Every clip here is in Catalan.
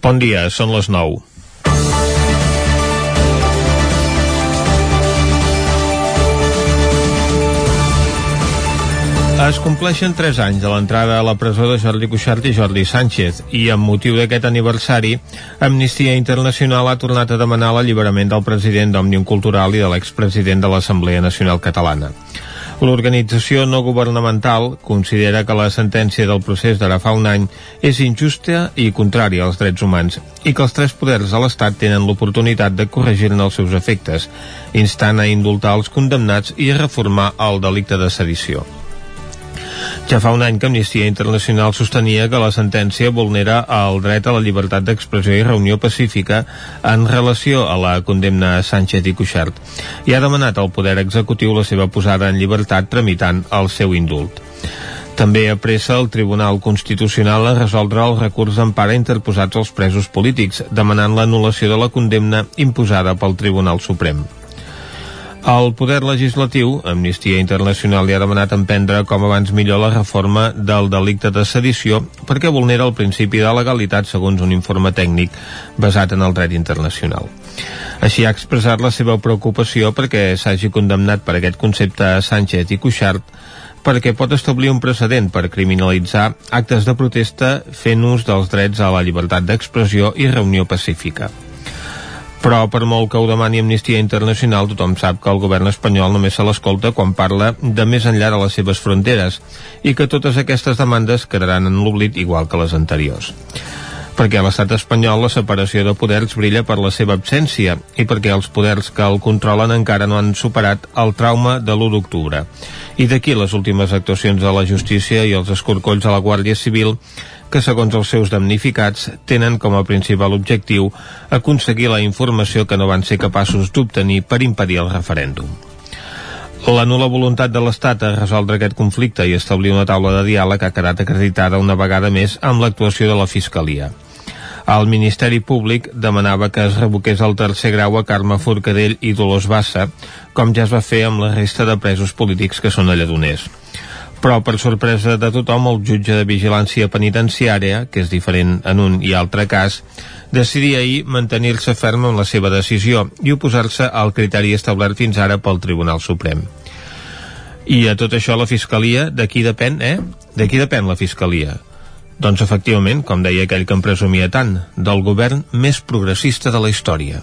Bon dia, són les 9. Es compleixen 3 anys de l'entrada a la presó de Jordi Cuixart i Jordi Sánchez i amb motiu d'aquest aniversari, Amnistia Internacional ha tornat a demanar l'alliberament del president d'Òmnium Cultural i de l'expresident de l'Assemblea Nacional Catalana. L'organització no governamental considera que la sentència del procés d'ara fa un any és injusta i contrària als drets humans i que els tres poders de l'Estat tenen l'oportunitat de corregir-ne els seus efectes, instant a indultar els condemnats i a reformar el delicte de sedició. Ja fa un any que Amnistia Internacional sostenia que la sentència vulnera el dret a la llibertat d'expressió i reunió pacífica en relació a la condemna a Sánchez i Cuixart i ha demanat al Poder Executiu la seva posada en llibertat tramitant el seu indult. També apressa el Tribunal Constitucional a resoldre el recurs d'empara interposats als presos polítics, demanant l'anul·lació de la condemna imposada pel Tribunal Suprem. El poder legislatiu, Amnistia Internacional li ha demanat emprendre com abans millor la reforma del delicte de sedició perquè vulnera el principi de legalitat segons un informe tècnic basat en el dret internacional. Així ha expressat la seva preocupació perquè s'hagi condemnat per aquest concepte a Sánchez i Cuixart perquè pot establir un precedent per criminalitzar actes de protesta fent ús dels drets a la llibertat d'expressió i reunió pacífica però per molt que ho demani Amnistia Internacional tothom sap que el govern espanyol només se l'escolta quan parla de més enllà de les seves fronteres i que totes aquestes demandes quedaran en l'oblit igual que les anteriors perquè a l'estat espanyol la separació de poders brilla per la seva absència i perquè els poders que el controlen encara no han superat el trauma de l'1 d'octubre. I d'aquí les últimes actuacions de la justícia i els escorcolls de la Guàrdia Civil que segons els seus damnificats tenen com a principal objectiu aconseguir la informació que no van ser capaços d'obtenir per impedir el referèndum. La nula voluntat de l'Estat a resoldre aquest conflicte i establir una taula de diàleg ha quedat acreditada una vegada més amb l'actuació de la Fiscalia. El Ministeri Públic demanava que es revoqués el tercer grau a Carme Forcadell i Dolors Bassa, com ja es va fer amb la resta de presos polítics que són a Lledoners però per sorpresa de tothom el jutge de vigilància penitenciària, que és diferent en un i altre cas, decidia ahir mantenir-se ferm en la seva decisió i oposar-se al criteri establert fins ara pel Tribunal Suprem. I a tot això la Fiscalia, de qui depèn, eh? De qui depèn la Fiscalia? Doncs efectivament, com deia aquell que en presumia tant, del govern més progressista de la història.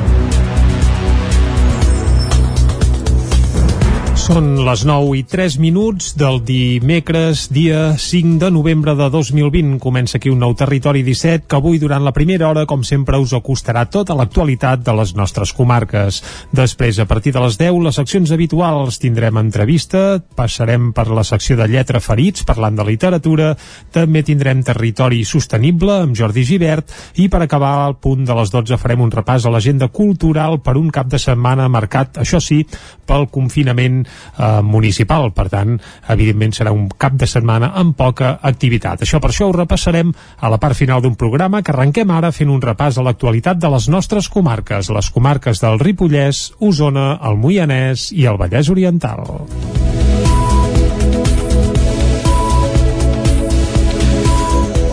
Són les 9 i 3 minuts del dimecres, dia 5 de novembre de 2020. Comença aquí un nou Territori 17 que avui, durant la primera hora, com sempre, us acostarà tota l'actualitat de les nostres comarques. Després, a partir de les 10, les seccions habituals tindrem entrevista, passarem per la secció de lletra ferits, parlant de literatura, també tindrem Territori Sostenible amb Jordi Givert i per acabar al punt de les 12 farem un repàs a l'agenda cultural per un cap de setmana marcat, això sí, pel confinament eh, municipal. Per tant, evidentment serà un cap de setmana amb poca activitat. Això per això ho repassarem a la part final d'un programa que arrenquem ara fent un repàs a l'actualitat de les nostres comarques, les comarques del Ripollès, Osona, el Moianès i el Vallès Oriental.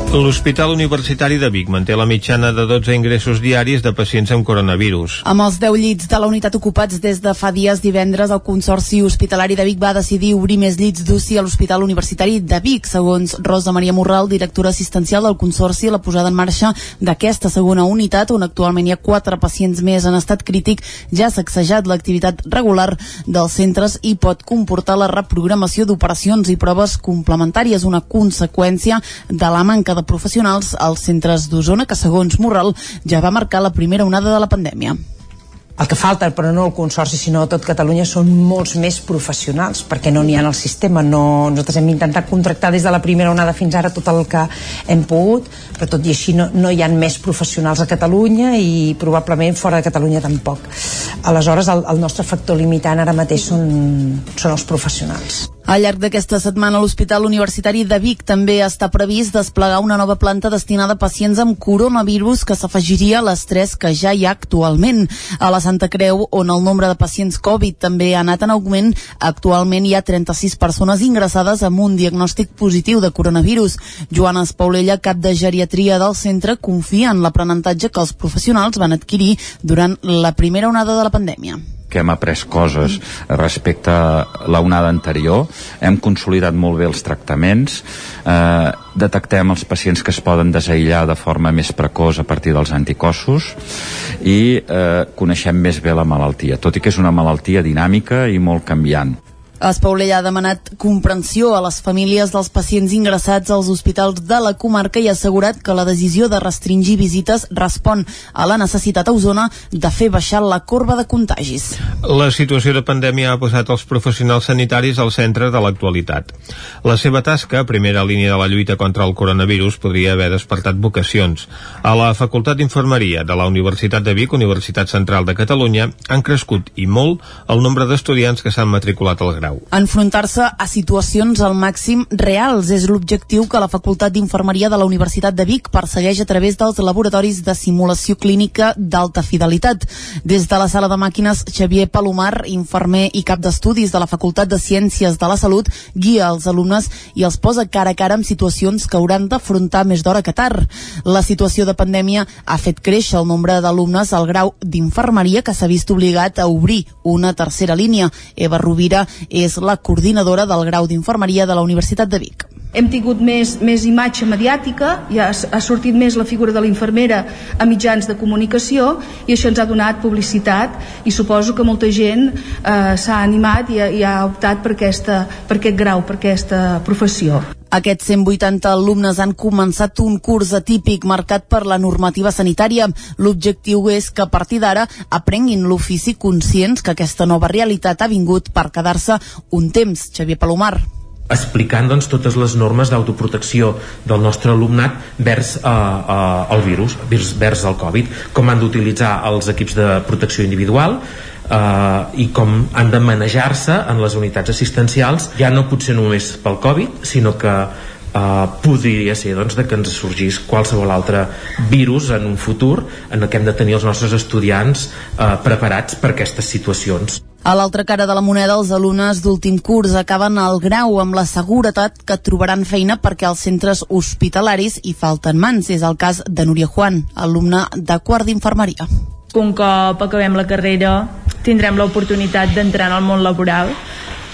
L'Hospital Universitari de Vic manté la mitjana de 12 ingressos diaris de pacients amb coronavirus. Amb els 10 llits de la unitat ocupats des de fa dies divendres, el Consorci Hospitalari de Vic va decidir obrir més llits d'UCI a l'Hospital Universitari de Vic. Segons Rosa Maria Morral, directora assistencial del Consorci, la posada en marxa d'aquesta segona unitat, on actualment hi ha 4 pacients més en estat crític, ja ha sacsejat l'activitat regular dels centres i pot comportar la reprogramació d'operacions i proves complementàries, una conseqüència de la manca de professionals als centres d'Osona, que segons Morral ja va marcar la primera onada de la pandèmia. El que falta, però no el Consorci, sinó tot Catalunya, són molts més professionals, perquè no n'hi ha en el sistema. No, nosaltres hem intentat contractar des de la primera onada fins ara tot el que hem pogut, però tot i així no, no hi ha més professionals a Catalunya i probablement fora de Catalunya tampoc. aleshores el, el nostre factor limitant ara mateix són, són els professionals al llarg d'aquesta setmana, l'Hospital Universitari de Vic també està previst desplegar una nova planta destinada a pacients amb coronavirus que s'afegiria a les tres que ja hi ha actualment. A la Santa Creu, on el nombre de pacients Covid també ha anat en augment, actualment hi ha 36 persones ingressades amb un diagnòstic positiu de coronavirus. Joana Espaulella, cap de geriatria del centre, confia en l'aprenentatge que els professionals van adquirir durant la primera onada de la pandèmia que hem après coses respecte a la onada anterior, hem consolidat molt bé els tractaments, eh, detectem els pacients que es poden desaïllar de forma més precoç a partir dels anticossos i eh, coneixem més bé la malaltia, tot i que és una malaltia dinàmica i molt canviant. Espaulella ha demanat comprensió a les famílies dels pacients ingressats als hospitals de la comarca i ha assegurat que la decisió de restringir visites respon a la necessitat a Osona de fer baixar la corba de contagis. La situació de pandèmia ha posat els professionals sanitaris al centre de l'actualitat. La seva tasca, primera línia de la lluita contra el coronavirus, podria haver despertat vocacions. A la Facultat d'Infermeria de la Universitat de Vic, Universitat Central de Catalunya, han crescut i molt el nombre d'estudiants que s'han matriculat al grau grau. Enfrontar-se a situacions al màxim reals és l'objectiu que la Facultat d'Infermeria de la Universitat de Vic persegueix a través dels laboratoris de simulació clínica d'alta fidelitat. Des de la sala de màquines, Xavier Palomar, infermer i cap d'estudis de la Facultat de Ciències de la Salut, guia els alumnes i els posa cara a cara amb situacions que hauran d'afrontar més d'hora que tard. La situació de pandèmia ha fet créixer el nombre d'alumnes al grau d'infermeria que s'ha vist obligat a obrir una tercera línia. Eva Rovira és la coordinadora del grau d'infermeria de la Universitat de Vic. Hem tingut més, més imatge mediàtica, ja ha, sortit més la figura de la infermera a mitjans de comunicació i això ens ha donat publicitat i suposo que molta gent eh, s'ha animat i i ha optat per, aquesta, per aquest grau, per aquesta professió. Aquests 180 alumnes han començat un curs atípic marcat per la normativa sanitària. L'objectiu és que a partir d'ara aprenguin l'ofici conscients que aquesta nova realitat ha vingut per quedar-se un temps. Xavier Palomar explicant doncs, totes les normes d'autoprotecció del nostre alumnat vers uh, uh, el virus, vers, vers el Covid, com han d'utilitzar els equips de protecció individual, eh, i com han de manejar-se en les unitats assistencials ja no potser només pel Covid sinó que eh, podria ser doncs, de que ens sorgís qualsevol altre virus en un futur en el que hem de tenir els nostres estudiants eh, preparats per aquestes situacions. A l'altra cara de la moneda, els alumnes d'últim curs acaben el grau amb la seguretat que trobaran feina perquè als centres hospitalaris hi falten mans. És el cas de Núria Juan, alumne de quart d'infermeria. Un cop acabem la carrera tindrem l'oportunitat d'entrar en el món laboral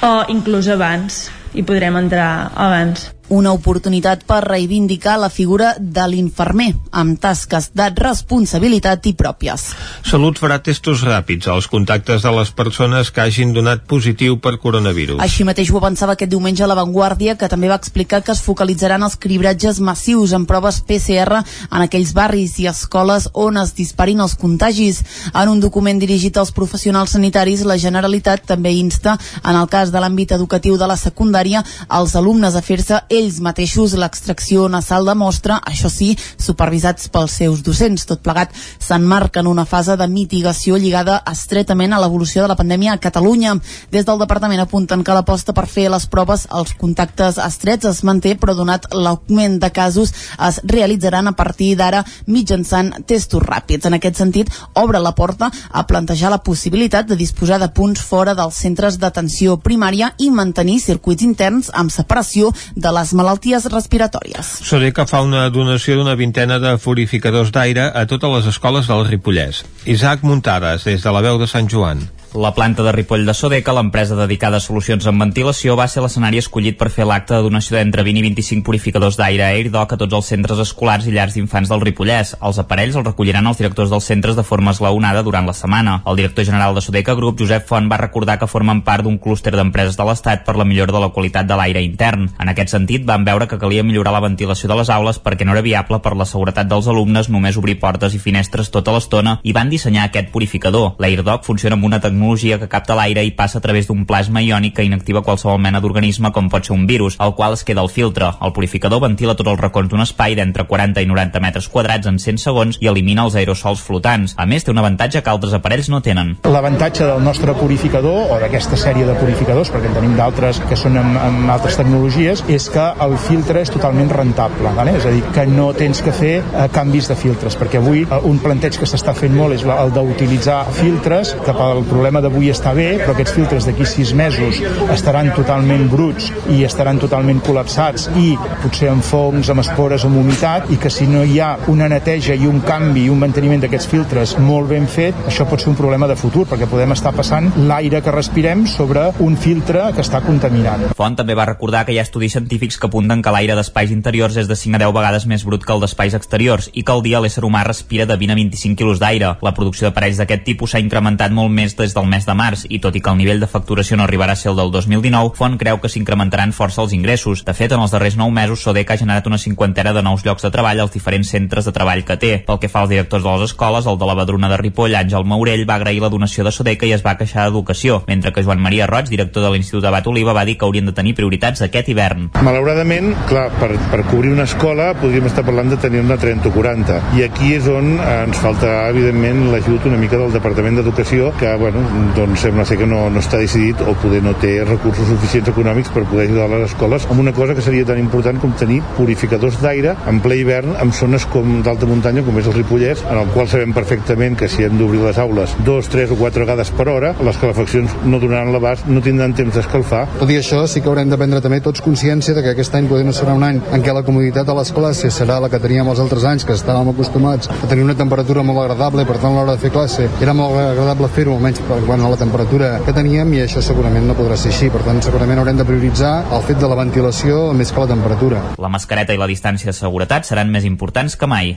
o inclús abans i podrem entrar abans una oportunitat per reivindicar la figura de l'infermer amb tasques de responsabilitat i pròpies. Salut farà testos ràpids als contactes de les persones que hagin donat positiu per coronavirus. Així mateix ho avançava aquest diumenge a La Vanguardia, que també va explicar que es focalitzaran els cribratges massius en proves PCR en aquells barris i escoles on es disparin els contagis. En un document dirigit als professionals sanitaris, la Generalitat també insta, en el cas de l'àmbit educatiu de la secundària, als alumnes a fer-se ells mateixos l'extracció nasal de mostra, això sí, supervisats pels seus docents. Tot plegat s'enmarca en una fase de mitigació lligada estretament a l'evolució de la pandèmia a Catalunya. Des del departament apunten que l'aposta per fer les proves als contactes estrets es manté, però donat l'augment de casos es realitzaran a partir d'ara mitjançant testos ràpids. En aquest sentit, obre la porta a plantejar la possibilitat de disposar de punts fora dels centres d'atenció primària i mantenir circuits interns amb separació de les les malalties respiratòries. que fa una donació d'una vintena de purificadors d'aire a totes les escoles del Ripollès. Isaac Muntades, des de la veu de Sant Joan. La planta de Ripoll de Sodeca, l'empresa dedicada a solucions en ventilació, va ser l'escenari escollit per fer l'acte de donació d'entre 20 i 25 purificadors d'aire AirDoc a tots els centres escolars i llars d'infants del Ripollès. Els aparells els recolliran els directors dels centres de forma esglaonada durant la setmana. El director general de Sodeca Group, Josep Font, va recordar que formen part d'un clúster d'empreses de l'Estat per la millora de la qualitat de l'aire intern. En aquest sentit, van veure que calia millorar la ventilació de les aules perquè no era viable per la seguretat dels alumnes només obrir portes i finestres tota l'estona i van dissenyar aquest purificador. L'AirDoc funciona amb una tecnologia tecnologia que capta l'aire i passa a través d'un plasma iònic que inactiva qualsevol mena d'organisme com pot ser un virus, al qual es queda el filtre. El purificador ventila tots els racons d'un espai d'entre 40 i 90 metres quadrats en 100 segons i elimina els aerosols flotants. A més, té un avantatge que altres aparells no tenen. L'avantatge del nostre purificador, o d'aquesta sèrie de purificadors, perquè en tenim d'altres que són amb, amb altres tecnologies, és que el filtre és totalment rentable. Vale? És a dir, que no tens que fer eh, canvis de filtres, perquè avui eh, un planteig que s'està fent molt és el d'utilitzar filtres, que pel problema d'avui està bé, però aquests filtres d'aquí sis mesos estaran totalment bruts i estaran totalment col·lapsats i potser amb fongs, amb espores, amb humitat, i que si no hi ha una neteja i un canvi i un manteniment d'aquests filtres molt ben fet, això pot ser un problema de futur, perquè podem estar passant l'aire que respirem sobre un filtre que està contaminant. Font també va recordar que hi ha estudis científics que apunten que l'aire d'espais interiors és de 5 a 10 vegades més brut que el d'espais exteriors i que al dia l'ésser humà respira de 20 a 25 quilos d'aire. La producció d'aparells d'aquest tipus s'ha incrementat molt més des del mes de març i tot i que el nivell de facturació no arribarà a ser el del 2019, Font creu que s'incrementaran força els ingressos. De fet, en els darrers 9 mesos, Sodec ha generat una cinquantena de nous llocs de treball als diferents centres de treball que té. Pel que fa als directors de les escoles, el de la Badruna de Ripoll, Àngel Maurell, va agrair la donació de Sodeca i es va queixar d'educació, mentre que Joan Maria Roig, director de l'Institut Abat Oliva, va dir que haurien de tenir prioritats aquest hivern. Malauradament, clar, per, per cobrir una escola podríem estar parlant de tenir-ne 30 o 40. I aquí és on ens falta, evidentment, l'ajut una mica del Departament d'Educació, que, bueno, doncs sembla ser que no, no està decidit o poder no té recursos suficients econòmics per poder ajudar les escoles amb una cosa que seria tan important com tenir purificadors d'aire en ple hivern en zones com d'alta muntanya, com és el Ripollès, en el qual sabem perfectament que si hem d'obrir les aules dos, tres o quatre vegades per hora, les calefaccions no donaran l'abast, no tindran temps d'escalfar. Tot i això, sí que haurem de prendre també tots consciència de que aquest any poder no serà un any en què la comoditat de les classes serà la que teníem els altres anys, que estàvem acostumats a tenir una temperatura molt agradable, per tant a l'hora de fer classe era molt agradable fer-ho, almenys quan a la temperatura que teníem, i això segurament no podrà ser així. Per tant, segurament haurem de prioritzar el fet de la ventilació més que la temperatura. La mascareta i la distància de seguretat seran més importants que mai.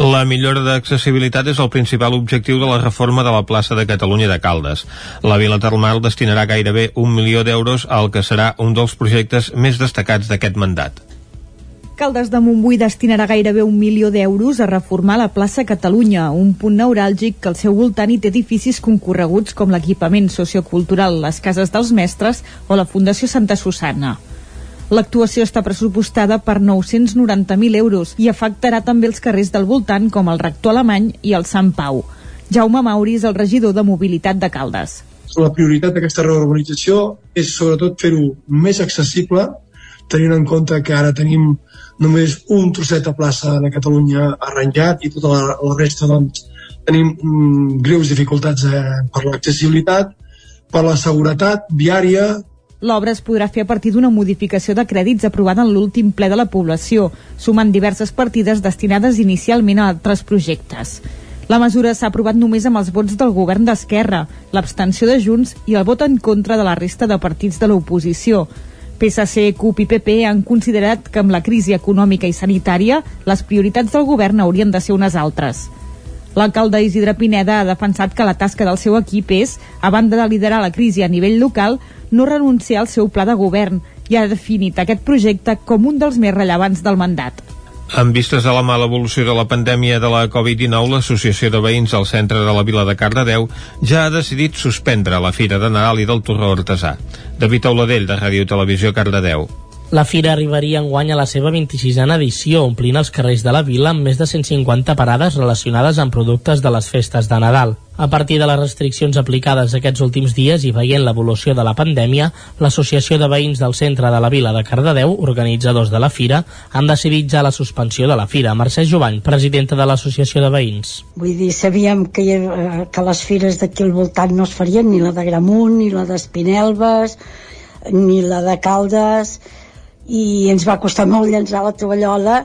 La millora d'accessibilitat és el principal objectiu de la reforma de la plaça de Catalunya de Caldes. La Vila Termal destinarà gairebé un milió d'euros al que serà un dels projectes més destacats d'aquest mandat. Caldes de Montbui destinarà gairebé un milió d'euros a reformar la plaça Catalunya, un punt neuràlgic que al seu voltant hi té edificis concorreguts com l'equipament sociocultural Les Cases dels Mestres o la Fundació Santa Susana. L'actuació està pressupostada per 990.000 euros i afectarà també els carrers del voltant com el Rector Alemany i el Sant Pau. Jaume Mauri és el regidor de Mobilitat de Caldes. La prioritat d'aquesta reorganització és sobretot fer-ho més accessible, tenint en compte que ara tenim només un trosset de plaça de Catalunya arranjat i tota la, la resta doncs, tenim mm, greus dificultats eh, per l'accessibilitat, per la seguretat viària, L'obra es podrà fer a partir d'una modificació de crèdits aprovada en l'últim ple de la població, sumant diverses partides destinades inicialment a altres projectes. La mesura s'ha aprovat només amb els vots del govern d'Esquerra, l'abstenció de Junts i el vot en contra de la resta de partits de l'oposició. PSC, CUP i PP han considerat que amb la crisi econòmica i sanitària les prioritats del govern haurien de ser unes altres. L'alcalde Isidre Pineda ha defensat que la tasca del seu equip és, a banda de liderar la crisi a nivell local, no renunciar al seu pla de govern i ha definit aquest projecte com un dels més rellevants del mandat. En vistes a la mala evolució de la pandèmia de la Covid-19, l'Associació de Veïns al centre de la vila de Cardedeu ja ha decidit suspendre la Fira de Nadal i del Torró Artesà. David Auladell, de Ràdio Televisió Cardedeu. La fira arribaria enguany a la seva 26a edició, omplint els carrers de la vila amb més de 150 parades relacionades amb productes de les festes de Nadal. A partir de les restriccions aplicades aquests últims dies i veient l'evolució de la pandèmia, l'Associació de Veïns del Centre de la Vila de Cardedeu, organitzadors de la fira, han decidit ja la suspensió de la fira. Mercè Jovany, presidenta de l'Associació de Veïns. Vull dir, sabíem que, hi, que les fires d'aquí al voltant no es farien, ni la de Gramunt, ni la d'Espinelves, ni la de Caldes, i ens va costar molt llançar la tovallola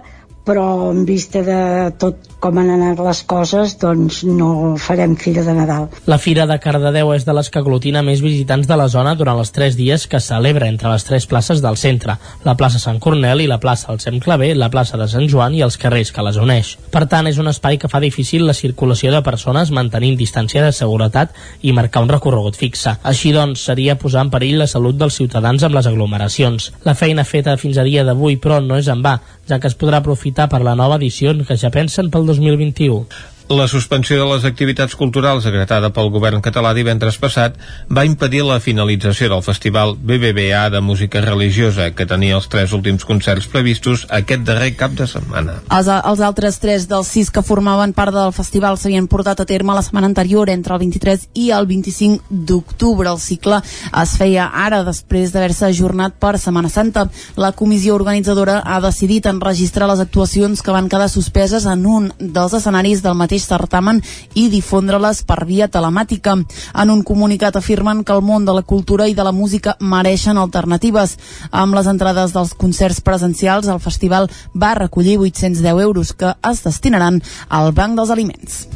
però en vista de tot com han anat les coses, doncs no farem Fira de Nadal. La Fira de Cardedeu és de les que aglutina més visitants de la zona durant els tres dies que celebra entre les tres places del centre, la plaça Sant Cornel i la plaça del Sem Clavé, la plaça de Sant Joan i els carrers que les uneix. Per tant, és un espai que fa difícil la circulació de persones mantenint distància de seguretat i marcar un recorregut fixe. Així doncs, seria posar en perill la salut dels ciutadans amb les aglomeracions. La feina feta fins a dia d'avui, però, no és en va, ja que es podrà aprofitar per la nova edició que ja pensen pel 2021. La suspensió de les activitats culturals decretada pel govern català divendres passat va impedir la finalització del festival BBVA de música religiosa que tenia els tres últims concerts previstos aquest darrer cap de setmana. Els, els altres tres dels sis que formaven part del festival s'havien portat a terme la setmana anterior entre el 23 i el 25 d'octubre. El cicle es feia ara després d'haver-se ajornat per Setmana Santa. La comissió organitzadora ha decidit enregistrar les actuacions que van quedar suspeses en un dels escenaris del mateix certamen i difondre-les per via telemàtica. En un comunicat afirmen que el món de la cultura i de la música mereixen alternatives. Amb les entrades dels concerts presencials, el festival va recollir 810 euros que es destinaran al Banc dels Aliments.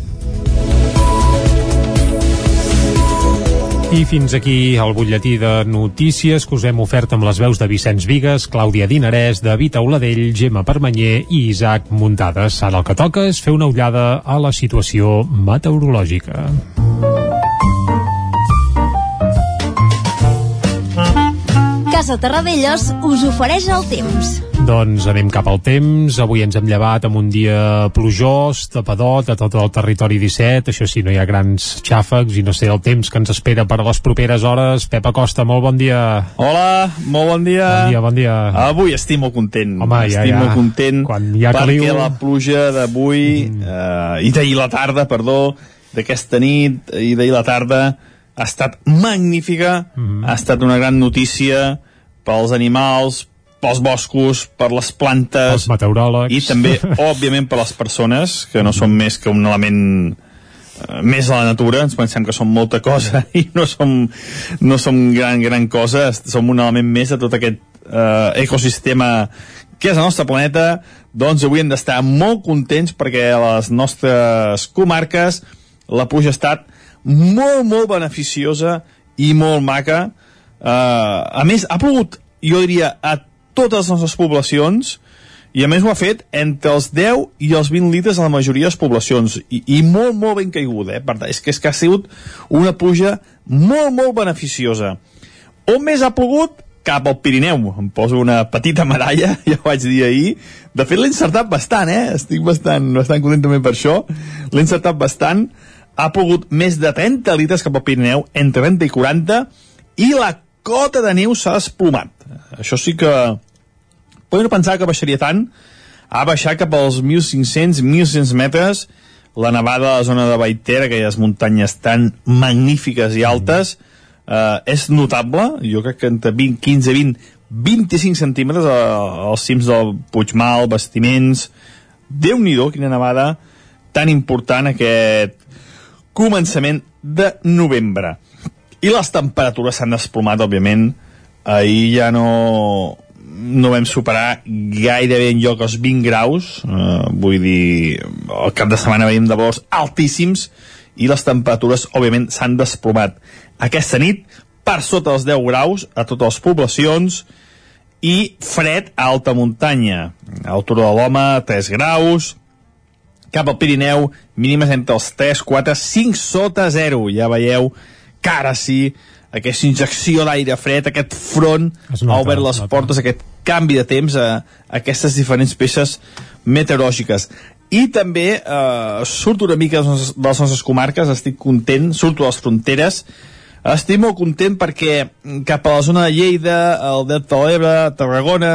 I fins aquí el butlletí de notícies que us hem ofert amb les veus de Vicenç Vigues, Clàudia Dinarès, David Auladell, Gemma Permanyer i Isaac Muntades. Ara el que toca és fer una ullada a la situació meteorològica. Casa Terradellos us ofereix el temps. Doncs anem cap al temps. Avui ens hem llevat amb un dia plujós, tapadot a tot el territori 17. Això sí, no hi ha grans xàfecs i no sé el temps que ens espera per a les properes hores. Pep Acosta, molt bon dia. Hola, molt bon dia. Bon dia, bon dia. Avui estic molt content. Home, ja, estic ja. molt content Quan hi ha perquè caliu... la pluja d'avui mm. eh, i d'ahir la tarda, perdó, d'aquesta nit i d'ahir la tarda ha estat magnífica, mm. ha estat una gran notícia pels animals, pels boscos, per les plantes... Els meteoròlegs. I també, òbviament, per les persones, que no són més que un element eh, més a la natura, ens pensem que som molta cosa i no som, no som gran, gran cosa, som un element més de tot aquest eh, ecosistema que és el nostre planeta, doncs avui hem d'estar molt contents perquè a les nostres comarques la pluja ha estat molt, molt beneficiosa i molt maca. Uh, a més, ha plogut, jo diria, a totes les nostres poblacions i a més ho ha fet entre els 10 i els 20 litres a la majoria de les poblacions i, i molt, molt ben caiguda eh? per tant, és que, és que ha sigut una pluja molt, molt beneficiosa on més ha plogut? cap al Pirineu em poso una petita medalla ja ho vaig dir ahir de fet l'he encertat bastant eh? estic bastant, bastant content també per això l'he encertat bastant ha plogut més de 30 litres cap al Pirineu entre 30 i 40 i la cota de neu s'ha desplomat això sí que podem pensar que baixaria tant. Ha baixat cap als 1.500-1.600 metres. La nevada a la zona de Baitera, aquelles muntanyes tan magnífiques i altes, eh, és notable, jo crec que entre 20, 15, 20, 25 centímetres als cims del Puigmal, Bastiments, déu nhi quina nevada tan important aquest començament de novembre. I les temperatures s'han desplomat, òbviament, ahir ja no, no vam superar gairebé en lloc els 20 graus, eh, vull dir, el cap de setmana venim de valors altíssims i les temperatures, òbviament, s'han desplomat. Aquesta nit, per sota els 10 graus a totes les poblacions i fred a alta muntanya. A altura de l'home, 3 graus, cap al Pirineu, mínimes entre els 3, 4, 5 sota 0. Ja veieu que ara sí, aquesta injecció d'aire fred, aquest front nota, ha obert es les nota. portes, aquest canvi de temps a, a aquestes diferents peces meteorològiques. I també eh, surto una mica de les, nostres, de les nostres comarques, estic content, surto de les fronteres, estic molt content perquè cap a la zona de Lleida, el Delta de l'Ebre, Tarragona,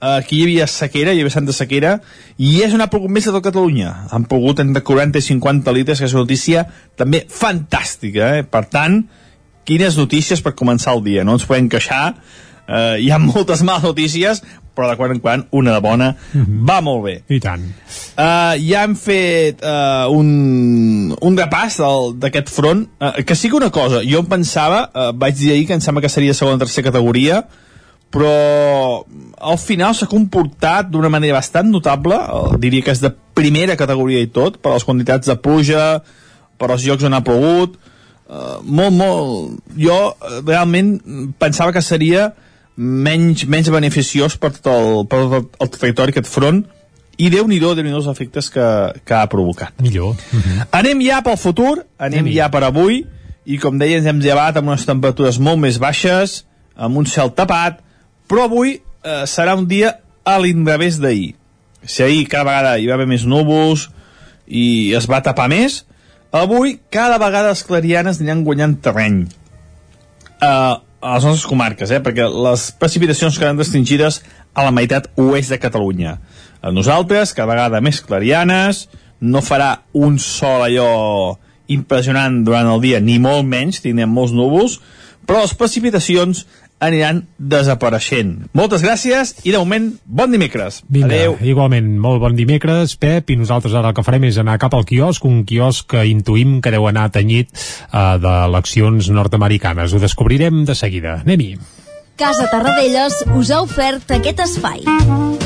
aquí hi havia sequera, hi havia santa sequera, i és una pogut més de tot Catalunya. Han pogut entre 40 i 50 litres, que és una notícia també fantàstica. Eh? Per tant, quines notícies per començar el dia. No ens podem queixar, eh, hi ha moltes males notícies, però de quan en quan una de bona va molt bé. I tant. Uh, ja hem fet uh, un, un repàs d'aquest front, uh, que sí que una cosa, jo em pensava, uh, vaig dir ahir que em sembla que seria segona o tercera categoria, però al final s'ha comportat d'una manera bastant notable, uh, diria que és de primera categoria i tot, per les quantitats de pluja, per als llocs on ha plogut, uh, molt, molt... Jo uh, realment pensava que seria menys, menys beneficiós per tot el, per tot el, territori aquest front, i déu-n'hi-do, déu nhi déu els efectes que, que ha provocat. Millor. Anem ja pel futur, anem ja per avui, i com deia, ens hem llevat amb unes temperatures molt més baixes, amb un cel tapat, però avui eh, serà un dia a l'inrevés d'ahir. Si ahir cada vegada hi va haver més núvols, i es va tapar més, avui cada vegada les clarianes aniran guanyant terreny uh, a les nostres comarques, eh? perquè les precipitacions quedaran restringides a la meitat oest de Catalunya. A nosaltres, cada vegada més clarianes, no farà un sol allò impressionant durant el dia, ni molt menys, tindrem molts núvols, però les precipitacions aniran desapareixent. Moltes gràcies i de moment, bon dimecres. Vinga, Adeu. igualment, molt bon dimecres, Pep, i nosaltres ara el que farem és anar cap al quiosc, un quiosc que intuïm que deu anar tenyit uh, d'eleccions nord-americanes. Ho descobrirem de seguida. Anem-hi. Casa Tarradellas us ha ofert aquest espai.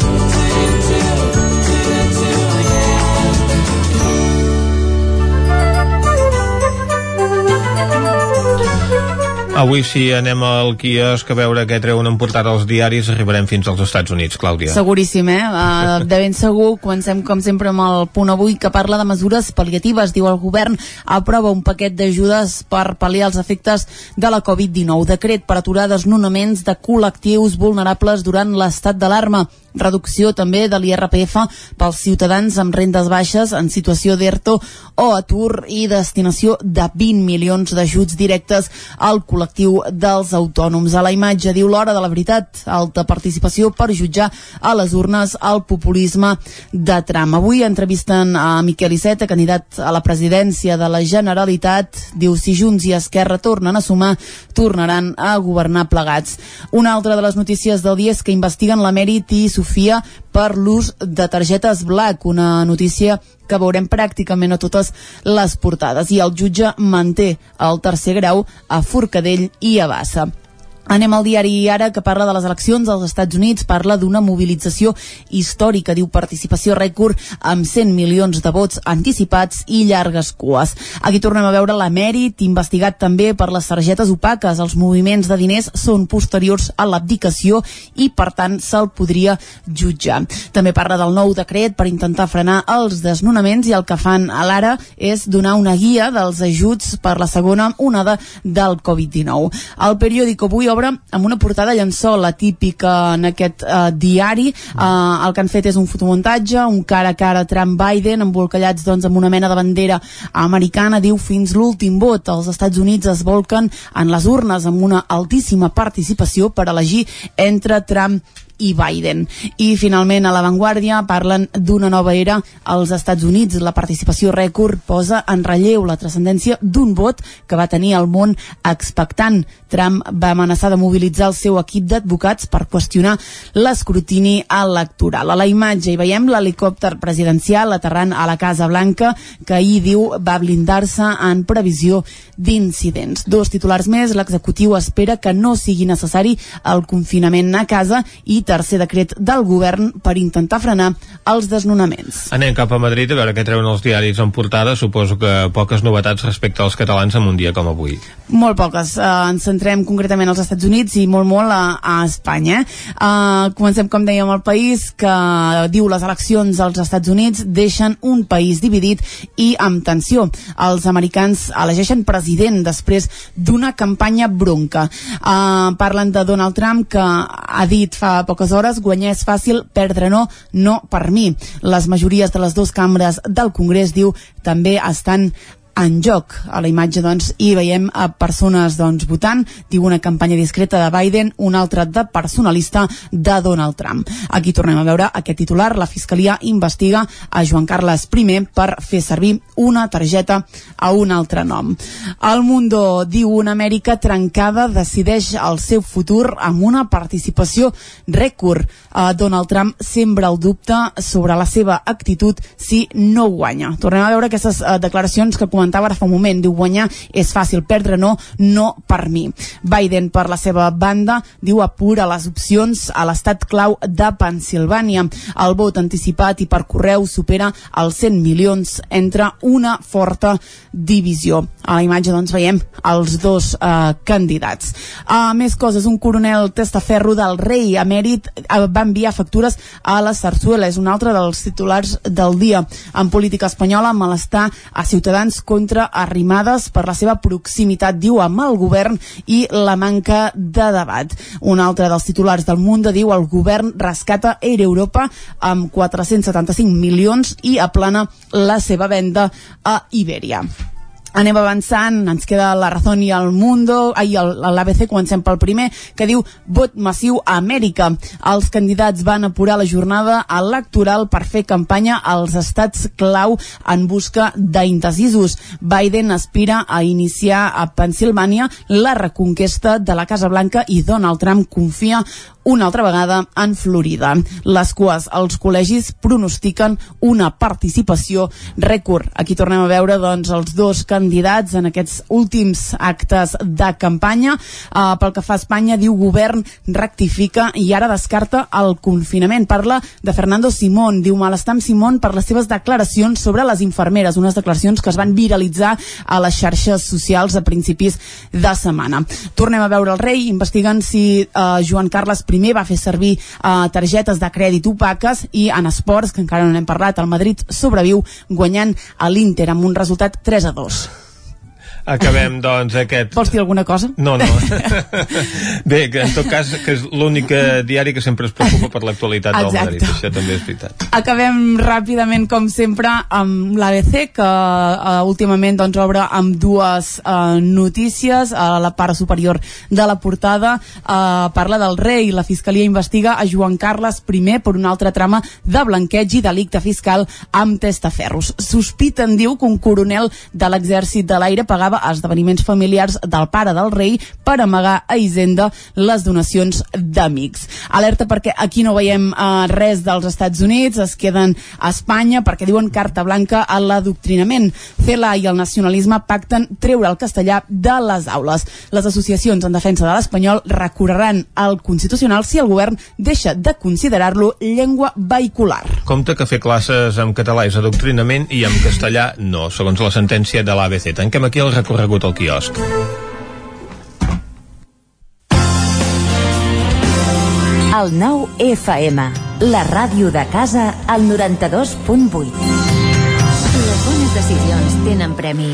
Avui si anem al quiosc a veure què treuen en portada als diaris arribarem fins als Estats Units, Clàudia. Seguríssim, eh? Uh, de ben segur, comencem com sempre amb el punt avui que parla de mesures pal·liatives. Diu el govern aprova un paquet d'ajudes per pal·liar els efectes de la Covid-19. Decret per aturar desnonaments de col·lectius vulnerables durant l'estat d'alarma reducció també de l'IRPF pels ciutadans amb rendes baixes en situació d'ERTO o atur i destinació de 20 milions d'ajuts directes al col·lectiu dels autònoms. A la imatge diu l'hora de la veritat, alta participació per jutjar a les urnes el populisme de Trump. Avui entrevisten a Miquel Iceta, candidat a la presidència de la Generalitat. Diu, si Junts i Esquerra tornen a sumar, tornaran a governar plegats. Una altra de les notícies del dia és que investiguen l'emèrit i Sofia per l'ús de targetes Black, una notícia que veurem pràcticament a totes les portades. I el jutge manté el tercer grau a Forcadell i a Bassa. Anem al diari Ara, que parla de les eleccions als Estats Units, parla d'una mobilització històrica, diu participació rècord amb 100 milions de vots anticipats i llargues cues. Aquí tornem a veure l'emèrit, investigat també per les targetes opaques. Els moviments de diners són posteriors a l'abdicació i, per tant, se'l podria jutjar. També parla del nou decret per intentar frenar els desnonaments i el que fan a l'ara és donar una guia dels ajuts per la segona onada del Covid-19. El periòdico avui obre amb una portada llençol, la típica en aquest eh, diari. Eh, el que han fet és un fotomuntatge, un cara a cara Trump-Biden, embolcallats doncs, amb una mena de bandera americana, diu fins l'últim vot. Els Estats Units es volquen en les urnes amb una altíssima participació per elegir entre Trump i Biden. I finalment a l'avantguàrdia parlen d'una nova era als Estats Units. La participació rècord posa en relleu la transcendència d'un vot que va tenir el món expectant. Trump va amenaçar de mobilitzar el seu equip d'advocats per qüestionar l'escrutini electoral. A la imatge hi veiem l'helicòpter presidencial aterrant a la Casa Blanca que ahir diu va blindar-se en previsió d'incidents. Dos titulars més, l'executiu espera que no sigui necessari el confinament a casa i tercer decret del govern per intentar frenar els desnonaments. Anem cap a Madrid a veure què treuen els diaris en portada. Suposo que poques novetats respecte als catalans en un dia com avui. Molt poques. Uh, ens centrem concretament als Estats Units i molt, molt a, a Espanya. Uh, comencem, com dèiem, el país que diu les eleccions als Estats Units deixen un país dividit i amb tensió. Els americans elegeixen president després d'una campanya bronca. Uh, parlen de Donald Trump que ha dit fa poques hores guanyar és fàcil, perdre no, no per mi. Les majories de les dues cambres del Congrés, diu, també estan en joc. A la imatge, doncs, hi veiem a persones, doncs, votant. Diu una campanya discreta de Biden, una altra de personalista de Donald Trump. Aquí tornem a veure aquest titular. La Fiscalia investiga a Joan Carles I per fer servir una targeta a un altre nom. El Mundo diu una Amèrica trencada decideix el seu futur amb una participació rècord. Uh, Donald Trump sembra el dubte sobre la seva actitud si no guanya. Tornem a veure aquestes uh, declaracions que comentava comentava ara fa un moment, diu guanyar és fàcil, perdre no, no per mi. Biden, per la seva banda, diu apura les opcions a l'estat clau de Pensilvània. El vot anticipat i per correu supera els 100 milions entre una forta divisió. A la imatge doncs veiem els dos eh, candidats. Uh, més coses, un coronel testaferro del rei emèrit uh, va enviar factures a la Sarsuela, és un altre dels titulars del dia. En política espanyola, malestar a Ciutadans contra Arrimades per la seva proximitat, diu, amb el govern i la manca de debat. Un altre dels titulars del Mundo diu el govern rescata Air Europa amb 475 milions i aplana la seva venda a Iberia. Anem avançant, ens queda la raó i el Mundo, ai, l'ABC, comencem pel primer, que diu vot massiu a Amèrica. Els candidats van apurar la jornada electoral per fer campanya als estats clau en busca d'indecisos. Biden aspira a iniciar a Pensilvània la reconquesta de la Casa Blanca i Donald Trump confia una altra vegada en Florida. Les cues als col·legis pronostiquen una participació rècord. Aquí tornem a veure doncs, els dos candidats en aquests últims actes de campanya. Uh, pel que fa a Espanya, diu govern rectifica i ara descarta el confinament. Parla de Fernando Simón. Diu malestar amb Simón per les seves declaracions sobre les infermeres, unes declaracions que es van viralitzar a les xarxes socials a principis de setmana. Tornem a veure el rei, investiguen si uh, Joan Carles primer va fer servir uh, targetes de crèdit opaques i en esports, que encara no n'hem parlat, el Madrid sobreviu guanyant a l'Inter amb un resultat 3 a 2. Acabem, doncs, aquest... Vols dir alguna cosa? No, no. Bé, que en tot cas, que és l'únic diari que sempre es preocupa per l'actualitat del Madrid. Això també és veritat. Acabem ràpidament, com sempre, amb l'ABC, que uh, últimament doncs, obre amb dues uh, notícies. A la part superior de la portada uh, parla del rei. La Fiscalia investiga a Joan Carles I per una altra trama de blanqueig i delicte fiscal amb testaferros. Sospiten, diu, que un coronel de l'exèrcit de l'aire pagava a esdeveniments familiars del pare del rei per amagar a Hisenda les donacions d'amics. Alerta perquè aquí no veiem uh, res dels Estats Units, es queden a Espanya perquè diuen carta blanca a l'adoctrinament. CELA i el nacionalisme pacten treure el castellà de les aules. Les associacions en defensa de l'espanyol recorreran al Constitucional si el govern deixa de considerar-lo llengua vehicular. Compte que fer classes en català és adoctrinament i en castellà no, segons la sentència de l'ABC. Tanquem aquí el recorregut al quiosc. El nou FM, la ràdio de casa, al 92.8. Les bones decisions tenen premi.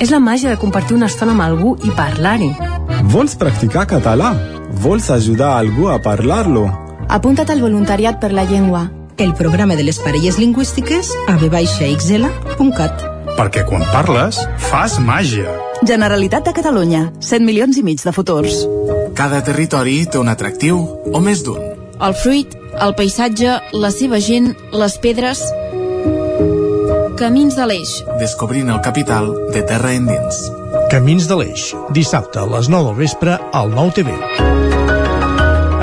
És la màgia de compartir una estona amb algú i parlar-hi. Vols practicar català? Vols ajudar algú a parlar-lo? Apunta't al voluntariat per la llengua. el programa de les parelles lingüístiques a vxl.cat. Perquè quan parles, fas màgia. Generalitat de Catalunya. 100 milions i mig de futurs. Cada territori té un atractiu, o més d'un. El fruit, el paisatge, la seva gent, les pedres... Camins de l'Eix. Descobrint el capital de terra endins. Camins de l'Eix. Dissabte a les 9 del vespre al 9 TV.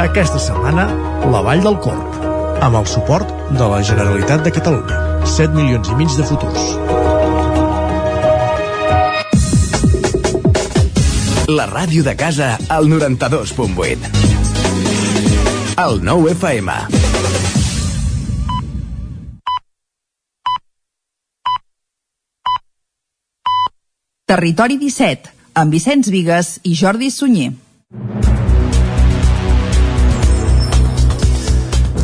Aquesta setmana, la Vall del Corp. Amb el suport de la Generalitat de Catalunya. 7 milions i mig de futurs. La ràdio de casa al 92.8. El 9 FM. Territori 17, amb Vicenç Vigues i Jordi Sunyer.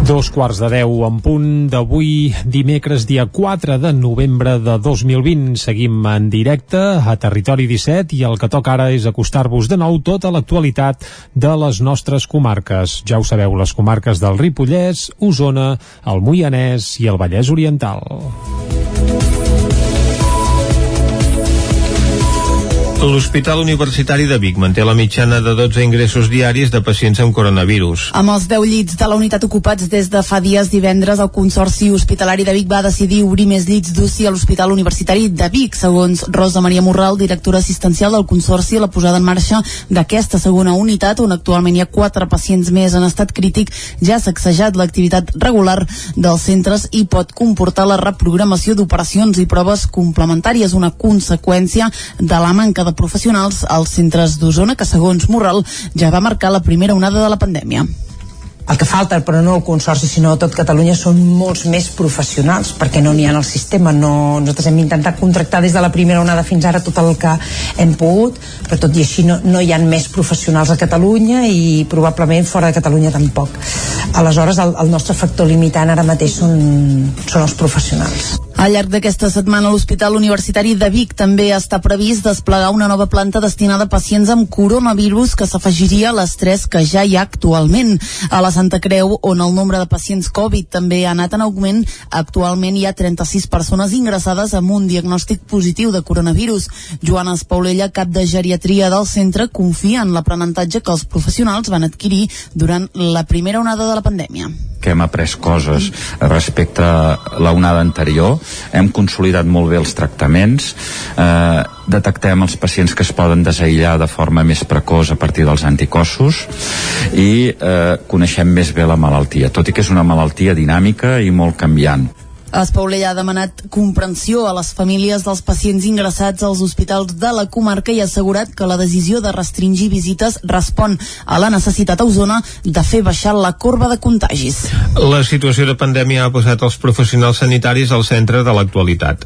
Dos quarts de deu en punt d'avui, dimecres, dia 4 de novembre de 2020. Seguim en directe a Territori 17 i el que toca ara és acostar-vos de nou tota l'actualitat de les nostres comarques. Ja ho sabeu, les comarques del Ripollès, Osona, el Moianès i el Vallès Oriental. L'Hospital Universitari de Vic manté la mitjana de 12 ingressos diaris de pacients amb coronavirus. Amb els 10 llits de la unitat ocupats des de fa dies divendres, el Consorci Hospitalari de Vic va decidir obrir més llits d'UCI a l'Hospital Universitari de Vic. Segons Rosa Maria Morral, directora assistencial del Consorci, la posada en marxa d'aquesta segona unitat, on actualment hi ha quatre pacients més en estat crític, ja s'ha sacsejat l'activitat regular dels centres i pot comportar la reprogramació d'operacions i proves complementàries, una conseqüència de la manca de professionals als centres d'Osona que, segons Morral, ja va marcar la primera onada de la pandèmia el que falta, però no el Consorci, sinó tot Catalunya, són molts més professionals, perquè no n'hi ha el sistema. No, nosaltres hem intentat contractar des de la primera onada fins ara tot el que hem pogut, però tot i així no, no hi ha més professionals a Catalunya i probablement fora de Catalunya tampoc. Aleshores, el, el nostre factor limitant ara mateix són, són els professionals. Al llarg d'aquesta setmana, l'Hospital Universitari de Vic també està previst desplegar una nova planta destinada a pacients amb coronavirus que s'afegiria a les tres que ja hi ha actualment. A la Santa Creu, on el nombre de pacients Covid també ha anat en augment, actualment hi ha 36 persones ingressades amb un diagnòstic positiu de coronavirus. Joana Espaulella, cap de geriatria del centre, confia en l'aprenentatge que els professionals van adquirir durant la primera onada de la pandèmia que hem après coses respecte a la onada anterior, hem consolidat molt bé els tractaments, eh, detectem els pacients que es poden desaïllar de forma més precoç a partir dels anticossos i eh, coneixem més bé la malaltia, tot i que és una malaltia dinàmica i molt canviant. Espaulella ha demanat comprensió a les famílies dels pacients ingressats als hospitals de la comarca i ha assegurat que la decisió de restringir visites respon a la necessitat a Osona de fer baixar la corba de contagis. La situació de pandèmia ha posat els professionals sanitaris al centre de l'actualitat.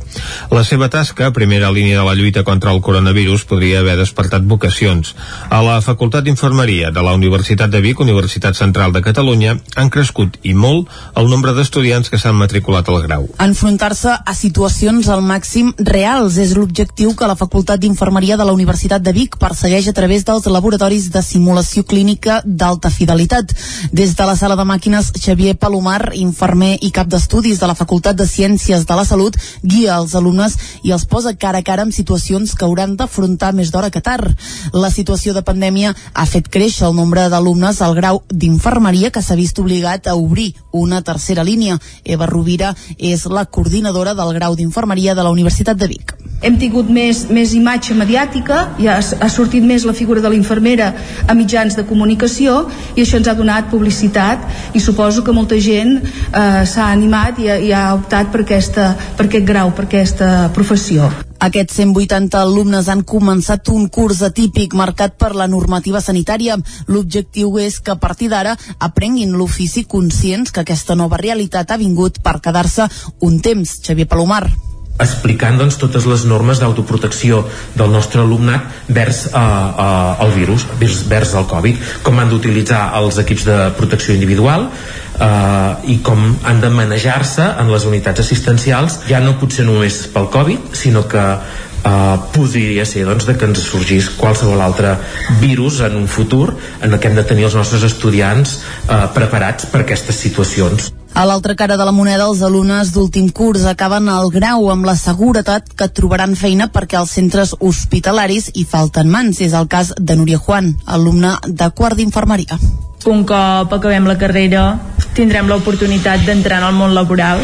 La seva tasca, primera línia de la lluita contra el coronavirus, podria haver despertat vocacions. A la Facultat d'Infermeria de la Universitat de Vic, Universitat Central de Catalunya, han crescut i molt el nombre d'estudiants que s'han matriculat al grau grau. Enfrontar-se a situacions al màxim reals és l'objectiu que la Facultat d'Infermeria de la Universitat de Vic persegueix a través dels laboratoris de simulació clínica d'alta fidelitat. Des de la sala de màquines, Xavier Palomar, infermer i cap d'estudis de la Facultat de Ciències de la Salut, guia els alumnes i els posa cara a cara amb situacions que hauran d'afrontar més d'hora que tard. La situació de pandèmia ha fet créixer el nombre d'alumnes al grau d'infermeria que s'ha vist obligat a obrir una tercera línia. Eva Rovira és la coordinadora del grau d'infermeria de la Universitat de Vic. Hem tingut més, més imatge mediàtica, ja ha, sortit més la figura de la infermera a mitjans de comunicació i això ens ha donat publicitat i suposo que molta gent eh, s'ha animat i, i ha optat per, aquesta, per aquest grau, per aquesta professió. Aquests 180 alumnes han començat un curs atípic marcat per la normativa sanitària. L'objectiu és que a partir d'ara aprenguin l'ofici conscients que aquesta nova realitat ha vingut per quedar-se un temps. Xavier Palomar explicant doncs, totes les normes d'autoprotecció del nostre alumnat vers uh, uh, el virus, vers, vers el Covid, com han d'utilitzar els equips de protecció individual uh, i com han de manejar-se en les unitats assistencials, ja no potser només pel Covid, sinó que Uh, podria ser doncs, de que ens sorgís qualsevol altre virus en un futur en què hem de tenir els nostres estudiants uh, preparats per aquestes situacions. A l'altra cara de la moneda, els alumnes d'últim curs acaben el grau amb la seguretat que trobaran feina perquè als centres hospitalaris hi falten mans. És el cas de Núria Juan, alumne de quart d'infermeria. Un cop acabem la carrera tindrem l'oportunitat d'entrar en el món laboral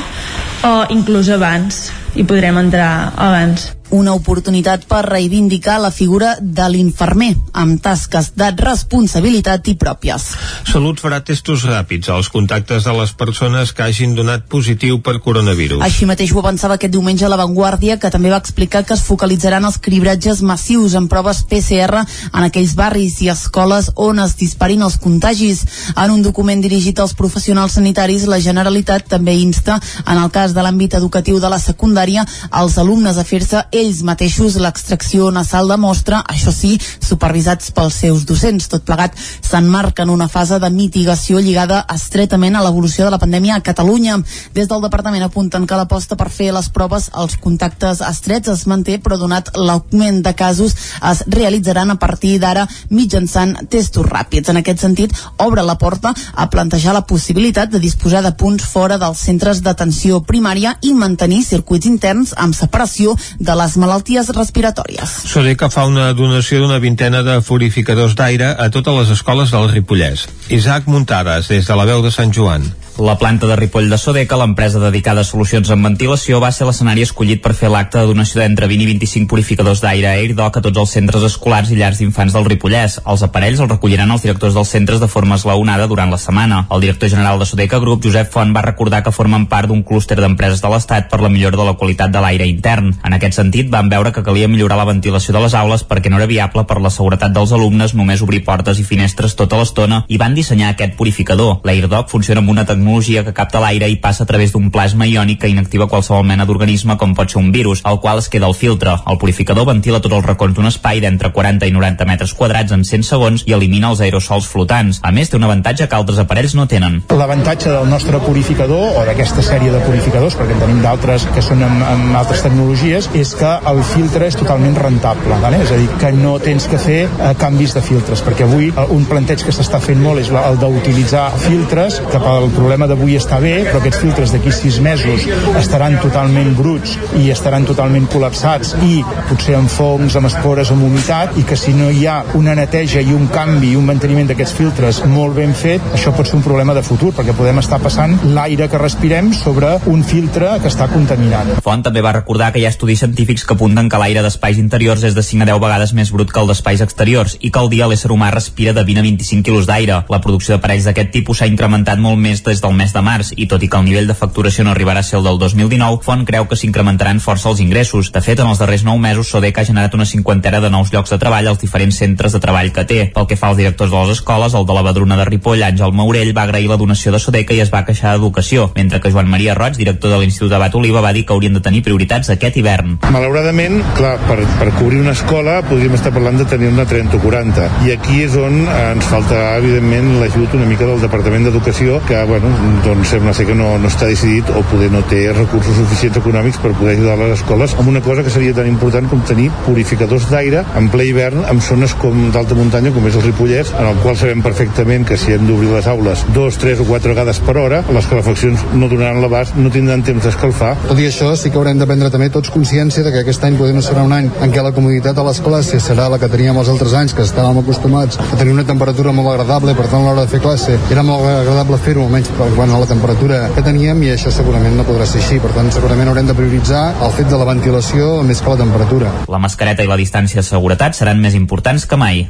o inclús abans i podrem entrar abans una oportunitat per reivindicar la figura de l'infermer amb tasques de responsabilitat i pròpies. Salut farà testos ràpids als contactes de les persones que hagin donat positiu per coronavirus. Així mateix ho avançava aquest diumenge a La Vanguardia, que també va explicar que es focalitzaran els cribratges massius en proves PCR en aquells barris i escoles on es disparin els contagis. En un document dirigit als professionals sanitaris, la Generalitat també insta, en el cas de l'àmbit educatiu de la secundària, als alumnes a fer-se ells mateixos l'extracció nasal de mostra, això sí, supervisats pels seus docents. Tot plegat s'enmarca en una fase de mitigació lligada estretament a l'evolució de la pandèmia a Catalunya. Des del departament apunten que l'aposta per fer les proves als contactes estrets es manté, però donat l'augment de casos es realitzaran a partir d'ara mitjançant testos ràpids. En aquest sentit, obre la porta a plantejar la possibilitat de disposar de punts fora dels centres d'atenció primària i mantenir circuits interns amb separació de les malalties respiratòries. Sodeca fa una donació d'una vintena de purificadors d'aire a totes les escoles del Ripollès. Isaac Muntades, des de la veu de Sant Joan. La planta de Ripoll de Sodeca, l'empresa dedicada a solucions en ventilació, va ser l'escenari escollit per fer l'acte de donació d'entre 20 i 25 purificadors d'aire AirDoc a tots els centres escolars i llars d'infants del Ripollès. Els aparells els recolliran els directors dels centres de forma eslaonada durant la setmana. El director general de Sodeca Group, Josep Font, va recordar que formen part d'un clúster d'empreses de l'Estat per la millora de la qualitat de l'aire intern. En aquest sentit, van veure que calia millorar la ventilació de les aules perquè no era viable per la seguretat dels alumnes només obrir portes i finestres tota l'estona i van dissenyar aquest purificador. L'AirDoc funciona amb una tecnologia tecnologia que capta l'aire i passa a través d'un plasma iònic que inactiva qualsevol mena d'organisme com pot ser un virus, al qual es queda el filtre. El purificador ventila tots els racons d'un espai d'entre 40 i 90 metres quadrats en 100 segons i elimina els aerosols flotants. A més, té un avantatge que altres aparells no tenen. L'avantatge del nostre purificador o d'aquesta sèrie de purificadors, perquè en tenim d'altres que són amb, amb altres tecnologies, és que el filtre és totalment rentable, vale? és a dir, que no tens que fer eh, canvis de filtres, perquè avui eh, un planteig que s'està fent molt és el d'utilitzar filtres que pel problema problema d'avui està bé, però aquests filtres d'aquí sis mesos estaran totalment bruts i estaran totalment col·lapsats i potser amb fongs, amb espores, amb humitat i que si no hi ha una neteja i un canvi i un manteniment d'aquests filtres molt ben fet, això pot ser un problema de futur perquè podem estar passant l'aire que respirem sobre un filtre que està contaminat. Font també va recordar que hi ha estudis científics que apunten que l'aire d'espais interiors és de 5 a 10 vegades més brut que el d'espais exteriors i que al dia l'ésser humà respira de 20 a 25 quilos d'aire. La producció d'aparells d'aquest tipus s'ha incrementat molt més des del mes de març i tot i que el nivell de facturació no arribarà a ser el del 2019, Font creu que s'incrementaran força els ingressos. De fet, en els darrers 9 mesos, Sodeca ha generat una cinquantena de nous llocs de treball als diferents centres de treball que té. Pel que fa als directors de les escoles, el de la Badruna de Ripoll, Àngel Maurell, va agrair la donació de Sodeca i es va queixar d'educació, mentre que Joan Maria Roig, director de l'Institut Abat Oliva, va dir que haurien de tenir prioritats aquest hivern. Malauradament, clar, per, per cobrir una escola podríem estar parlant de tenir una 30 o 40 i aquí és on ens falta evidentment l'ajut una mica del Departament d'Educació que bueno, doncs sembla ser que no, no està decidit o poder no té recursos suficients econòmics per poder ajudar les escoles amb una cosa que seria tan important com tenir purificadors d'aire en ple hivern en zones com d'alta muntanya com és el Ripollès en el qual sabem perfectament que si hem d'obrir les aules dos, tres o quatre vegades per hora les calefaccions no donaran l'abast no tindran temps d'escalfar. Tot i això sí que haurem de prendre també tots consciència de que aquest any poder no serà un any en què la comoditat de les classes serà la que teníem els altres anys que estàvem acostumats a tenir una temperatura molt agradable per tant a l'hora de fer classe era molt agradable fer-ho almenys quan a la temperatura que teníem i això segurament no podrà ser així. Per tant, segurament haurem de prioritzar el fet de la ventilació més que la temperatura. La mascareta i la distància de seguretat seran més importants que mai.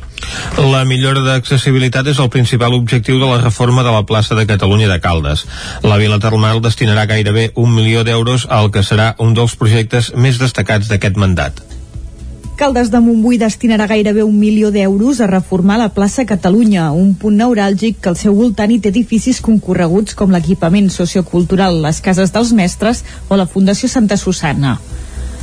La millora d'accessibilitat és el principal objectiu de la reforma de la plaça de Catalunya de Caldes. La Vila Termal destinarà gairebé un milió d'euros al que serà un dels projectes més destacats d'aquest mandat. Caldes de Montbui destinarà gairebé un milió d'euros a reformar la plaça Catalunya, un punt neuràlgic que al seu voltant hi té edificis concorreguts com l'equipament sociocultural, les cases dels mestres o la Fundació Santa Susana.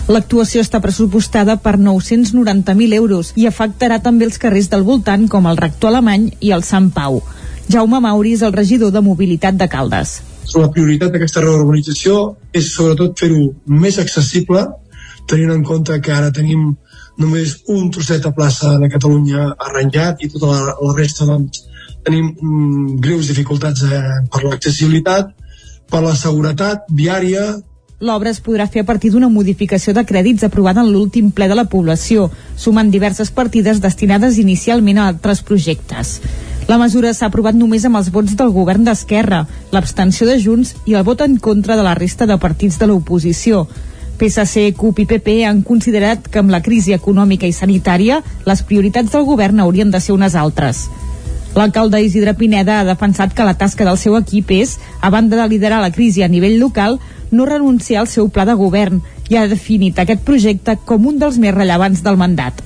L'actuació està pressupostada per 990.000 euros i afectarà també els carrers del voltant com el Rector Alemany i el Sant Pau. Jaume Mauri és el regidor de Mobilitat de Caldes. La prioritat d'aquesta reurbanització és sobretot fer-ho més accessible, tenint en compte que ara tenim només un trosset de plaça de Catalunya arranjat i tota la, la resta doncs, tenim mm, greus dificultats eh, per l'accessibilitat per la seguretat viària, L'obra es podrà fer a partir d'una modificació de crèdits aprovada en l'últim ple de la població, sumant diverses partides destinades inicialment a altres projectes. La mesura s'ha aprovat només amb els vots del govern d'Esquerra, l'abstenció de Junts i el vot en contra de la resta de partits de l'oposició. PSC, CUP i PP han considerat que amb la crisi econòmica i sanitària les prioritats del govern haurien de ser unes altres. L'alcalde Isidre Pineda ha defensat que la tasca del seu equip és, a banda de liderar la crisi a nivell local, no renunciar al seu pla de govern i ha definit aquest projecte com un dels més rellevants del mandat.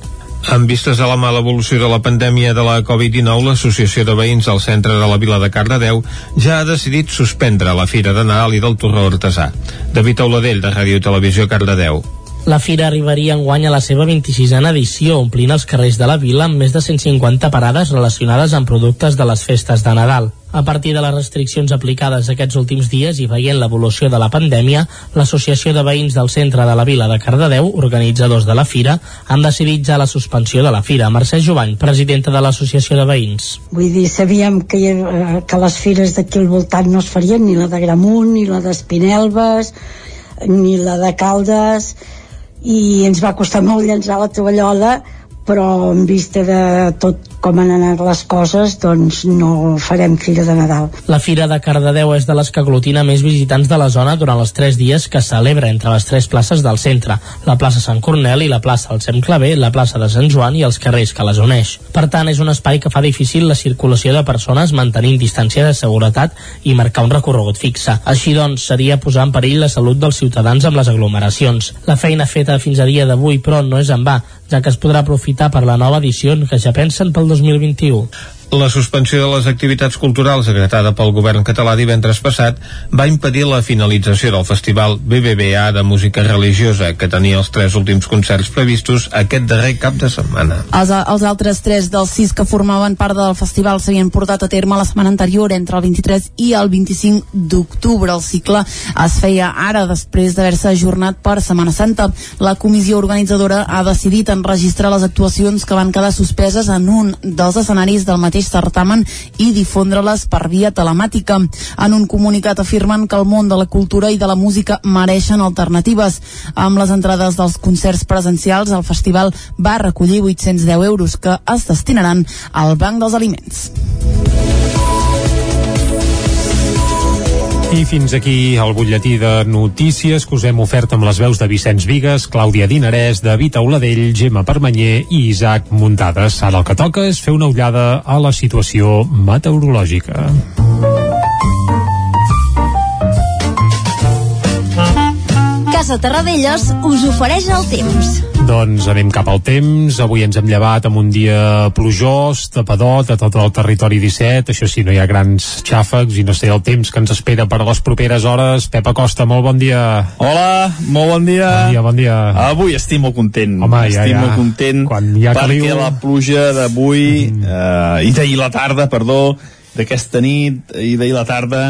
En vistes a la mala evolució de la pandèmia de la Covid-19, l'Associació de Veïns del centre de la vila de Cardedeu ja ha decidit suspendre la Fira de Nadal i del Torró Artesà. David Auladell, de Ràdio Televisió Cardedeu. La fira arribaria enguany a la seva 26a edició, omplint els carrers de la vila amb més de 150 parades relacionades amb productes de les festes de Nadal. A partir de les restriccions aplicades aquests últims dies i veient l'evolució de la pandèmia, l'Associació de Veïns del centre de la vila de Cardedeu, organitzadors de la fira, han decidit ja la suspensió de la fira. Mercè Jovany, presidenta de l'Associació de Veïns. Vull dir, sabíem que, eh, que les fires d'aquí al voltant no es farien, ni la de Gramunt, ni la d'Espinelves, ni la de Caldes, i ens va costar molt llançar la tovallola però en vista de tot com han anat les coses, doncs no farem Fira de Nadal. La Fira de Cardedeu és de les que aglutina més visitants de la zona durant els tres dies que celebra entre les tres places del centre, la plaça Sant Cornel i la plaça del Sem Clavé, la plaça de Sant Joan i els carrers que les uneix. Per tant, és un espai que fa difícil la circulació de persones mantenint distància de seguretat i marcar un recorregut fixe. Així doncs, seria posar en perill la salut dels ciutadans amb les aglomeracions. La feina feta fins a dia d'avui, però, no és en va, ja que es podrà aprofitar per la nova edició que ja pensen pel 2021. La suspensió de les activitats culturals decretada pel govern català divendres passat va impedir la finalització del festival BBVA de música religiosa que tenia els tres últims concerts previstos aquest darrer cap de setmana. Els, els altres tres dels sis que formaven part del festival s'havien portat a terme la setmana anterior entre el 23 i el 25 d'octubre. El cicle es feia ara després d'haver-se ajornat per Setmana Santa. La comissió organitzadora ha decidit enregistrar les actuacions que van quedar suspeses en un dels escenaris del mateix certamen i difondre-les per via telemàtica. En un comunicat afirmen que el món de la cultura i de la música mereixen alternatives. Amb les entrades dels concerts presencials, el festival va recollir 810 euros que es destinaran al Banc dels Aliments. I fins aquí el butlletí de notícies que us hem ofert amb les veus de Vicenç Vigues, Clàudia Dinarès, David Auladell, Gemma Permanyer i Isaac Muntades. Ara el que toca és fer una ullada a la situació meteorològica. Casa Terradellos us ofereix el temps. Doncs anem cap al temps. Avui ens hem llevat amb un dia plujós, tapadot a tot el territori 17. Això sí, no hi ha grans xàfecs i no sé el temps que ens espera per a les properes hores. Pep Acosta, molt bon dia. Hola, molt bon dia. Bon dia, bon dia. Avui estic molt content. Home, ja, estic ja. molt content Quan hi ha perquè caliu... la pluja d'avui mm. eh, i d'ahir la tarda, perdó, d'aquesta nit i d'ahir la tarda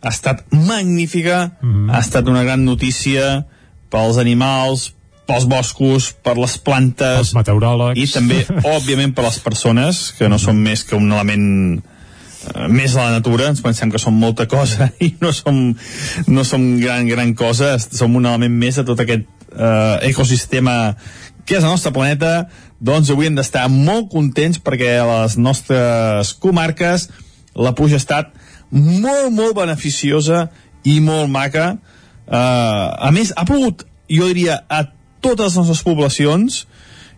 ha estat magnífica, mm. ha estat una gran notícia pels animals, pels boscos, per les plantes... Els meteoròlegs. I també, òbviament, per les persones, que no són més que un element eh, més a la natura, ens pensem que som molta cosa i no som, no som gran, gran cosa, som un element més de tot aquest eh, ecosistema que és el nostre planeta, doncs avui hem d'estar molt contents perquè a les nostres comarques la pluja ha estat molt, molt beneficiosa i molt maca. Uh, a més, ha plogut, jo diria, a totes les nostres poblacions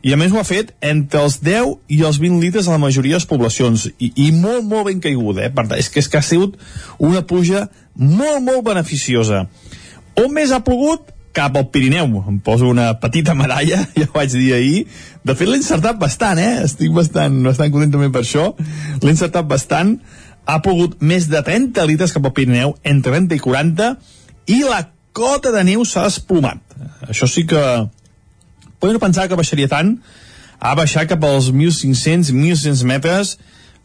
i a més ho ha fet entre els 10 i els 20 litres a la majoria de les poblacions i, i molt, molt ben caiguda eh? per tant, és que, és que ha sigut una pluja molt, molt beneficiosa on més ha plogut? cap al Pirineu em poso una petita medalla ja ho vaig dir ahir de fet l'he encertat bastant eh? estic bastant, bastant content també per això l'he encertat bastant ha plogut més de 30 litres cap al Pirineu entre 30 i 40 i la cota de neu s'ha desplomat això sí que podem pensar que baixaria tant. Ha baixat cap als 1.500-1.600 metres.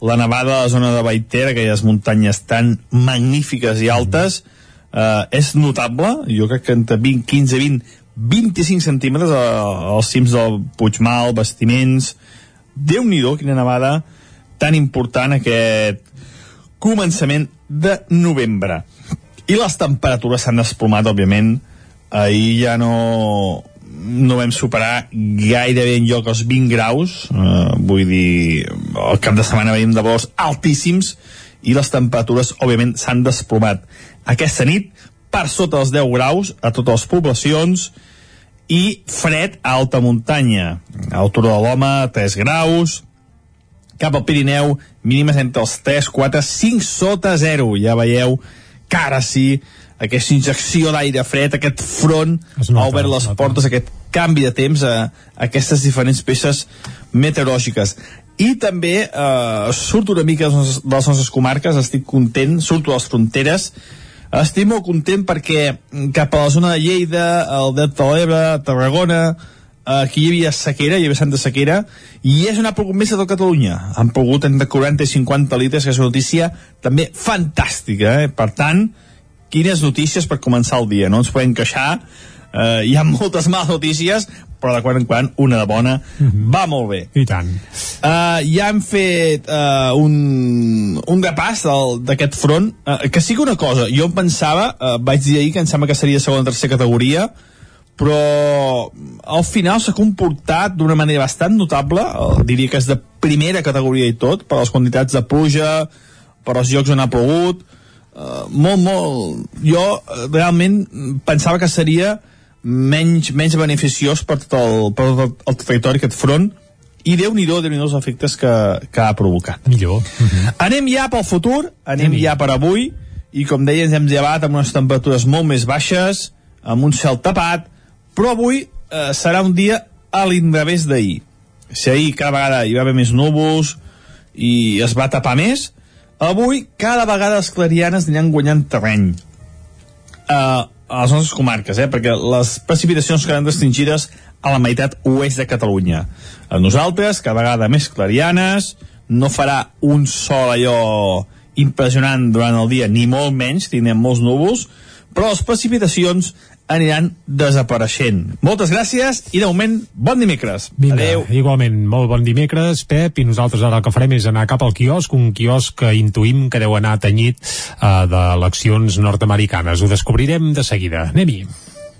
La nevada a la zona de Baiter, aquelles muntanyes tan magnífiques i altes eh, és notable. Jo crec que entre 20, 15, 20 25 centímetres als cims del Puigmal, Bastiments. Déu nhi quina nevada tan important aquest començament de novembre i les temperatures s'han desplomat, òbviament. Ahir ja no, no vam superar gairebé en lloc els 20 graus, eh, vull dir, el cap de setmana veiem de valors altíssims i les temperatures, òbviament, s'han desplomat. Aquesta nit, per sota dels 10 graus a totes les poblacions i fred a alta muntanya. A l'altura de l'home, 3 graus, cap al Pirineu, mínimes entre els 3, 4, 5 sota 0. Ja veieu que ara sí, aquesta injecció d'aire fred, aquest front nota, ha obert les portes, aquest canvi de temps a, a aquestes diferents peces meteorològiques. I també eh, surto una mica de les, de les nostres comarques, estic content, surto de les fronteres, estic molt content perquè cap a la zona de Lleida, el Delta de l'Ebre, Tarragona, aquí hi havia sequera, hi havia santa sequera, i és una pogut més a tot Catalunya. Han pogut entre 40 i 50 litres, que és una notícia també fantàstica. Eh? Per tant, quines notícies per començar el dia, no ens podem queixar, eh, hi ha moltes males notícies, però de quan en quan una de bona mm -hmm. va molt bé. I tant. Uh, ja hem fet uh, un, un repàs d'aquest front, uh, que sigui una cosa, jo em pensava, uh, vaig dir ahir que em sembla que seria segona o tercera categoria, però al final s'ha comportat d'una manera bastant notable, uh, diria que és de primera categoria i tot, per les quantitats de pluja, per els llocs on ha plogut, uh, molt, molt... Jo uh, realment pensava que seria menys, menys beneficiós per tot el, per tot el, territori, aquest front, i Déu-n'hi-do, déu nhi déu els efectes que, que ha provocat. Millor. Uh -huh. Anem ja pel futur, anem Anem-hi. ja per avui, i com deia, ens hem llevat amb unes temperatures molt més baixes, amb un cel tapat, però avui eh, serà un dia a l'inrevés d'ahir. Si ahir cada vegada hi va haver més núvols i es va tapar més, avui cada vegada les clarianes aniran guanyant terreny. Uh, a les nostres comarques, eh? perquè les precipitacions quedaran restringides a la meitat oest de Catalunya. A nosaltres, cada vegada més clarianes, no farà un sol allò impressionant durant el dia, ni molt menys, tindrem molts núvols, però les precipitacions aniran desapareixent. Moltes gràcies i de moment, bon dimecres. Vinga, Adeu. igualment, molt bon dimecres, Pep, i nosaltres ara el que farem és anar cap al quiosc, un quiosc que intuïm que deu anar tenyit uh, d'eleccions nord-americanes. Ho descobrirem de seguida. Anem-hi.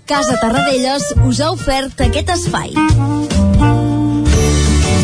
Casa Tarradellas us ha ofert aquest espai.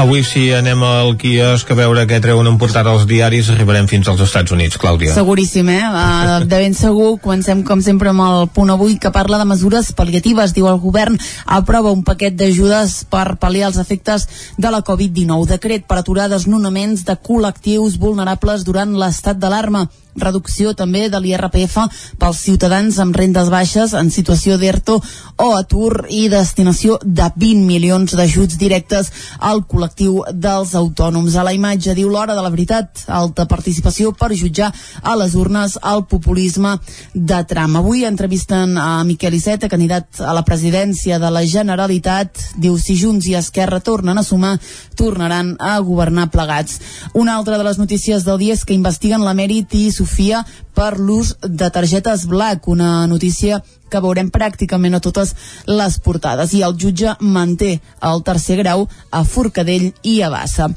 Avui si anem al quiosc a veure què treuen en portada als diaris arribarem fins als Estats Units, Clàudia. Seguríssim, eh? Uh, de ben segur, comencem com sempre amb el punt avui que parla de mesures pal·liatives. Diu el govern aprova un paquet d'ajudes per pal·liar els efectes de la Covid-19. Decret per aturar desnonaments de col·lectius vulnerables durant l'estat d'alarma reducció també de l'IRPF pels ciutadans amb rendes baixes en situació d'ERTO o atur i destinació de 20 milions d'ajuts directes al col·lectiu dels autònoms. A la imatge diu l'hora de la veritat, alta participació per jutjar a les urnes el populisme de tram. Avui entrevisten a Miquel Iceta, candidat a la presidència de la Generalitat. Diu, si Junts i Esquerra tornen a sumar, tornaran a governar plegats. Una altra de les notícies del dia és que investiguen l'emèrit i Sofia per l'ús de targetes Black, una notícia que veurem pràcticament a totes les portades. I el jutge manté el tercer grau a Forcadell i a Bassa.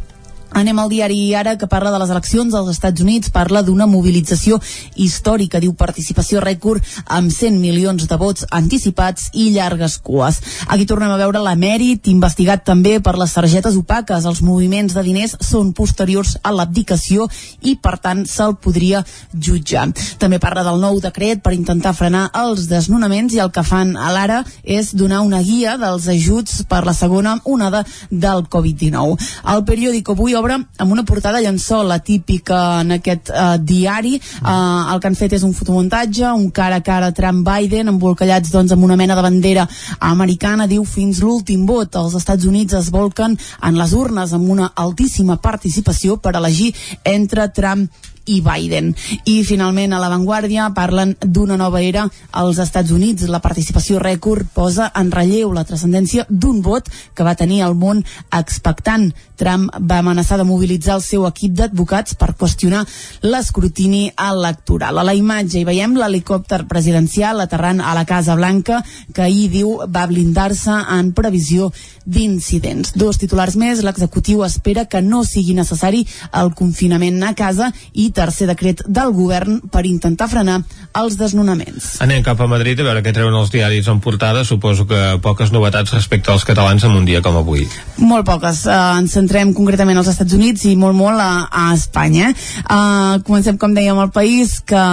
Anem al diari Ara, que parla de les eleccions als Estats Units, parla d'una mobilització històrica, diu participació rècord amb 100 milions de vots anticipats i llargues cues. Aquí tornem a veure l'emèrit, investigat també per les targetes opaques. Els moviments de diners són posteriors a l'abdicació i, per tant, se'l podria jutjar. També parla del nou decret per intentar frenar els desnonaments i el que fan a l'Ara és donar una guia dels ajuts per la segona onada del Covid-19. El periòdic avui obre amb una portada llençol, la típica en aquest uh, diari. Uh, el que han fet és un fotomuntatge, un cara a cara Trump-Biden, embolcallats doncs, amb una mena de bandera americana, diu fins l'últim vot. Els Estats Units es volquen en les urnes amb una altíssima participació per elegir entre Trump i Biden. I finalment a l'avantguàrdia parlen d'una nova era als Estats Units. La participació rècord posa en relleu la transcendència d'un vot que va tenir el món expectant. Trump va amenaçar de mobilitzar el seu equip d'advocats per qüestionar l'escrutini electoral. A la imatge hi veiem l'helicòpter presidencial aterrant a la Casa Blanca que ahir diu va blindar-se en previsió d'incidents. Dos titulars més, l'executiu espera que no sigui necessari el confinament a casa i tercer decret del govern per intentar frenar els desnonaments. Anem cap a Madrid a veure què treuen els diaris en portada. Suposo que poques novetats respecte als catalans en un dia com avui. Molt poques. Uh, ens centrem concretament als Estats Units i molt molt a, a Espanya. Uh, comencem, com dèiem, el país que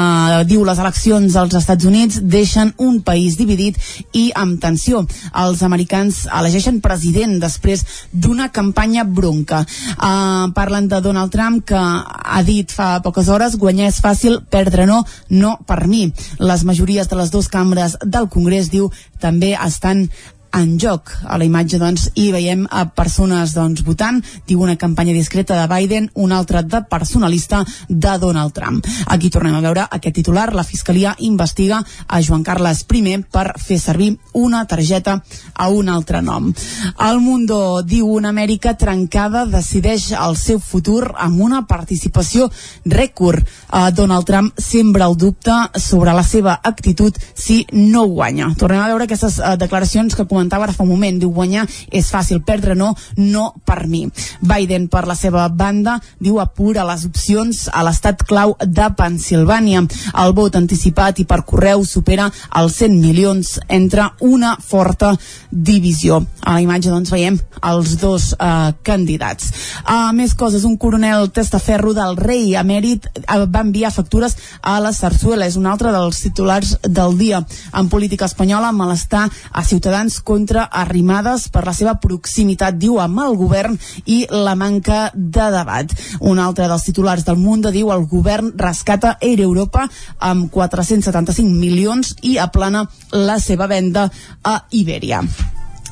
diu les eleccions als Estats Units deixen un país dividit i amb tensió. Els americans elegeixen president després d'una campanya bronca. Uh, parlen de Donald Trump que ha dit fa poques hores guanyar és fàcil, perdre no, no per mi. Les majories de les dues cambres del Congrés, diu, també estan en joc. A la imatge, doncs, hi veiem a persones, doncs, votant, diu una campanya discreta de Biden, una altra de personalista de Donald Trump. Aquí tornem a veure aquest titular. La Fiscalia investiga a Joan Carles I per fer servir una targeta a un altre nom. El Mundo diu una Amèrica trencada decideix el seu futur amb una participació rècord. Uh, Donald Trump sembra el dubte sobre la seva actitud si no guanya. Tornem a veure aquestes uh, declaracions que comentava ara fa un moment, diu guanyar és fàcil, perdre no, no per mi. Biden, per la seva banda, diu apura les opcions a l'estat clau de Pensilvània. El vot anticipat i per correu supera els 100 milions entre una forta divisió. A la imatge, doncs, veiem els dos eh, candidats. Uh, més coses, un coronel testaferro del rei emèrit uh, va enviar factures a la Sarsuela, és un altre dels titulars del dia. En política espanyola, malestar a ciutadans contra Arrimadas per la seva proximitat, diu, amb el govern i la manca de debat. Un altre dels titulars del Mundo diu el govern rescata Air Europa amb 475 milions i aplana la seva venda a Iberia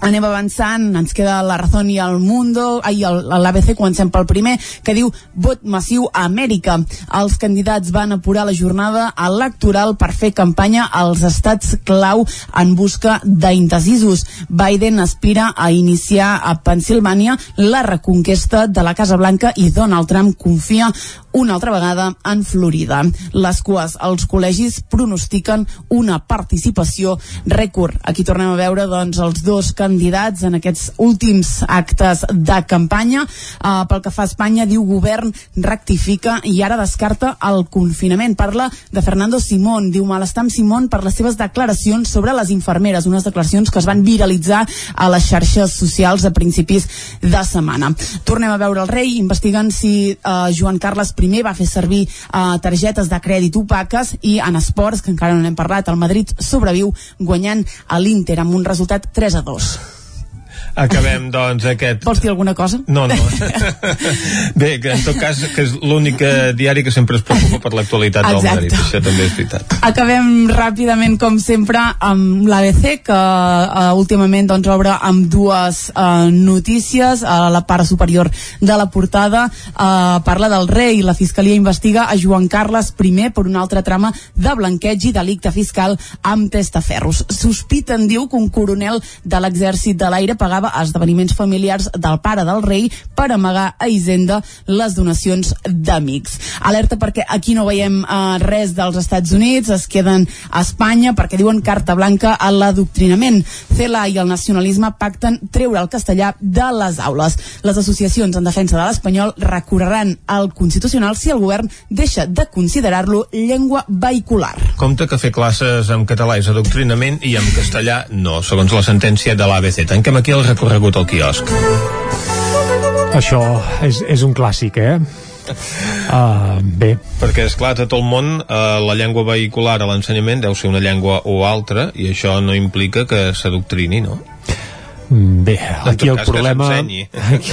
anem avançant, ens queda la Razón i el Mundo, ai, l'ABC comencem pel primer, que diu vot massiu a Amèrica. Els candidats van apurar la jornada electoral per fer campanya als estats clau en busca d'indecisos. Biden aspira a iniciar a Pensilvània la reconquesta de la Casa Blanca i Donald Trump confia una altra vegada en Florida. Les cues als col·legis pronostiquen una participació rècord. Aquí tornem a veure doncs, els dos candidats en aquests últims actes de campanya. Uh, pel que fa a Espanya, diu govern rectifica i ara descarta el confinament. Parla de Fernando Simón. Diu malestar amb Simón per les seves declaracions sobre les infermeres, unes declaracions que es van viralitzar a les xarxes socials a principis de setmana. Tornem a veure el rei, investigant si uh, Joan Carles I va fer servir uh, targetes de crèdit opaques i en esports, que encara no n'hem parlat, el Madrid sobreviu guanyant a l'Inter amb un resultat 3 a 2. Acabem, doncs, aquest... Vols dir alguna cosa? No, no. Bé, que en tot cas, que és l'únic eh, diari que sempre es preocupa per l'actualitat del Madrid. Això també és veritat. Acabem ràpidament, com sempre, amb l'ABC, que uh, últimament doncs, obre amb dues uh, notícies. A la part superior de la portada uh, parla del rei. La Fiscalia investiga a Joan Carles I per una altra trama de blanqueig i delicte fiscal amb testaferros. Sospiten, diu, que un coronel de l'exèrcit de l'aire pagava a esdeveniments familiars del pare del rei per amagar a Hisenda les donacions d'amics. Alerta perquè aquí no veiem uh, res dels Estats Units, es queden a Espanya perquè diuen carta blanca a l'adoctrinament. CELA i el nacionalisme pacten treure el castellà de les aules. Les associacions en defensa de l'espanyol recorreran al Constitucional si el govern deixa de considerar-lo llengua vehicular. Compte que fer classes en català és adoctrinament i en castellà no, segons la sentència de l'ABC. Tanquem aquí el recorregut al quiosc. Això és, és un clàssic, eh? Uh, bé. Perquè, és clar, tot el món, uh, la llengua vehicular a l'ensenyament deu ser una llengua o altra, i això no implica que s'adoctrini, no? Mm, Bé, aquí el problema aquí,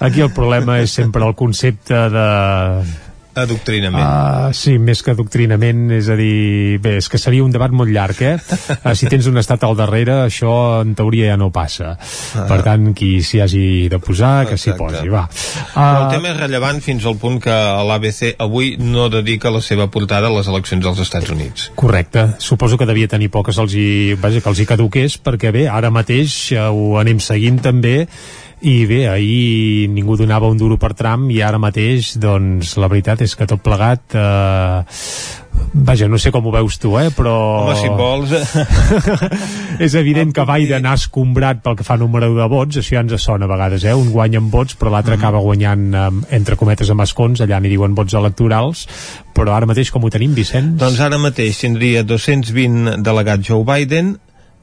aquí el problema és sempre el concepte de Adoctrinament. Uh, sí, més que adoctrinament, és a dir, bé, és que seria un debat molt llarg, eh? Uh, si tens un estat al darrere, això en teoria ja no passa. Ah. Per tant, qui s'hi hagi de posar, que s'hi posi, va. Però el tema és rellevant fins al punt que l'ABC avui no dedica la seva portada a les eleccions dels Estats Units. Correcte, suposo que devia tenir poques els hi, vaja, que els hi caduqués perquè bé, ara mateix eh, ho anem seguint també i bé, ahir ningú donava un duro per Trump i ara mateix doncs la veritat és que tot plegat eh, vaja, no sé com ho veus tu eh, però Home, si vols... és evident que Biden ha escombrat pel que fa número de vots, això ja ens sona a vegades, eh? un guanya amb vots, però l'altre acaba guanyant, eh, entre cometes, amb escons, allà n'hi diuen vots electorals, però ara mateix com ho tenim, Vicenç? Doncs ara mateix tindria 220 delegats Joe Biden,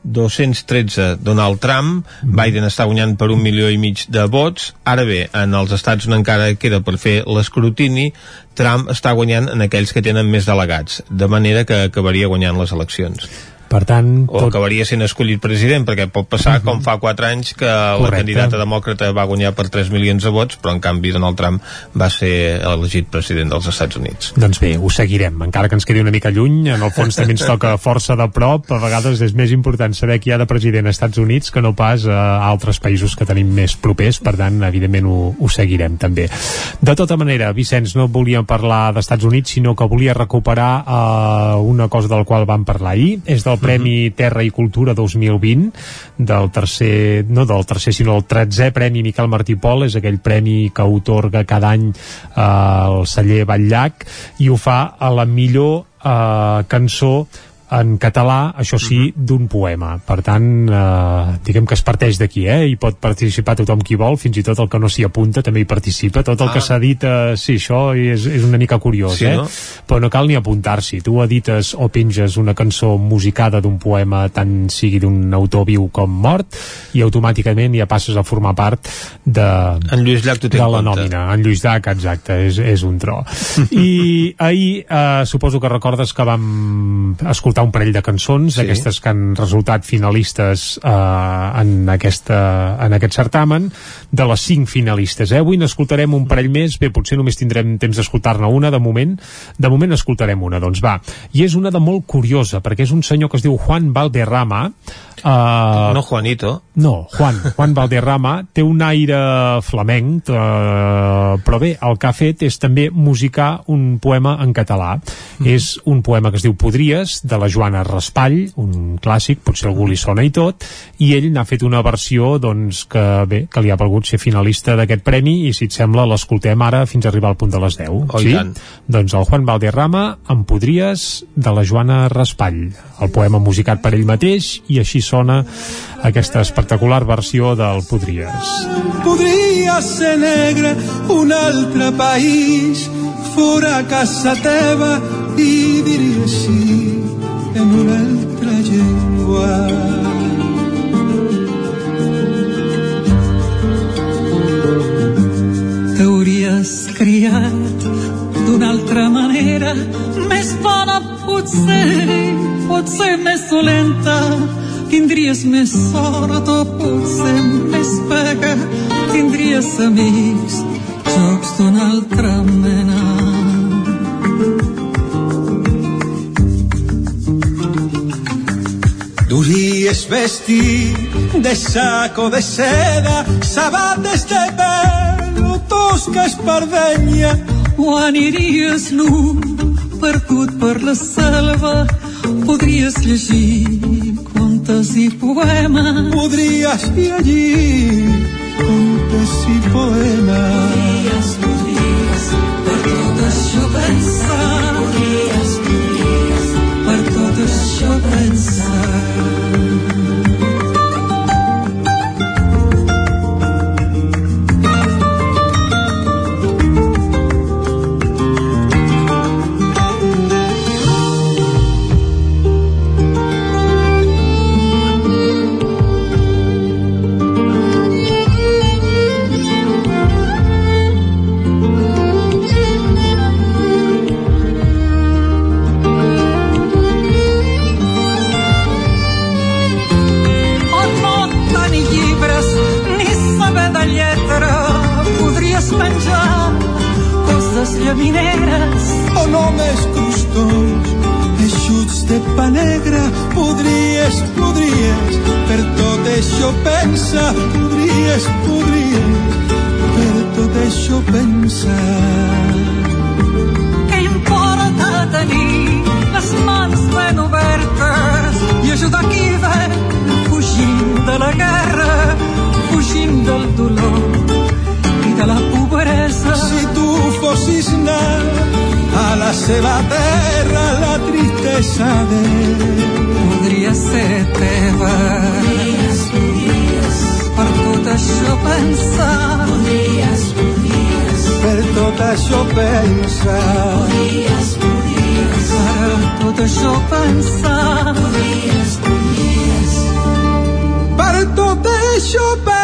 213 Donald Trump, Biden està guanyant per un milió i mig de vots, ara bé, en els estats on encara queda per fer l'escrutini, Trump està guanyant en aquells que tenen més delegats, de manera que acabaria guanyant les eleccions. Per tant, o acabaria sent escollit president, perquè pot passar com fa 4 anys que la Correcte. candidata demòcrata va guanyar per 3 milions de vots, però en canvi Donald Trump va ser elegit president dels Estats Units. Doncs bé, ho seguirem, encara que ens quedi una mica lluny, en el fons també ens toca força de prop, a vegades és més important saber qui hi ha de president als Estats Units que no pas a altres països que tenim més propers, per tant, evidentment ho, ho seguirem també. De tota manera, Vicenç, no volia parlar d'Estats Units, sinó que volia recuperar uh, una cosa del qual vam parlar ahir, és del Premi Terra i Cultura 2020, del tercer, no del tercer, sinó del 13è Premi Miquel Martí Pol, és aquell premi que otorga cada any eh, el celler Batllac, i ho fa a la millor eh, cançó en català, això sí, d'un poema. Per tant, eh, diguem que es parteix d'aquí, eh? Hi pot participar tothom qui vol, fins i tot el que no s'hi apunta també hi participa. Tot el Ah. que s'ha dit, eh, sí, això és, és una mica curiós, Sí, eh? no? Però no cal ni apuntar-s'hi. Tu edites o penges una cançó musicada d'un poema, tant sigui d'un autor viu com mort, i automàticament ja passes a formar part de, En Lluís Llach de en la compte. nòmina. En Lluís Llach, exacte, és, és un tro. I ahir eh, suposo que recordes que vam escoltar un parell de cançons, Sí. d'aquestes que han resultat finalistes eh, en, aquesta, en aquest certamen, de les cinc finalistes. Eh? Avui n'escoltarem un parell més, bé, potser només tindrem temps d'escoltar-ne una, de moment. De moment escoltarem una, doncs va. I és una de molt curiosa, perquè és un senyor que es diu Juan Valderrama, Uh, No Juanito. no, Juan, Juan Valderrama té un aire flamenc, uh, però bé, el que ha fet és també musicar un poema en català. Mm. És un poema que es diu Podries, de la Joana Raspall, un clàssic, potser algú li sona i tot, i ell n'ha fet una versió doncs, que, bé, que li ha valgut ser finalista d'aquest premi, i si et sembla l'escoltem ara fins a arribar al punt de les 10. Oh, sí? tant. Doncs el Juan Valderrama, en Podries, de la Joana Raspall. El poema musicat per ell mateix, i així sona aquesta espectacular versió del Podries. Podria ser negre un altre país fora casa teva i diria sí en una altra llengua. T'hauries criat d'una altra manera, més bona potser, potser més dolenta, tindries més sort o potser més pega, tindries amics, jocs d'una altra mena. Duries vestir de saco de seda, sabates de pelo, tosca espardenya, o aniries nu, perdut per la selva, podries llegir contes i poemes. podries llegir contes i poemes. Podries, podries, per tot això pensar. Podries, podries, per tot o només crostons eixuts de pa negre podries, podries. Per tot això pensa podries, podries. Per tot això pensa. Què importa tenir les mans ben obertes i ajudar qui ven fugint de la guerra fugint del dolor i de la pobresa? Si tu fossis nat a la seva terra la tristesa de podria ser teva. Podries, podries. Per tot això pensar Podries, podries. Per tot això pensa. Podries, podries. Per tot això pensar Podries, podries. Per tot això pensa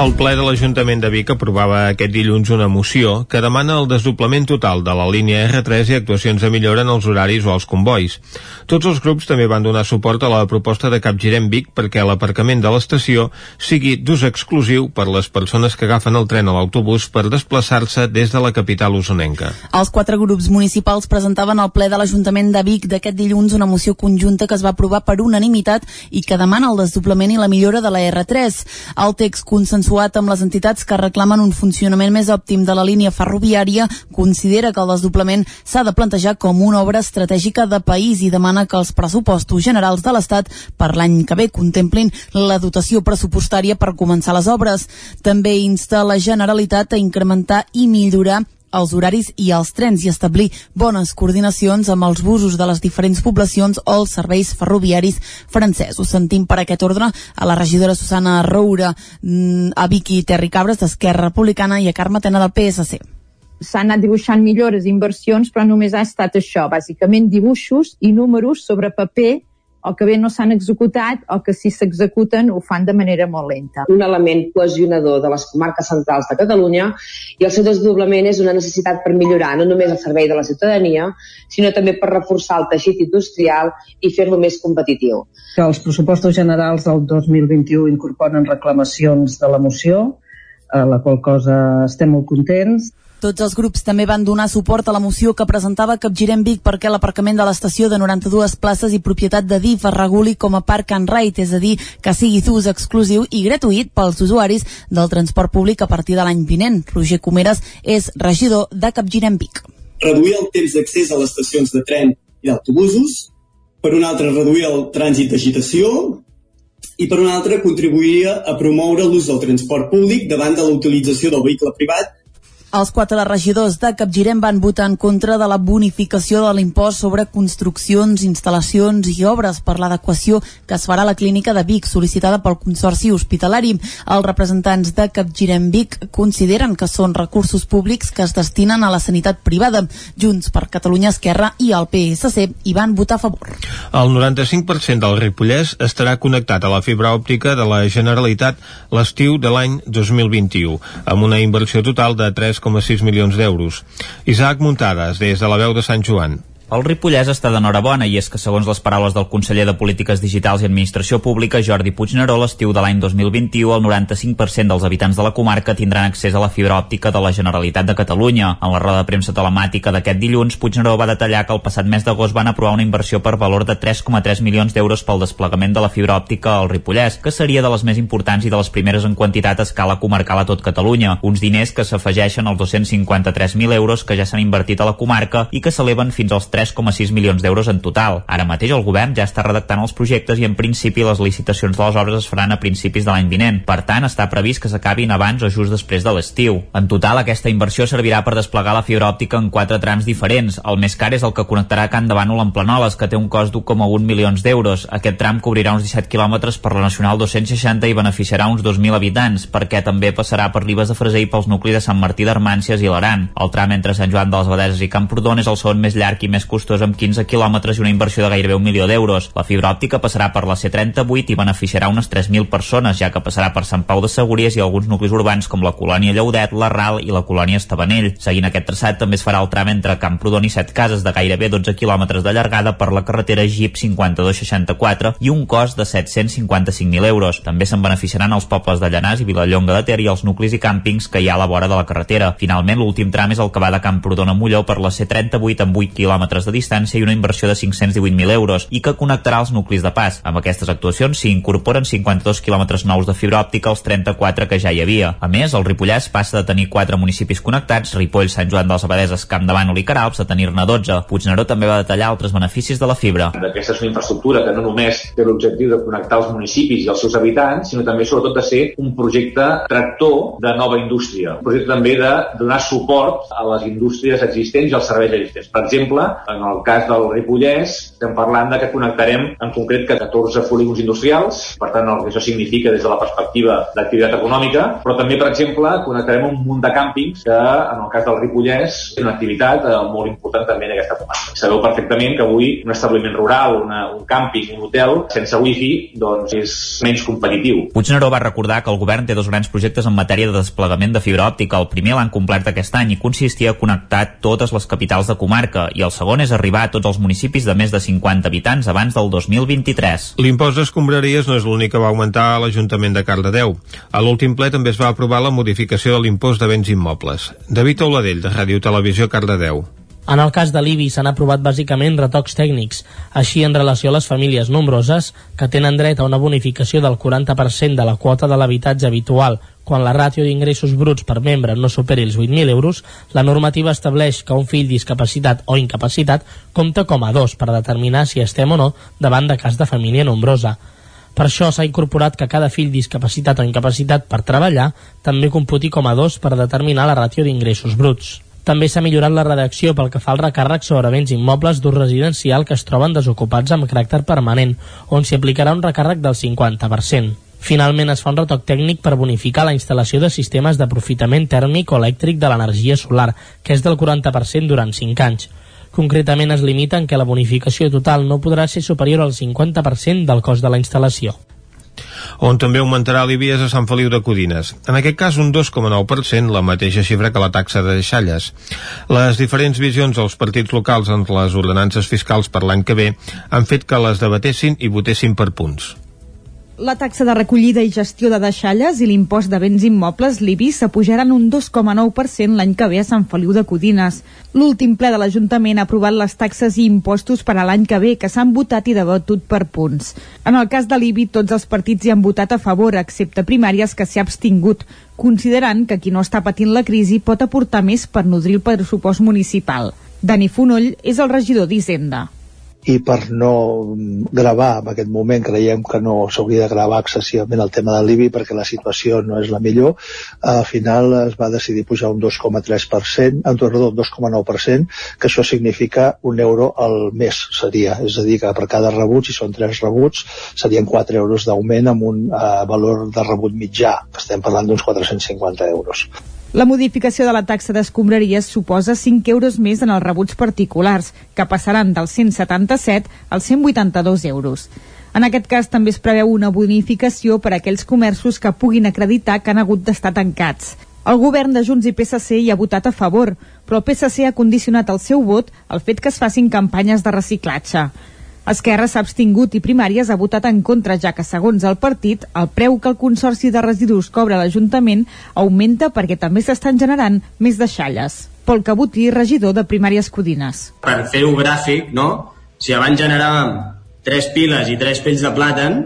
El ple de l'Ajuntament de Vic aprovava aquest dilluns una moció que demana el desdoblament total de la línia R3 i actuacions de millora en els horaris o els convois. Tots els grups també van donar suport a la proposta de Capgirem Vic perquè l'aparcament de l'estació sigui d'ús exclusiu per les persones que agafen el tren o l'autobús per desplaçar-se des de la capital usonenca. Els quatre grups municipals presentaven al ple de l'Ajuntament de Vic d'aquest dilluns una moció conjunta que es va aprovar per unanimitat i que demana el desdoblament i la millora de la R3. El text consensuat amb les entitats que reclamen un funcionament més òptim de la línia ferroviària considera que el desdoblament s'ha de plantejar com una obra estratègica de país i demana que els pressupostos generals de l'Estat per l'any que ve contemplin la dotació pressupostària per començar les obres. També insta la Generalitat a incrementar i millorar els horaris i els trens i establir bones coordinacions amb els busos de les diferents poblacions o els serveis ferroviaris francesos. Sentim per aquest ordre a la regidora Susana Roura, mm, a Vicky Terri Cabres d'Esquerra Republicana i a Carme Tena del PSC s'han anat dibuixant millores, inversions, però només ha estat això, bàsicament dibuixos i números sobre paper o que bé no s'han executat o que si s'executen ho fan de manera molt lenta. un element cohesionador de les comarques centrals de Catalunya i el seu desdoblament és una necessitat per millorar no només el servei de la ciutadania, sinó també per reforçar el teixit industrial i fer-lo més competitiu. que els pressupostos generals del 2021 incorporen reclamacions de la moció, a la qual cosa estem molt contents. Tots els grups també van donar suport a la moció que presentava Capgirem Vic perquè l'aparcament de l'estació de 92 places i propietat de DIF es reguli com a park and ride, és a dir, que sigui d'ús exclusiu i gratuït pels usuaris del transport públic a partir de l'any vinent. Roger Comeres és regidor de Capgirem Vic. reduir el temps d'accés a les estacions de tren i d'autobusos, per un altre reduir el trànsit d'agitació i per un altre contribuiria a promoure l'ús del transport públic davant de la utilització del vehicle privat Els quatre regidors de Capgirem van votar en contra de la bonificació de l'impost sobre construccions, instal·lacions i obres per l'adequació que es farà a la clínica de Vic sol·licitada pel Consorci Hospitalari. Els representants de Capgirem Vic consideren que són recursos públics que es destinen a la sanitat privada. Junts per Catalunya Esquerra i el PSC hi van votar a favor. El 95% del Ripollès estarà connectat a la fibra òptica de la Generalitat l'estiu de l'any 2021, amb una inversió total de 3,6 milions d'euros. Isaac Muntades, des de la veu de Sant Joan. El Ripollès està d'enhorabona i és que, segons les paraules del conseller de Polítiques Digitals i Administració Pública, Jordi Puigneró, l'estiu de l'any 2021 el 95% dels habitants de la comarca tindran accés a la fibra òptica de la Generalitat de Catalunya. En la roda de premsa telemàtica d'aquest dilluns, Puigneró va detallar que el passat mes d'agost van aprovar una inversió per valor de 3,3 milions d'euros pel desplegament de la fibra òptica al Ripollès, que seria de les més importants i de les primeres en quantitat a escala comarcal a tot Catalunya. Uns diners que s'afegeixen als 253.000 euros que ja s'han invertit a la comarca i que s'eleven fins als 3,6 milions d'euros en total. Ara mateix el govern ja està redactant els projectes i en principi les licitacions de les obres es faran a principis de l'any vinent. Per tant, està previst que s'acabin abans o just després de l'estiu. En total, aquesta inversió servirà per desplegar la fibra òptica en quatre trams diferents. El més car és el que connectarà Can de Bànol amb Planoles, que té un cost d'1,1 milions d'euros. Aquest tram cobrirà uns 17 quilòmetres per la Nacional 260 i beneficiarà uns 2.000 habitants, perquè també passarà per Ribes de Freser i pels nuclis de Sant Martí d'Armàncies i l'Aran. El tram entre Sant Joan de les Abadeses i Camprodon és el segon més llarg i més costós amb 15 quilòmetres i una inversió de gairebé un milió d'euros. La fibra òptica passarà per la C38 i beneficiarà unes 3.000 persones, ja que passarà per Sant Pau de Segúries i alguns nuclis urbans com la colònia Lleudet, la RAL i la colònia Estabanell. Seguint aquest traçat també es farà el tram entre Camprodon i Set Cases de gairebé 12 quilòmetres de llargada per la carretera GIP 5264 i un cost de 755.000 euros. També se'n beneficiaran els pobles de Llanàs i Vilallonga de Ter i els nuclis i càmpings que hi ha a la vora de la carretera. Finalment, l'últim tram és el que va de Camprodon a Molló per la C38 amb 8 quilòmetres de distància i una inversió de 518.000 euros i que connectarà els nuclis de pas. Amb aquestes actuacions s'hi incorporen 52 quilòmetres nous de fibra òptica als 34 que ja hi havia. A més, el Ripollès passa de tenir 4 municipis connectats, Ripoll, Sant Joan dels Abadeses, Camp de Bànol i Caralps, a tenir-ne 12. Puigneró també va detallar altres beneficis de la fibra. Aquesta és una infraestructura que no només té l'objectiu de connectar els municipis i els seus habitants, sinó també sobretot de ser un projecte tractor de nova indústria. Un projecte també de donar suport a les indústries existents i als serveis existents. Per exemple, en el cas del Ripollès, estem parlant de que connectarem en concret 14 polígons industrials, per tant el que això significa des de la perspectiva d'activitat econòmica, però també, per exemple, connectarem un munt de càmpings que, en el cas del Ripollès, és una activitat eh, molt important també en aquesta comarca. Sabeu perfectament que avui un establiment rural, una, un càmping, un hotel, sense wifi, doncs és menys competitiu. Puigneró va recordar que el govern té dos grans projectes en matèria de desplegament de fibra òptica. El primer l'han complert aquest any i consistia a connectar totes les capitals de comarca i el segon és arribar a tots els municipis de més de 50 habitants abans del 2023. L'impost d'escombraries no és l'únic que va augmentar a l'Ajuntament de Cardedeu. A l'últim ple també es va aprovar la modificació de l'impost de béns immobles. David Auladell, de Ràdio Televisió Cardedeu. En el cas de l'IBI s'han aprovat bàsicament retocs tècnics, així en relació a les famílies nombroses que tenen dret a una bonificació del 40% de la quota de l'habitatge habitual quan la ràtio d'ingressos bruts per membre no superi els 8.000 euros, la normativa estableix que un fill discapacitat o incapacitat compta com a dos per determinar si estem o no davant de cas de família nombrosa. Per això s'ha incorporat que cada fill discapacitat o incapacitat per treballar també computi com a dos per determinar la ràtio d'ingressos bruts. També s'ha millorat la redacció pel que fa al recàrrec sobre béns immobles d'ús residencial que es troben desocupats amb caràcter permanent, on s'hi aplicarà un recàrrec del 50%. Finalment es fa un retoc tècnic per bonificar la instal·lació de sistemes d'aprofitament tèrmic o elèctric de l'energia solar, que és del 40% durant 5 anys. Concretament es limita en què la bonificació total no podrà ser superior al 50% del cost de la instal·lació on també augmentarà l'IBI és a Sant Feliu de Codines. En aquest cas, un 2,9%, la mateixa xifra que la taxa de deixalles. Les diferents visions dels partits locals entre les ordenances fiscals per l'any que ve han fet que les debatessin i votessin per punts. La taxa de recollida i gestió de deixalles i l'impost de béns immobles, l'IBI, s'apujaran un 2,9% l'any que ve a Sant Feliu de Codines. L'últim ple de l'Ajuntament ha aprovat les taxes i impostos per a l'any que ve, que s'han votat i debatut per punts. En el cas de l'IBI, tots els partits hi han votat a favor, excepte primàries que s'hi ha abstingut, considerant que qui no està patint la crisi pot aportar més per nodrir el pressupost municipal. Dani Fonoll és el regidor d'Hisenda i per no gravar en aquest moment creiem que no s'hauria de gravar excessivament el tema de l'IBI perquè la situació no és la millor al final es va decidir pujar un 2,3% perdó, un 2,9% que això significa un euro al mes seria, és a dir que per cada rebut si són tres rebuts serien 4 euros d'augment amb un eh, valor de rebut mitjà, estem parlant d'uns 450 euros la modificació de la taxa d'escombraries suposa 5 euros més en els rebuts particulars, que passaran dels 177 als 182 euros. En aquest cas també es preveu una bonificació per a aquells comerços que puguin acreditar que han hagut d'estar tancats. El govern de Junts i PSC hi ha votat a favor, però el PSC ha condicionat el seu vot al fet que es facin campanyes de reciclatge. Esquerra s'ha abstingut i Primàries ha votat en contra, ja que, segons el partit, el preu que el Consorci de Residus cobra l'Ajuntament augmenta perquè també s'estan generant més deixalles. Pol Cabutí, regidor de Primàries Codines. Per fer-ho gràfic, no? Si abans generàvem tres piles i tres pells de plàtan,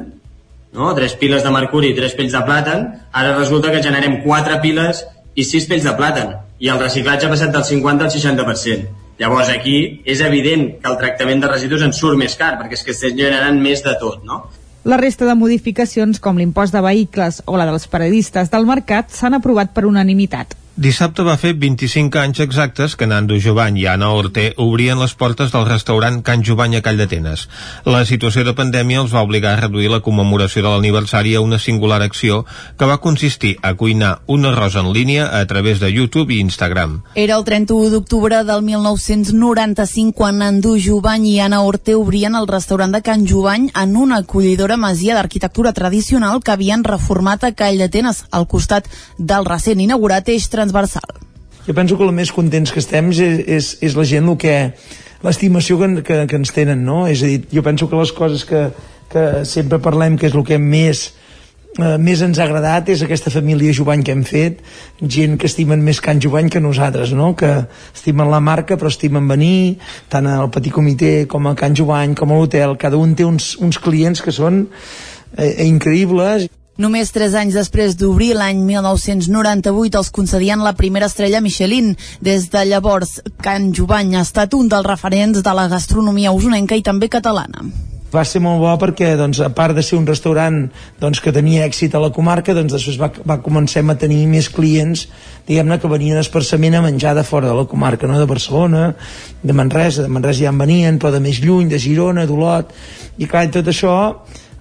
no? tres piles de mercuri i tres pells de plàtan, ara resulta que generem quatre piles i sis pells de plàtan. I el reciclatge ha passat del 50 al 60%. Llavors aquí és evident que el tractament de residus ens surt més car, perquè és que estem generant més de tot, no? La resta de modificacions, com l'impost de vehicles o la dels periodistes del mercat, s'han aprovat per unanimitat. Dissabte va fer 25 anys exactes que Nando Jovany i Anna Orte obrien les portes del restaurant Can Jovany a Call d'Atenes. La situació de pandèmia els va obligar a reduir la commemoració de l'aniversari a una singular acció que va consistir a cuinar un arròs en línia a través de YouTube i Instagram. Era el 31 d'octubre del 1995 quan Nando Jovany i Anna Orte obrien el restaurant de Can Jovany en una acollidora masia d'arquitectura tradicional que havien reformat a Call d'Atenes, al costat del recent inaugurat eix transversal. Jo penso que el més contents que estem és, és, és la gent que l'estimació que, que, que ens tenen, no? És a dir, jo penso que les coses que, que sempre parlem que és el que més eh, més ens ha agradat és aquesta família Jovany que hem fet, gent que estimen més Can Jovany que nosaltres, no? que estimen la marca però estimen venir, tant al Petit Comitè com a Can Jovany, com a l'hotel, cada un té uns, uns clients que són eh, increïbles. Només tres anys després d'obrir l'any 1998 els concedien la primera estrella Michelin. Des de llavors, Can Jovany ha estat un dels referents de la gastronomia usonenca i també catalana va ser molt bo perquè doncs, a part de ser un restaurant doncs, que tenia èxit a la comarca doncs, després va, va començar a tenir més clients diguem-ne que venien expressament a menjar de fora de la comarca, no? de Barcelona de Manresa, de Manresa ja en venien però de més lluny, de Girona, d'Olot i clar, tot això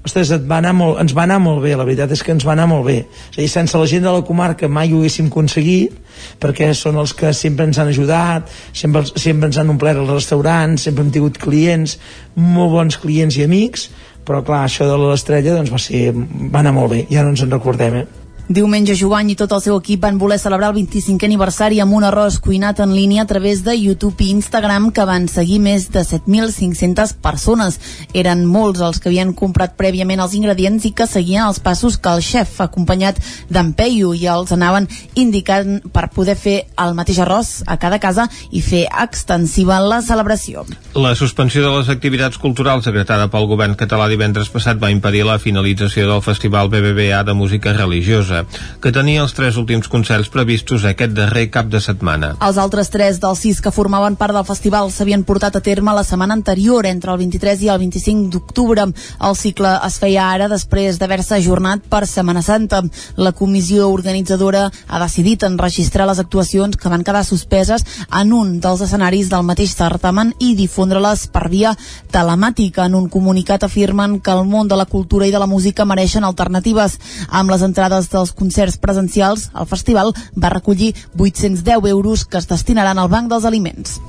ostres, et va anar molt, ens va anar molt bé, la veritat és que ens va anar molt bé. És a dir, sense la gent de la comarca mai ho haguéssim aconseguit, perquè són els que sempre ens han ajudat, sempre, sempre ens han omplert els restaurants, sempre hem tingut clients, molt bons clients i amics, però clar, això de l'estrella doncs va, ser, va anar molt bé, ja no ens en recordem, eh? Diumenge Jovany i tot el seu equip van voler celebrar el 25è aniversari amb un arròs cuinat en línia a través de YouTube i Instagram que van seguir més de 7.500 persones. Eren molts els que havien comprat prèviament els ingredients i que seguien els passos que el xef, acompanyat d'en Peyu, i els anaven indicant per poder fer el mateix arròs a cada casa i fer extensiva la celebració. La suspensió de les activitats culturals decretada pel govern català divendres passat va impedir la finalització del Festival BBVA de Música Religiosa que tenia els tres últims concerts previstos aquest darrer cap de setmana. Els altres tres dels sis que formaven part del festival s'havien portat a terme la setmana anterior, entre el 23 i el 25 d'octubre. El cicle es feia ara després d'haver-se ajornat per Setmana Santa. La comissió organitzadora ha decidit enregistrar les actuacions que van quedar suspeses en un dels escenaris del mateix certamen i difondre-les per via telemàtica. En un comunicat afirmen que el món de la cultura i de la música mereixen alternatives. Amb les entrades dels concerts presencials, el festival va recollir 810 euros que es destinaran al Banc dels Aliments.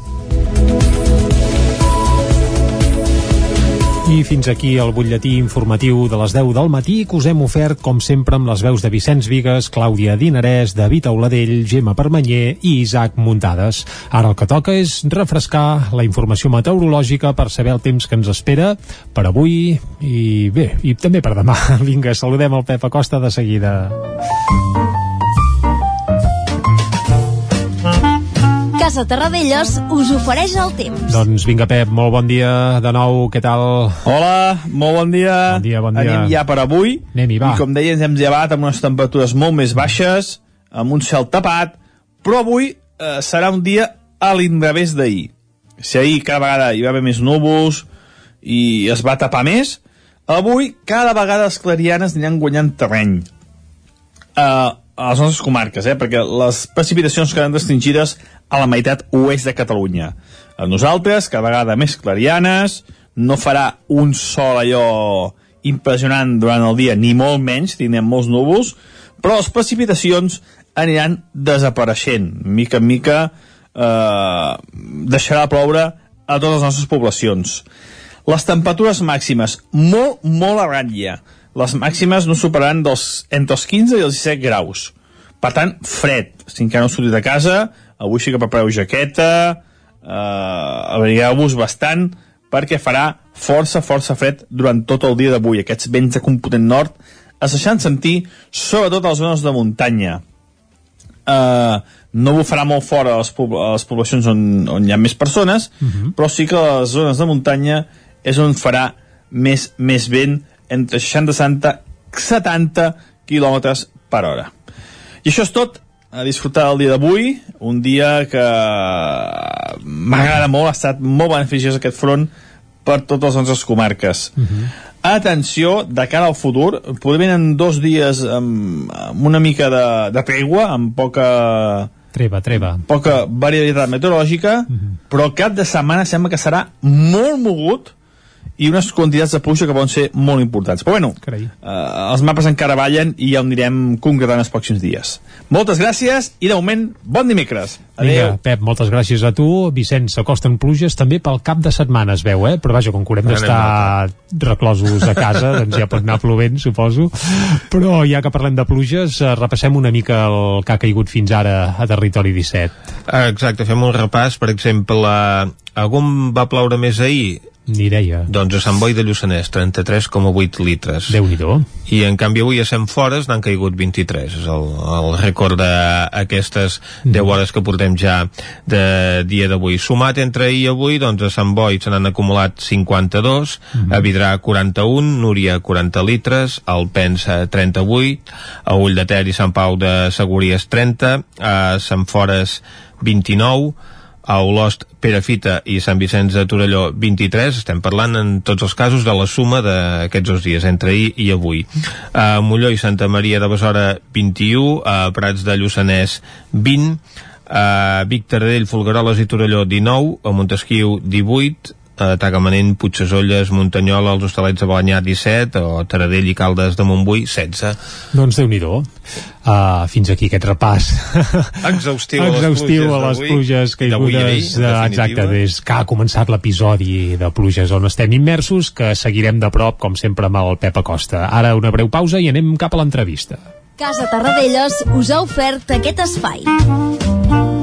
I fins aquí el butlletí informatiu de les 10 del matí que us hem ofert, com sempre, amb les veus de Vicenç Vigues, Clàudia Dinarès, David Auladell, Gemma Permanyer i Isaac Muntades. Ara el que toca és refrescar la informació meteorològica per saber el temps que ens espera per avui i bé, i també per demà. Vinga, saludem el Pep Acosta de seguida. Casa Terradellos us ofereix el temps. Doncs vinga, Pep, molt bon dia de nou, què tal? Hola, molt bon dia. Bon dia, bon dia. Anem ja per avui. Anem-hi, va. I com deia, ens hem llevat amb unes temperatures molt més baixes, amb un cel tapat, però avui eh, serà un dia a l'inrevés d'ahir. Si ahir cada vegada hi va haver més núvols i es va tapar més, avui cada vegada les clarianes aniran guanyant terreny. Uh, a les nostres comarques, eh? perquè les precipitacions quedaran restringides a la meitat oest de Catalunya. A nosaltres, cada vegada més clarianes, no farà un sol allò impressionant durant el dia, ni molt menys, tindrem molts núvols, però les precipitacions aniran desapareixent. Mica en mica eh, deixarà de ploure a totes les nostres poblacions. Les temperatures màximes, molt, molt a ratlla. Les màximes no superaran dels, entre els 15 i els 17 graus. Per tant, fred. Si encara no sortit de casa, avui sí que prepareu jaqueta, eh, abrigueu-vos bastant, perquè farà força, força fred durant tot el dia d'avui. Aquests vents de component nord es deixaran sentir, sobretot a les zones de muntanya. Uh, no bufarà molt fora a les, a les poblacions on, on hi ha més persones, uh -huh. però sí que a les zones de muntanya és on farà més, més vent entre 60 i 70, 70 km per hora. I això és tot a disfrutar del dia d'avui, un dia que m'agrada molt, ha estat molt beneficiós aquest front per totes les nostres comarques. Uh -huh. atenció, de cara al futur, podem en dos dies amb, amb una mica de, de tregua, amb poca... Treva, treva. Poca varietat meteorològica, mm -hmm. però el cap de setmana sembla que serà molt mogut i unes quantitats de pluja que poden ser molt importants. Però bueno, eh, els mapes encara ballen i ja ho anirem concretant els pròxims dies. Moltes gràcies i de moment, bon dimecres. Adéu. Vinga, Pep, moltes gràcies a tu. Vicenç, s'acosten pluges també pel cap de setmana, es veu, eh? Però vaja, com que haurem d'estar reclosos a casa, doncs ja pot anar plovent, suposo. Però ja que parlem de pluges, eh, repassem una mica el que ha caigut fins ara a Territori 17. Exacte, fem un repàs, per exemple, a, a on va ploure més ahir? Mireia. Doncs a Sant Boi de Lluçanès, 33,8 litres. déu nhi I en canvi avui a Sant Fores n'han caigut 23. És el, el rècord d'aquestes 10 hores que portem ja de dia d'avui. Sumat entre ahir i avui, doncs a Sant Boi se n'han acumulat 52, a Vidrà 41, Núria 40 litres, al Pensa 38, a Ull de Ter i Sant Pau de Segúries 30, a Sant Fores 29, a Olost, Perafita i Sant Vicenç de Torelló 23, estem parlant en tots els casos de la suma d'aquests dos dies, entre ahir i avui. A Molló i Santa Maria de Besora 21, a Prats de Lluçanès 20, a Vic, Taradell, Folgueroles i Torelló 19, a Montesquieu 18, a Tagamanent, Puigdesolles, Muntanyola, els Hostalets de Balanyà 17, o Taradell i Caldes de Montbui 16. Doncs déu nhi uh, fins aquí aquest repàs. Exhaustiu, a les exhaustiu a pluges les pluges caigudes ahir, exacte, des que ha començat l'episodi de pluges on estem immersos que seguirem de prop com sempre amb el Pep Acosta. Ara una breu pausa i anem cap a l'entrevista. Casa Tarradellas us ha ofert aquest espai.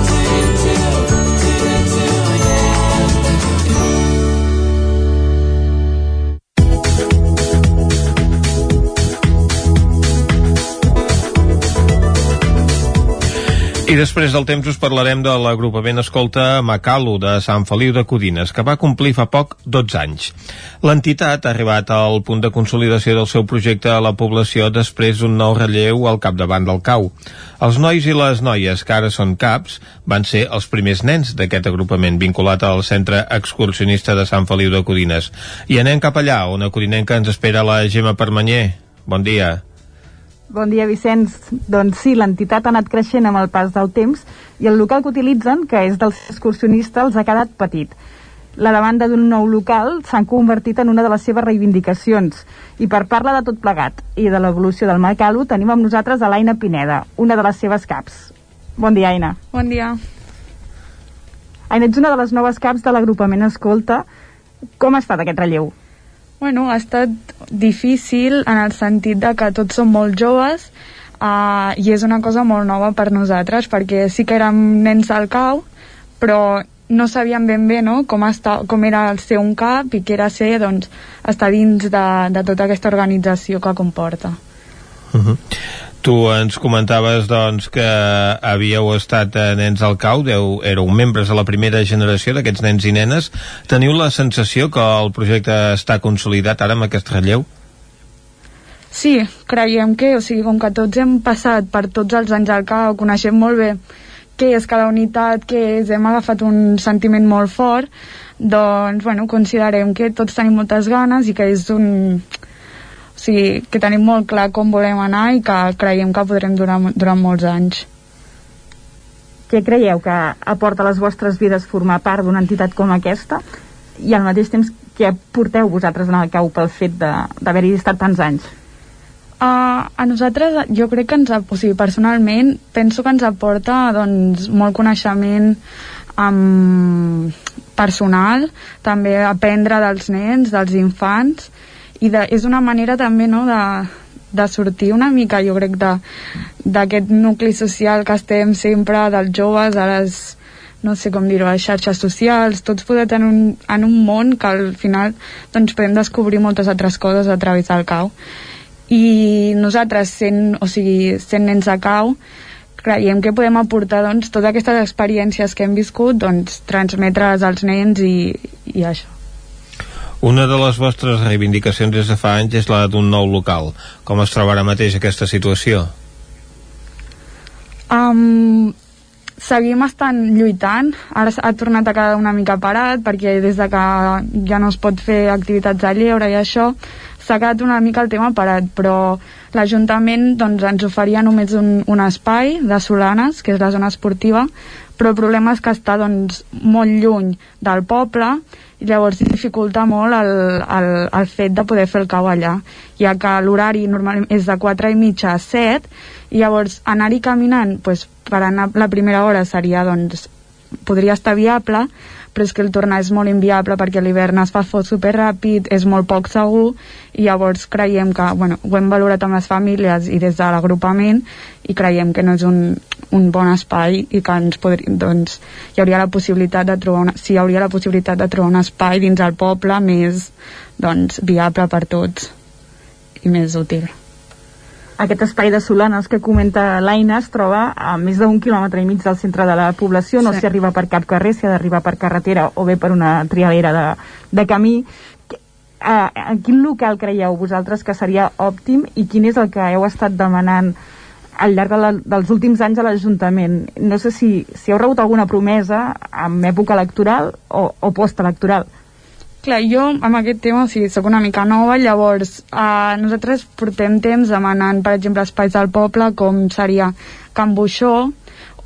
I després del temps us parlarem de l'agrupament escolta Macalu de Sant Feliu de Codines, que va complir fa poc 12 anys. L'entitat ha arribat al punt de consolidació del seu projecte a la població després d'un nou relleu al capdavant del cau. Els nois i les noies que ara són caps van ser els primers nens d'aquest agrupament vinculat al centre excursionista de Sant Feliu de Codines. I anem cap allà, on a Codinenca ens espera la Gemma Permanyer. Bon dia. Bon dia, Vicenç. Doncs sí, l'entitat ha anat creixent amb el pas del temps i el local que utilitzen, que és dels excursionistes, els ha quedat petit. La demanda d'un nou local s'han convertit en una de les seves reivindicacions. I per parlar de tot plegat i de l'evolució del Macalu, tenim amb nosaltres a l'Aina Pineda, una de les seves caps. Bon dia, Aina. Bon dia. Aina, ets una de les noves caps de l'agrupament Escolta. Com ha estat aquest relleu? Bueno, ha estat difícil en el sentit de que tots som molt joves uh, i és una cosa molt nova per nosaltres perquè sí que érem nens al cau però no sabíem ben bé no, com, està, com era el ser un cap i què era ser doncs, estar dins de, de tota aquesta organització que comporta. Uh -huh. Tu ens comentaves doncs, que havíeu estat eh, nens al cau, deu, éreu membres de la primera generació d'aquests nens i nenes. Teniu la sensació que el projecte està consolidat ara amb aquest relleu? Sí, creiem que, o sigui, com que tots hem passat per tots els anys al cau, coneixem molt bé què és cada unitat, què és, hem agafat un sentiment molt fort, doncs, bueno, considerem que tots tenim moltes ganes i que és un... O sigui, que tenim molt clar com volem anar i que creiem que podrem durar durant molts anys. Què creieu que aporta a les vostres vides formar part d'una entitat com aquesta? I al mateix temps, què porteu vosaltres en el cau pel fet d'haver-hi estat tants anys? Uh, a nosaltres jo crec que ens, o sigui, personalment penso que ens aporta doncs, molt coneixement um, personal, també aprendre dels nens, dels infants i de, és una manera també no, de, de sortir una mica jo crec d'aquest nucli social que estem sempre dels joves a les no sé com dir-ho, a xarxes socials tots poder en un, en un món que al final doncs podem descobrir moltes altres coses a través del cau i nosaltres sent, o sigui, sent nens de cau creiem que podem aportar doncs, totes aquestes experiències que hem viscut doncs, transmetre-les als nens i, i això. Una de les vostres reivindicacions des de fa anys és la d'un nou local. Com es troba ara mateix aquesta situació? Um, seguim estant lluitant. Ara ha tornat a quedar una mica parat perquè des de que ja no es pot fer activitats a lleure i això s'ha quedat una mica el tema parat, però l'Ajuntament doncs, ens oferia només un, un espai de Solanes, que és la zona esportiva, però el problema és que està doncs, molt lluny del poble i llavors dificulta molt el, el, el fet de poder fer el cau allà, ja que l'horari normalment és de 4 i mitja a 7 i llavors anar-hi caminant doncs, per anar la primera hora seria doncs, podria estar viable però és que el tornar és molt inviable perquè l'hivern es fa fot super ràpid, és molt poc segur i llavors creiem que, bueno, ho hem valorat amb les famílies i des de l'agrupament i creiem que no és un, un bon espai i que ens podri, doncs, hi hauria la possibilitat de trobar una, sí, hi hauria la possibilitat de trobar un espai dins el poble més doncs, viable per tots i més útil aquest espai de Solanes que comenta l'Aina es troba a més d'un quilòmetre i mig del centre de la població, no s'hi arriba per cap carrer, s'hi ha d'arribar per carretera o bé per una trialera de, de camí. En quin local creieu vosaltres que seria òptim i quin és el que heu estat demanant al llarg de la, dels últims anys a l'Ajuntament? No sé si, si heu rebut alguna promesa en època electoral o, o postelectoral. Clar, jo amb aquest tema, o sigui, sóc una mica nova, llavors eh, nosaltres portem temps demanant, per exemple, espais del poble, com seria Can Buixó,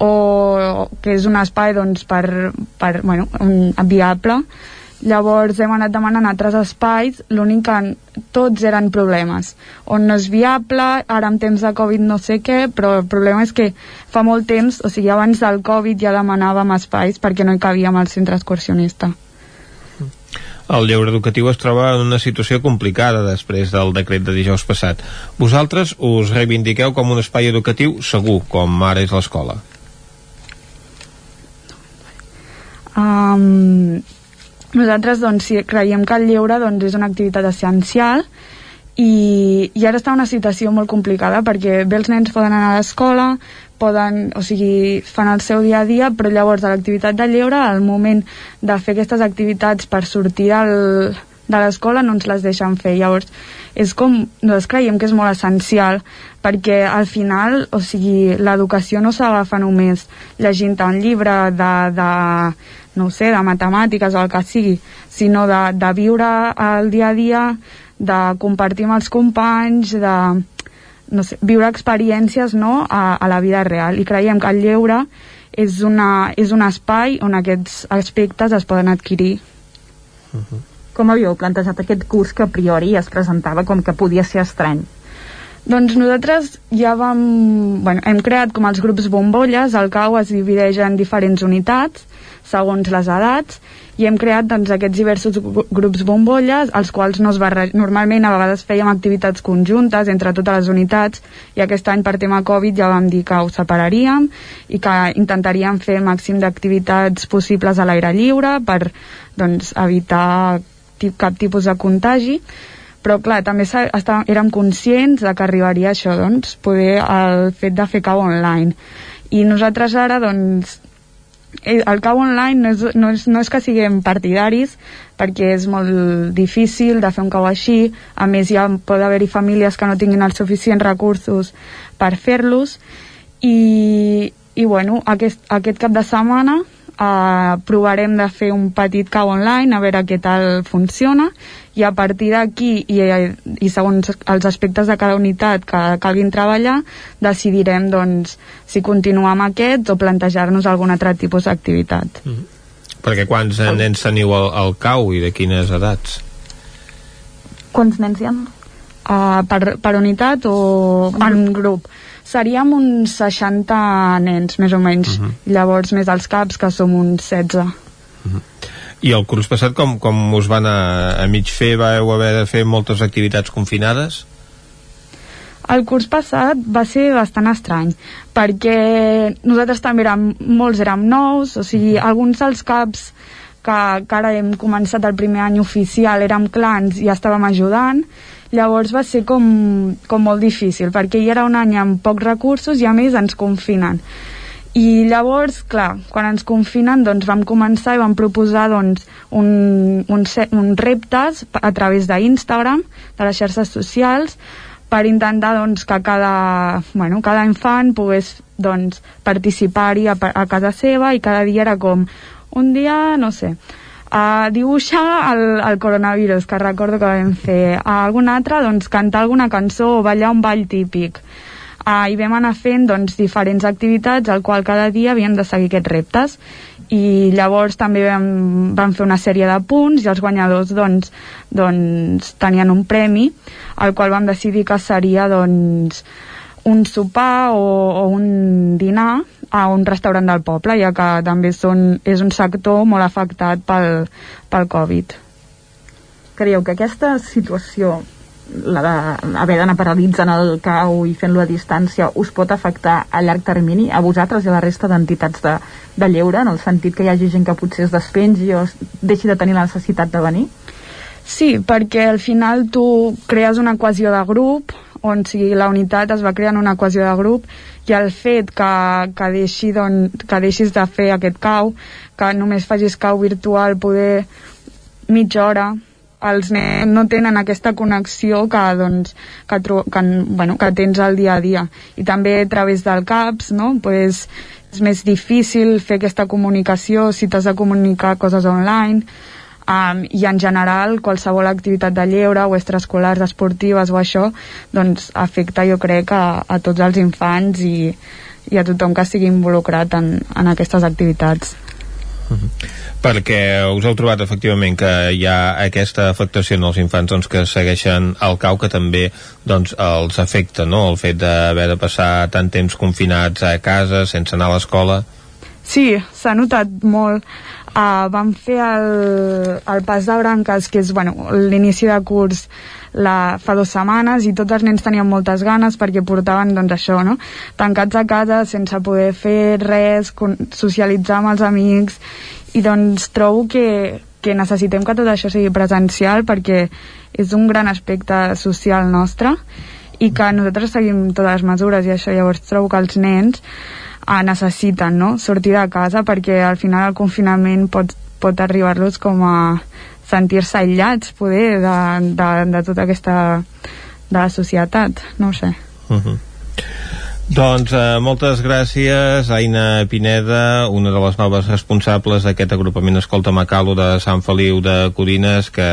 o que és un espai doncs, per, per bueno, un, viable, llavors hem anat demanant altres espais l'únic que tots eren problemes. On no és viable, ara en temps de Covid no sé què, però el problema és que fa molt temps, o sigui abans del Covid ja demanàvem espais perquè no hi cabíem al centre excursionista el lleure educatiu es troba en una situació complicada després del decret de dijous passat. Vosaltres us reivindiqueu com un espai educatiu segur, com ara és l'escola. Um, nosaltres doncs, sí, creiem que el lleure doncs, és una activitat essencial i, i ara està una situació molt complicada perquè bé els nens poden anar a l'escola poden, o sigui, fan el seu dia a dia, però llavors a l'activitat de lleure, al moment de fer aquestes activitats per sortir del, de l'escola no ens les deixen fer. Llavors, és com, nosaltres creiem que és molt essencial, perquè al final, o sigui, l'educació no s'agafa només llegint un llibre de, de, no sé, de matemàtiques o el que sigui, sinó de, de viure el dia a dia, de compartir amb els companys, de no sé, viure experiències no, a, a la vida real i creiem que el lleure és, una, és un espai on aquests aspectes es poden adquirir. Uh -huh. Com havíeu plantejat aquest curs que a priori es presentava com que podia ser estrany? Doncs nosaltres ja vam... Bueno, hem creat com els grups bombolles, el CAU es divideix en diferents unitats segons les edats i hem creat doncs, aquests diversos grups bombolles els quals no es barre... normalment a vegades fèiem activitats conjuntes entre totes les unitats i aquest any per tema Covid ja vam dir que ho separaríem i que intentaríem fer el màxim d'activitats possibles a l'aire lliure per doncs, evitar cap tipus de contagi. Però clar, també érem conscients de que arribaria això, doncs, poder el fet de fer cau online. I nosaltres ara doncs el cau online no és, no, és, no és que siguem partidaris perquè és molt difícil de fer un cau així. A més ja pot haver-hi famílies que no tinguin els suficients recursos per fer-los. I, i bueno, aquest, aquest cap de setmana eh, provarem de fer un petit cau online a veure què tal funciona i a partir d'aquí i, i segons els aspectes de cada unitat que calguin treballar decidirem doncs, si continuar amb aquest o plantejar-nos algun altre tipus d'activitat mm -hmm. perquè quants el... nens teniu al, al cau i de quines edats? Quants nens hi ha? Uh, per, per unitat o en grup seríem uns 60 nens, més o menys. Uh mhm. -huh. Llavors, més els caps, que som uns 16. Uh -huh. I el curs passat, com, com us van a, a mig fer, vau haver de fer moltes activitats confinades? El curs passat va ser bastant estrany, perquè nosaltres també érem, molts érem nous, o sigui, -huh. alguns dels caps que, que ara hem començat el primer any oficial érem clans i estàvem ajudant, llavors va ser com, com molt difícil perquè hi era un any amb pocs recursos i a més ens confinen. I llavors, clar, quan ens confinen doncs vam començar i vam proposar doncs, un, un, un reptes a través d'Instagram, de les xarxes socials, per intentar doncs, que cada, bueno, cada infant pogués doncs, participar-hi a, a casa seva i cada dia era com un dia, no sé, a dibuixar el, el coronavirus, que recordo que vam fer. A algun altre, doncs, cantar alguna cançó o ballar un ball típic. Uh, i vam anar fent doncs, diferents activitats al qual cada dia havíem de seguir aquests reptes. I llavors també vam, vam fer una sèrie de punts i els guanyadors doncs, doncs, tenien un premi al qual vam decidir que seria doncs, un sopar o, o un dinar a un restaurant del poble, ja que també són, és un sector molt afectat pel, pel Covid. Creieu que aquesta situació la d'haver d'anar paralitzant el cau i fent-lo a distància us pot afectar a llarg termini a vosaltres i a la resta d'entitats de, de lleure en el sentit que hi hagi gent que potser es despengi o es deixi de tenir la necessitat de venir? Sí, perquè al final tu crees una cohesió de grup on si la unitat es va creant una cohesió de grup i el fet que, que, deixi, don, que deixis de fer aquest cau, que només facis cau virtual poder mitja hora els nens no tenen aquesta connexió que, doncs, que, que, bueno, que tens al dia a dia. I també a través del CAPS, no? pues, és més difícil fer aquesta comunicació si t'has de comunicar coses online, um, i en general qualsevol activitat de lleure o extraescolars, esportives o això, doncs afecta jo crec a, a tots els infants i, i a tothom que estigui involucrat en, en aquestes activitats. Uh -huh perquè us heu trobat efectivament que hi ha aquesta afectació en els infants doncs, que segueixen el cau que també doncs, els afecta no? el fet d'haver de passar tant temps confinats a casa sense anar a l'escola Sí, s'ha notat molt uh, vam fer el, el pas de branques que és bueno, l'inici de curs la, fa dues setmanes i tots els nens tenien moltes ganes perquè portaven doncs això, no? tancats a casa sense poder fer res, socialitzar amb els amics i doncs trobo que, que necessitem que tot això sigui presencial perquè és un gran aspecte social nostre i que nosaltres seguim totes les mesures i això llavors trobo que els nens eh, necessiten no? sortir de casa perquè al final el confinament pot, pot arribar-los com a sentir-se aïllats poder de, de, de tota aquesta de la societat, no sé uh -huh. Doncs eh, moltes gràcies, Aina Pineda, una de les noves responsables d'aquest agrupament Escolta Macalo de Sant Feliu de Codines, que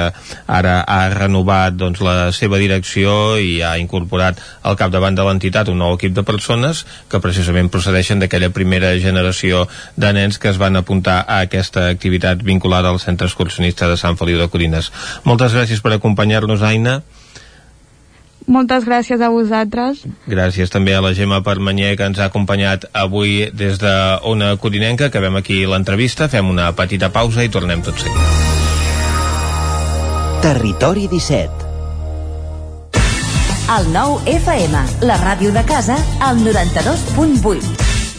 ara ha renovat doncs, la seva direcció i ha incorporat al capdavant de l'entitat un nou equip de persones que precisament procedeixen d'aquella primera generació de nens que es van apuntar a aquesta activitat vinculada al Centre Excursionista de Sant Feliu de Codines. Moltes gràcies per acompanyar-nos, Aina. Moltes gràcies a vosaltres. Gràcies també a la Gemma Permanyer que ens ha acompanyat avui des de Ona Codinenca. Acabem aquí l'entrevista, fem una petita pausa i tornem tot seguit. Territori 17 El nou FM, la ràdio de casa, al 92.8.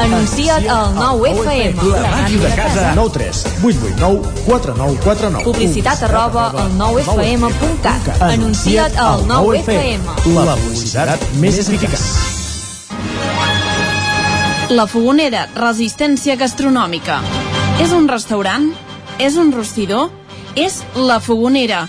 Anuncia't al 9FM. La màquina de casa. 9 3 8 8 9 4 9 4 9. Publicitat arroba al 9FM.cat. Anuncia't al 9FM. La publicitat més eficaç. La Fogonera, resistència gastronòmica. És un restaurant? És un rostidor? És La Fogonera,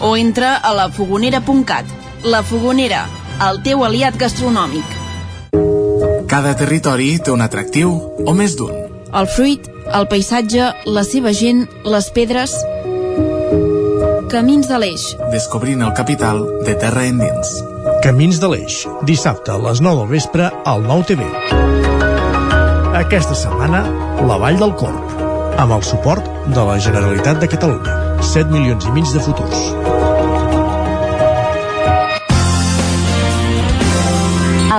o entra a lafogonera.cat. La Fogonera, el teu aliat gastronòmic. Cada territori té un atractiu o més d'un. El fruit, el paisatge, la seva gent, les pedres... Camins de l'Eix. Descobrint el capital de terra endins. Camins de l'Eix, dissabte a les 9 del vespre al 9 TV. Aquesta setmana, la Vall del Corp, amb el suport de la Generalitat de Catalunya. 7 milions i mig de futurs.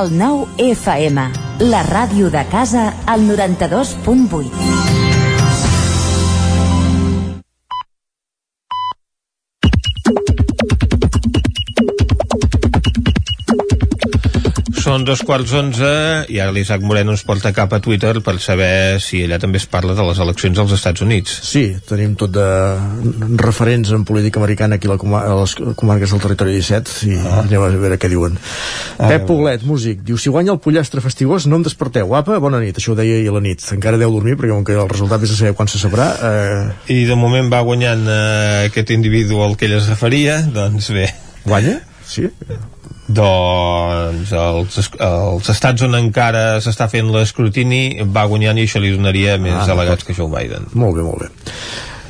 El 9 FM, la ràdio de casa, al 92.8. Són dos quarts onze i ara l'Isaac Moreno ens porta cap a Twitter per saber si allà també es parla de les eleccions als Estats Units. Sí, tenim tot de referents en política americana aquí a, la comar a les comarques del territori 17 i ah. anem a veure què diuen. Ah, Pep Poblet, músic, diu, si guanya el pollastre fastigós no em desperteu. Apa, bona nit, això ho deia ahir a la nit. Encara deu dormir perquè com que el resultat és a saber quan se sabrà. Eh... I de moment va guanyant eh, aquest individu al que ell es referia, doncs bé. Guanya? Sí? Doncs els, els estats on encara s'està fent l'escrutini va guanyant i això li donaria més ah, delegats que Joe Biden. Molt bé, molt bé.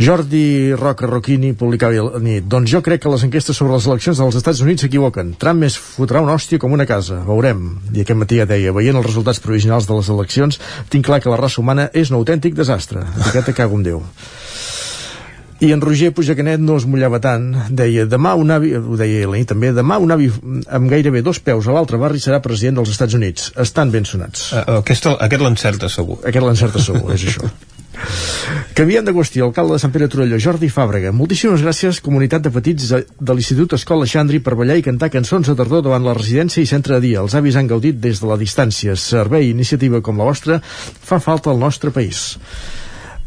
Jordi Roca Roquini publicava la nit Doncs jo crec que les enquestes sobre les eleccions dels Estats Units s'equivoquen. Trump més fotrà una hòstia com una casa. Veurem. I aquest matí ja deia, veient els resultats provisionals de les eleccions, tinc clar que la raça humana és un autèntic desastre. Etiqueta cago en Déu. I en Roger Puigdecanet no es mullava tant. Deia, demà un avi, ho deia ell, també, demà un avi amb gairebé dos peus a l'altre barri serà president dels Estats Units. Estan ben sonats. Uh, aquest aquest l'encerta segur. Aquest l'encerta segur, és això. Canviant de qüestió, alcalde de Sant Pere Torelló, Jordi Fàbrega. Moltíssimes gràcies, comunitat de petits de l'Institut Escola Xandri, per ballar i cantar cançons de tardor davant la residència i centre de dia. Els avis han gaudit des de la distància. Servei i iniciativa com la vostra fa falta al nostre país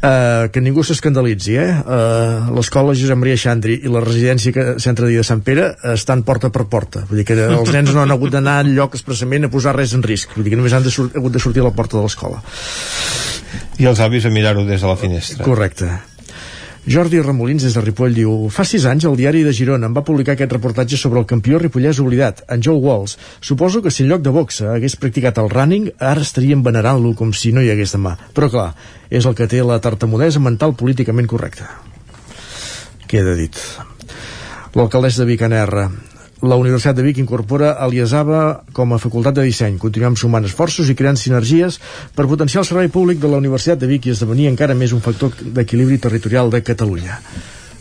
eh, que ningú s'escandalitzi eh? eh, l'escola Josep Maria Xandri i la residència que, Centre de Dia de Sant Pere estan porta per porta. Vull dir que els nens no han hagut d'anar al lloc expressament a posar res en risc. Vull dir que només han de hagut de sortir a la porta de l'escola. I els avis a mirar-ho des de la finestra. Correcte Jordi Ramolins des de Ripoll diu Fa sis anys el diari de Girona em va publicar aquest reportatge sobre el campió ripollès oblidat, en Joe Walls. Suposo que si en lloc de boxa hagués practicat el running, ara estaríem venerant-lo com si no hi hagués demà. Però clar, és el que té la tartamudesa mental políticament correcta. Queda dit. L'alcaldessa de Vicaner la Universitat de Vic incorpora l'IESABA com a facultat de disseny. Continuem sumant esforços i creant sinergies per potenciar el servei públic de la Universitat de Vic i esdevenir encara més un factor d'equilibri territorial de Catalunya.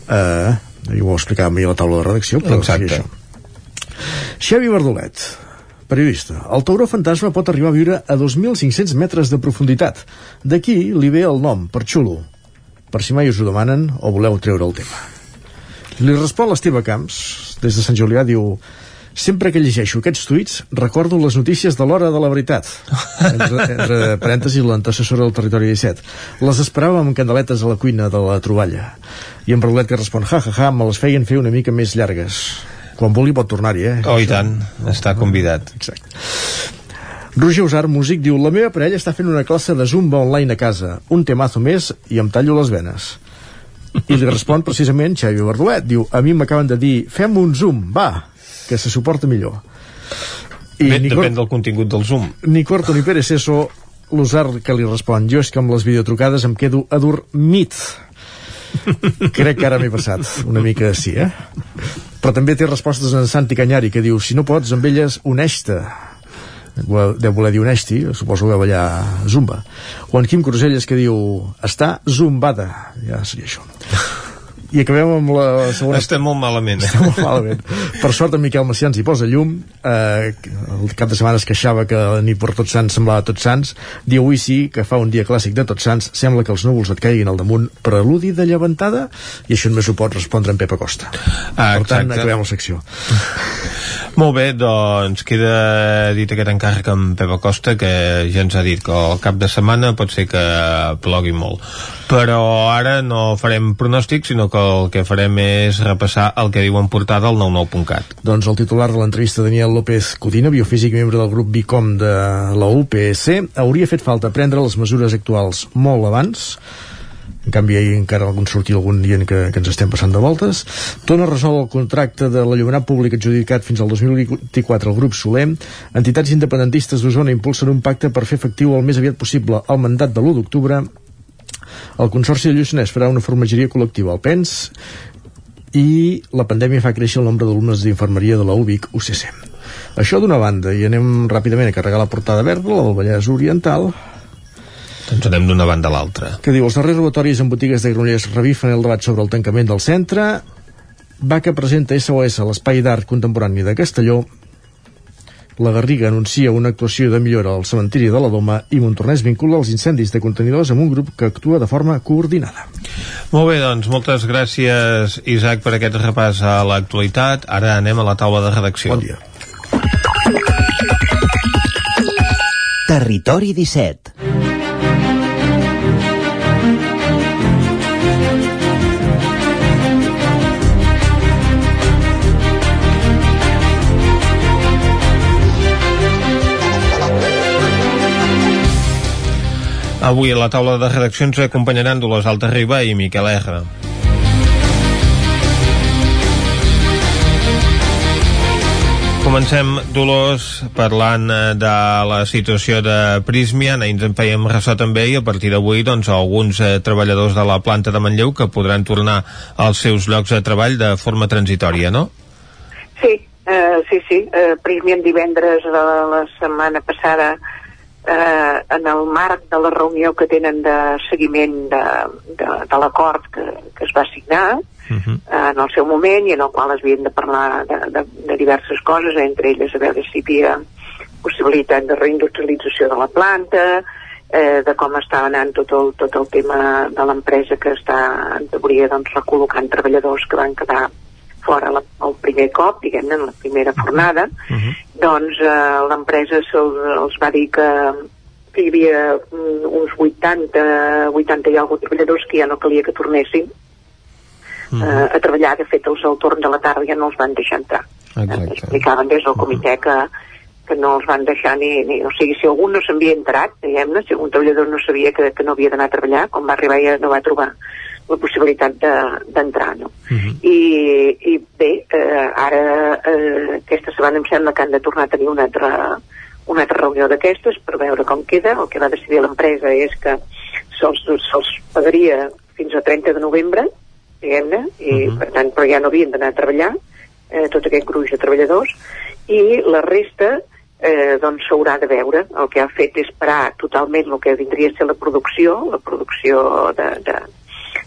Uh, ho explicàvem ahir a la taula de redacció, però Exacte. sí, això. Xavi Verdolet, periodista. El tauró fantasma pot arribar a viure a 2.500 metres de profunditat. D'aquí li ve el nom, per xulo. Per si mai us ho demanen o voleu treure el tema. Li respon l'Esteve Camps, des de Sant Julià, diu Sempre que llegeixo aquests tuits, recordo les notícies de l'hora de la veritat. Entre, entre parèntesis, l'antecessora del territori 17. Les esperàvem amb candeletes a la cuina de la troballa. I en Braulet que respon, ja, ja, ja, me les feien fer una mica més llargues. Quan vulgui pot tornar-hi, eh? Oh, i tant, està convidat. Exacte. Roger Usar, músic, diu La meva parella està fent una classe de zumba online a casa. Un temazo més i em tallo les venes. I li respon precisament Xavi Bardolet. Diu, a mi m'acaben de dir, fem un zoom, va, que se suporta millor. I Bé, depèn del contingut del zoom. Ni corto ni perezoso, l'Usar que li respon, jo és que amb les videotrucades em quedo adormit. Crec que ara m'he passat una mica així, eh? Però també té respostes en Santi Canyari, que diu, si no pots, amb elles, uneix-te deu voler dir Onesti, suposo que ballar Zumba. Juan Quim Cruselles que diu està zumbada, ja seria això i acabem amb la segona... Estem molt malament. Eh? Estem molt malament. Per sort, en Miquel Macians hi posa llum. Eh, el cap de setmana es queixava que ni per Tots Sants semblava Tots Sants. Diu avui sí, que fa un dia clàssic de Tots Sants. Sembla que els núvols et caiguin al damunt. Preludi de llevantada? I això només ho pot respondre en Pep Acosta. Ah, per tant, acabem la secció. Molt bé, doncs queda dit aquest encàrrec amb Pep Acosta que ja ens ha dit que el cap de setmana pot ser que plogui molt però ara no farem pronòstics sinó que el que farem és repassar el que diu en portada al 99.cat. Doncs el titular de l'entrevista Daniel López Codina, biofísic membre del grup BICOM de la UPSC, hauria fet falta prendre les mesures actuals molt abans en canvi ahir encara algun sortia algun dient que, que ens estem passant de voltes. Tona resol el contracte de l'allumenat públic adjudicat fins al 2024 al grup Solem. Entitats independentistes d'Osona impulsen un pacte per fer efectiu el més aviat possible el mandat de l'1 d'octubre. El Consorci de Lluçanès farà una formageria col·lectiva al PENS i la pandèmia fa créixer el nombre d'alumnes d'infermeria de la UBIC UCC. Això d'una banda, i anem ràpidament a carregar la portada verda, la del Vallès Oriental, doncs anem d'una banda a l'altra. Que diu, els darrers robatoris en botigues de Granollers revifen el debat sobre el tancament del centre, va que presenta SOS a l'Espai d'Art Contemporani de Castelló la Garriga anuncia una actuació de millora al cementiri de la Doma i Montornès vincula els incendis de contenidors amb un grup que actua de forma coordinada. Molt bé, doncs moltes gràcies Isaac per aquest repàs a l'actualitat. Ara anem a la taula de redacció. Bon dia. Territori 17 Avui a la taula de redaccions acompanyaran Dolors Alta Riba i Miquel R. Comencem, Dolors, parlant eh, de la situació de Prismian. Ahir ens en fèiem ressò també i a partir d'avui doncs, alguns eh, treballadors de la planta de Manlleu que podran tornar als seus llocs de treball de forma transitòria, no? Sí, eh, sí, sí. Eh, Prismian divendres de la setmana passada eh, en el marc de la reunió que tenen de seguiment de, de, de l'acord que, que es va signar uh -huh. eh, en el seu moment i en el qual es havien de parlar de, de, de diverses coses, entre elles a veure si hi havia possibilitat de reindustrialització de la planta, eh, de com està anant tot el, tot el tema de l'empresa que està en teoria doncs, recol·locant treballadors que van quedar fora la, el primer cop, diguem-ne, en la primera fornada, uh -huh. doncs eh, l'empresa els, els va dir que, hi havia mm, uns 80, 80 i alguns treballadors que ja no calia que tornessin uh -huh. eh, a treballar. De fet, els al torn de la tarda ja no els van deixar entrar. Exacte. Explicaven des del comitè uh -huh. que, que no els van deixar ni, ni... O sigui, si algú no s'havia entrat, diguem-ne, si algun treballador no sabia que, que no havia d'anar a treballar, quan va arribar ja no va trobar la possibilitat d'entrar, de, no? Uh -huh. I, I bé, eh, ara eh, aquesta setmana em sembla que han de tornar a tenir una altra, una altra reunió d'aquestes per veure com queda. El que va decidir l'empresa és que se'ls se pagaria fins a 30 de novembre, diguem-ne, i uh -huh. per tant, però ja no havien d'anar a treballar, eh, tot aquest gruix de treballadors, i la resta eh, doncs s'haurà de veure. El que ha fet és parar totalment el que vindria a ser la producció, la producció de, de,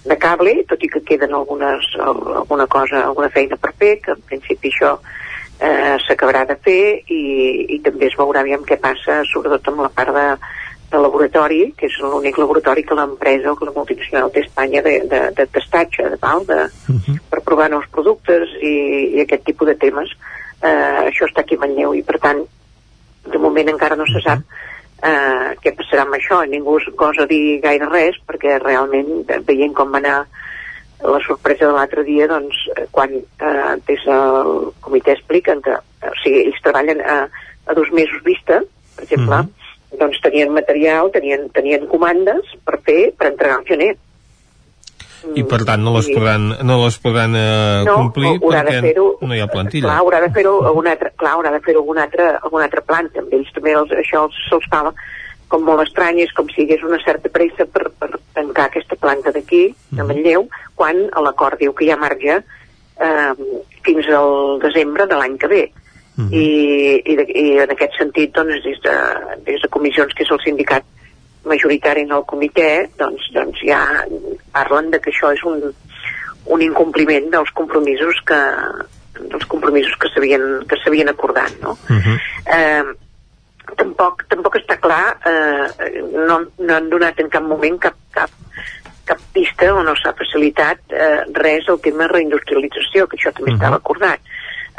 de cable, tot i que queden algunes, alguna cosa, alguna feina per fer, que en principi això eh, s'acabarà de fer i, i també es veurà aviam què passa, sobretot amb la part de, de laboratori, que és l'únic laboratori que l'empresa o que la multinacional té a Espanya de, de, de testatge, de, val, de, uh mhm. -huh. per provar nous productes i, i aquest tipus de temes. Eh, això està aquí a Manlleu i per tant de moment encara no se sap eh, què passarà amb això? Ningú gosa dir gaire res perquè realment veient com va anar la sorpresa de l'altre dia, doncs, eh, quan eh, des del comitè expliquen que, o sigui, ells treballen a, a dos mesos vista, per exemple, mhm. -huh. doncs tenien material, tenien, tenien comandes per fer, per entregar al gener i per tant no les podran, no les podran eh, no, complir perquè no hi ha plantilla. Clar, haurà de fer-ho clar, haurà de fer-ho alguna altra, alguna altra planta. Amb ells també els, això se'ls fa com molt estrany, és com si hi hagués una certa pressa per, per tancar aquesta planta d'aquí, de mhm. Manlleu, quan l'acord diu que hi ha marge eh, fins al desembre de l'any que ve. Uh. -huh. I, i, de, I en aquest sentit, doncs, des de, des de comissions, que és el sindicat majoritari en el comitè, doncs, doncs ja parlen de que això és un, un incompliment dels compromisos que dels compromisos que s'havien que s'havien acordat, no? Uh -huh. eh, tampoc, tampoc està clar, eh, no, no han donat en cap moment cap, cap, cap pista o no s'ha facilitat eh, res al tema de reindustrialització, que això també uh -huh. estava acordat.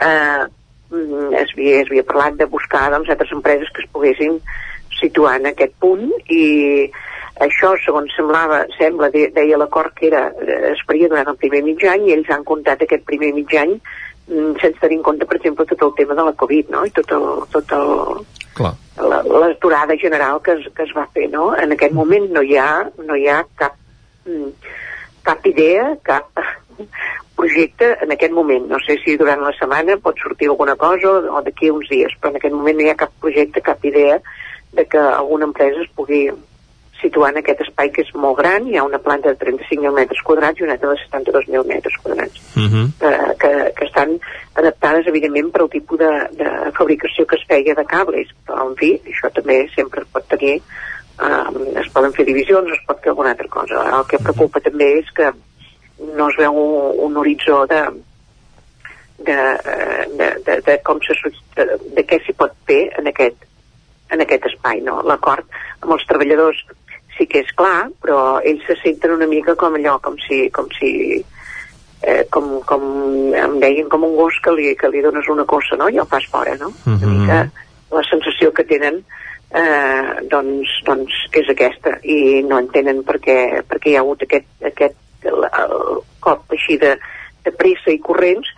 Eh, mm, es, havia, es havia parlat de buscar doncs, altres empreses que es poguessin situar en aquest punt i això, segons semblava, sembla, de, deia l'acord que era, eh, es faria durant el primer mig any i ells han comptat aquest primer mig any mm, sense tenir en compte, per exemple, tot el tema de la Covid, no? I tot el, tot el, Clar. l'aturada general que es, que es va fer, no? En aquest moment no hi ha, no hi ha cap, mm, cap idea, cap projecte en aquest moment. No sé si durant la setmana pot sortir alguna cosa o d'aquí uns dies, però en aquest moment no hi ha cap projecte, cap idea de que alguna empresa es pugui situar en aquest espai que és molt gran, hi ha una planta de 35.000 metres quadrats i una altra de 72.000 metres quadrats, Uh -huh. que, que, que estan adaptades, evidentment, per al tipus de, de fabricació que es feia de cables, però, en fi, això també sempre es pot tenir, eh, es poden fer divisions, es pot fer alguna altra cosa. El que preocupa també és que no es veu un, un horitzó de, de, de, de, de com se, de, de què s'hi pot fer en aquest, en aquest espai, no? L'acord amb els treballadors sí que és clar, però ells se senten una mica com allò, com si, com si eh, com, com em deien com un gos que li, que li dones una cosa, no? I el fas fora, no? Uh Una mica la sensació que tenen eh, doncs, doncs és aquesta i no entenen per què, per què hi ha hagut aquest, aquest el, el cop així de, de pressa i corrents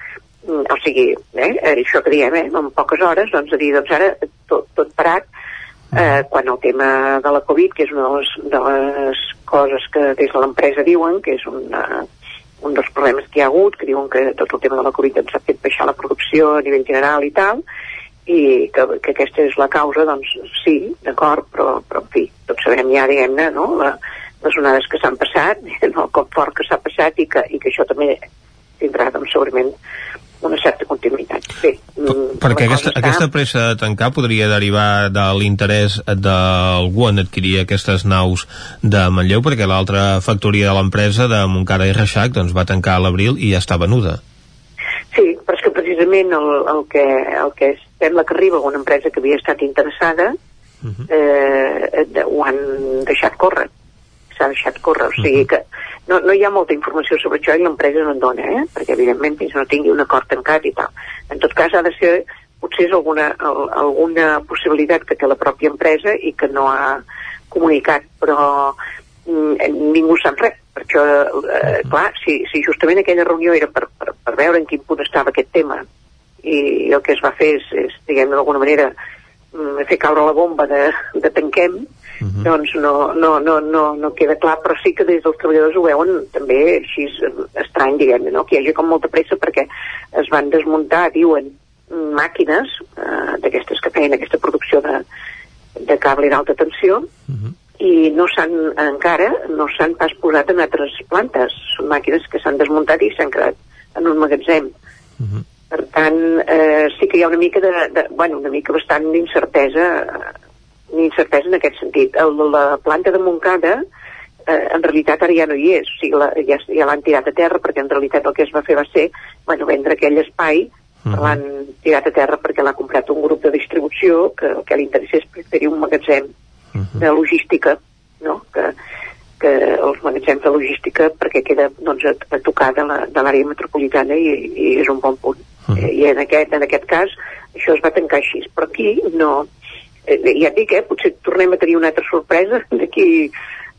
mm, o sigui, eh, això que diem, eh, en poques hores, doncs a dir, doncs ara tot, tot parat, eh, quan el tema de la Covid, que és una de les, de les coses que des de l'empresa diuen, que és una, un dels problemes que hi ha hagut, que diuen que tot el tema de la Covid ens ha fet baixar la producció a nivell general i tal, i que, que aquesta és la causa, doncs sí, d'acord, però, però en fi, tots sabem ja, diguem-ne, no?, la, les onades que s'han passat, el cop fort que s'ha passat i que, i que això també tindrà, doncs, segurament una certa continuïtat. Bé, mm, Perquè aquesta, està- aquesta pressa de tancar podria derivar de l'interès d'algú en adquirir aquestes naus de Manlleu, perquè l'altra factoria de l'empresa de Montcada i Reixac doncs, va tancar a l'abril i ja està venuda. Sí, però és que precisament el, el, que, el que sembla que arriba una empresa que havia estat interessada eh, de- ho han deixat córrer s'ha deixat córrer, o sigui que no, no hi ha molta informació sobre això i l'empresa no en dona, eh? perquè evidentment fins no tingui un acord tancat i tal. En tot cas ha de ser potser és alguna, al, alguna possibilitat que té la pròpia empresa i que no ha comunicat, però mm, ningú sap res. Per això, eh, clar, si, si justament aquella reunió era per, per, per veure en quin punt estava aquest tema i el que es va fer és, és diguem d'alguna manera, fer caure la bomba de, de tanquem, doncs no, no, no, no, no queda clar, però sí que des dels treballadors ho veuen també així estrany, diguem no? que hi hagi com molta pressa perquè es van desmuntar, diuen, màquines eh, d'aquestes que feien aquesta producció de, de cable d'alta tensió i no s'han encara no s'han pas posat en altres plantes. Són màquines que s'han desmuntat i s'han quedat en un magatzem per tant eh, sí que hi ha una mica de, de bueno, una mica bastant d'incertesa eh, d'incertesa en aquest sentit. El, la planta de Montcada eh, en realitat ara ja no hi és. O sigui, la, ja, ja l'han tirat a terra perquè en realitat el que es va fer va ser bueno, vendre aquell espai. L'han tirat a terra perquè l'ha comprat un grup de distribució que el que li interessés és fer un magatzem de logística, no? que, que els magatzems de logística perquè queda doncs, a, a tocar de l'àrea metropolitana i, i és un bon punt. Eh, I en aquest, en aquest cas això es va tancar així, però aquí no... Eh, ja et dic, eh, potser tornem a tenir una altra sorpresa d'aquí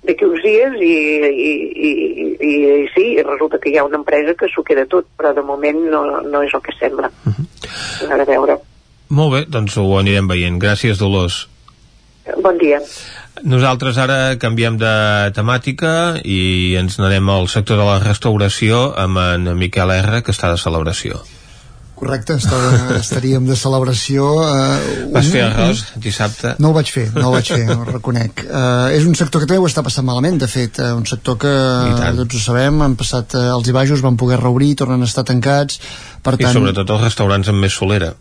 d'aquí uns dies i, i, i, i, i sí, resulta que hi ha una empresa que s'ho queda tot, però de moment no, no és el que sembla. A veure, a veure. Molt bé, doncs ho anirem veient. Gràcies, Dolors. Bon dia. Nosaltres ara canviem de temàtica i ens n'anem al sector de la restauració amb en Miquel R, que està de celebració. Correcte, estava, estaríem de celebració. Eh, Vas un- fer arròs dissabte? No ho vaig fer, no ho vaig fer, ho reconec. Uh, és un sector que també ho està passant malament, de fet, uh, un sector que tots ho sabem, han passat uh, els i baixos, van poder reobrir, tornen a estar tancats, per I tant... sobretot els restaurants amb més solera.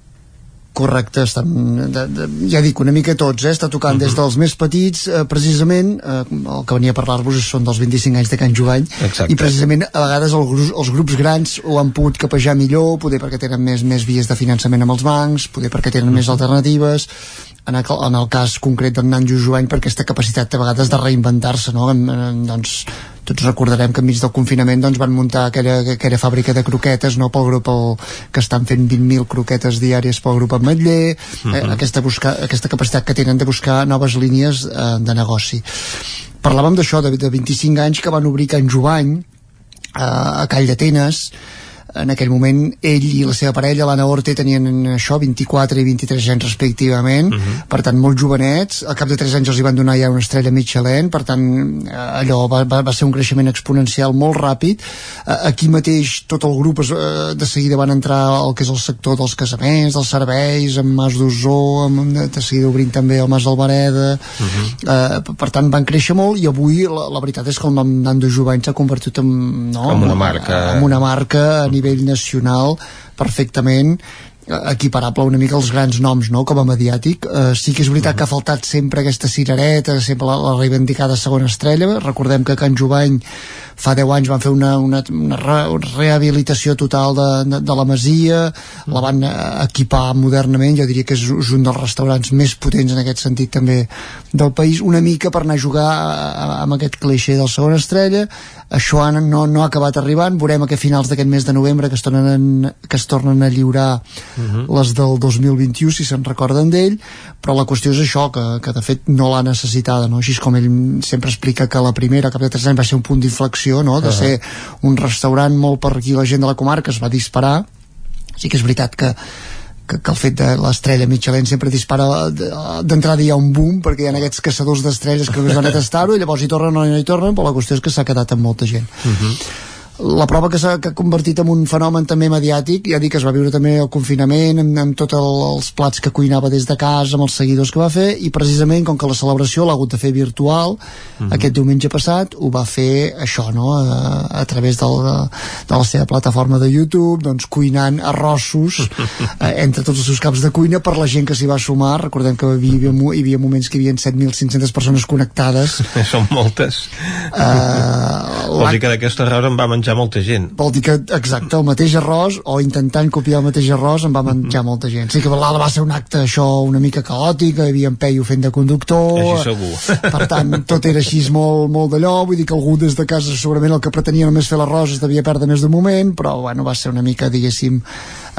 Correcte, estan, de, de, ja dic, una mica tots, eh? està tocant uh -huh. des dels més petits, eh, precisament, eh, el que venia a parlar-vos són dels 25 anys de Can Jovany, Exacte. i precisament a vegades el, els grups grans ho han pogut capejar millor, poder perquè tenen més, més vies de finançament amb els bancs, poder perquè tenen uh -huh. més alternatives, en el, en el cas concret d'en Nanjo Jovany per aquesta capacitat a vegades de reinventar-se no? En, en, doncs, tots recordarem que enmig del confinament doncs, van muntar aquella, aquella fàbrica de croquetes no, pel grup el, que estan fent 20.000 croquetes diàries pel grup Ametller uh -huh. eh, mhm. aquesta, buscar, aquesta capacitat que tenen de buscar noves línies eh, de negoci parlàvem d'això, de, de 25 anys que van obrir Can Jovany eh, a Call d'Atenes en aquell moment ell i la seva parella, l'Anna Orte, tenien això, 24 i 23 anys respectivament, uh mhm. -huh. per tant, molt jovenets, al cap de 3 anys els hi van donar ja una estrella Michelin, per tant, eh, allò va, va, va ser un creixement exponencial molt ràpid. Eh, aquí mateix tot el grup es, eh, de seguida van entrar al que és el sector dels casaments, dels serveis, amb Mas d'Osó, de seguida obrint també el Mas d'Albareda, uh mhm. -huh. eh, per tant, van créixer molt i avui la, la veritat és que el nom Nando Jovany s'ha convertit en, no, en una marca, en una marca a nivell nivell nacional perfectament equiparable una mica als grans noms no? com a mediàtic. Uh, sí que és veritat que ha faltat sempre aquesta cirereta sempre la, la reivindicada segona estrella. Recordem que Can Jovany fa 10 anys van fer una, una, una, re, una rehabilitació total de, de, de la masia la van equipar modernament jo diria que és, és un dels restaurants més potents en aquest sentit també del país. Una mica per anar a jugar amb aquest cliché del segona estrella això no, no ha acabat arribant. Veurem que a finals d'aquest mes de novembre que es tornen, que es tornen a lliurar uh -huh. les del 2021 si se'n recorden d'ell però la qüestió és això, que, que de fet no l'ha necessitada, no? així com ell sempre explica que la primera, cap de 3 anys va ser un punt d'inflexió no? de uh -huh. ser un restaurant molt per aquí la gent de la comarca es va disparar sí que és veritat que que, que el fet de l'estrella Michelin sempre dispara d'entrada hi ha un boom perquè hi ha aquests caçadors d'estrelles que només van a tastar-ho i llavors hi tornen o no hi tornen però la qüestió és que s'ha quedat amb molta gent uh -huh la prova que s'ha convertit en un fenomen també mediàtic, ja dic que es va viure també el confinament, amb, amb tots el, els plats que cuinava des de casa, amb els seguidors que va fer, i precisament com que la celebració l'ha hagut de fer virtual, mm -hmm. aquest diumenge passat ho va fer això, no?, a, a través del, de, de la seva plataforma de YouTube, doncs cuinant arrossos eh, entre tots els seus caps de cuina per la gent que s'hi va sumar, recordem que hi havia, hi havia moments que hi havia 7.500 persones connectades. Són moltes. Uh, Vol dir que d'aquesta arròs en va menjar menjar molta gent. Vol dir que, exacte, el mateix arròs, o intentant copiar el mateix arròs, en va menjar molta gent. Sí que va ser un acte, això, una mica caòtic, hi havia en Peyu fent de conductor... Així segur. Per tant, tot era així molt, molt d'allò, vull dir que algú des de casa segurament el que pretenia només fer l'arròs es devia perdre més d'un moment, però, bueno, va ser una mica, diguéssim,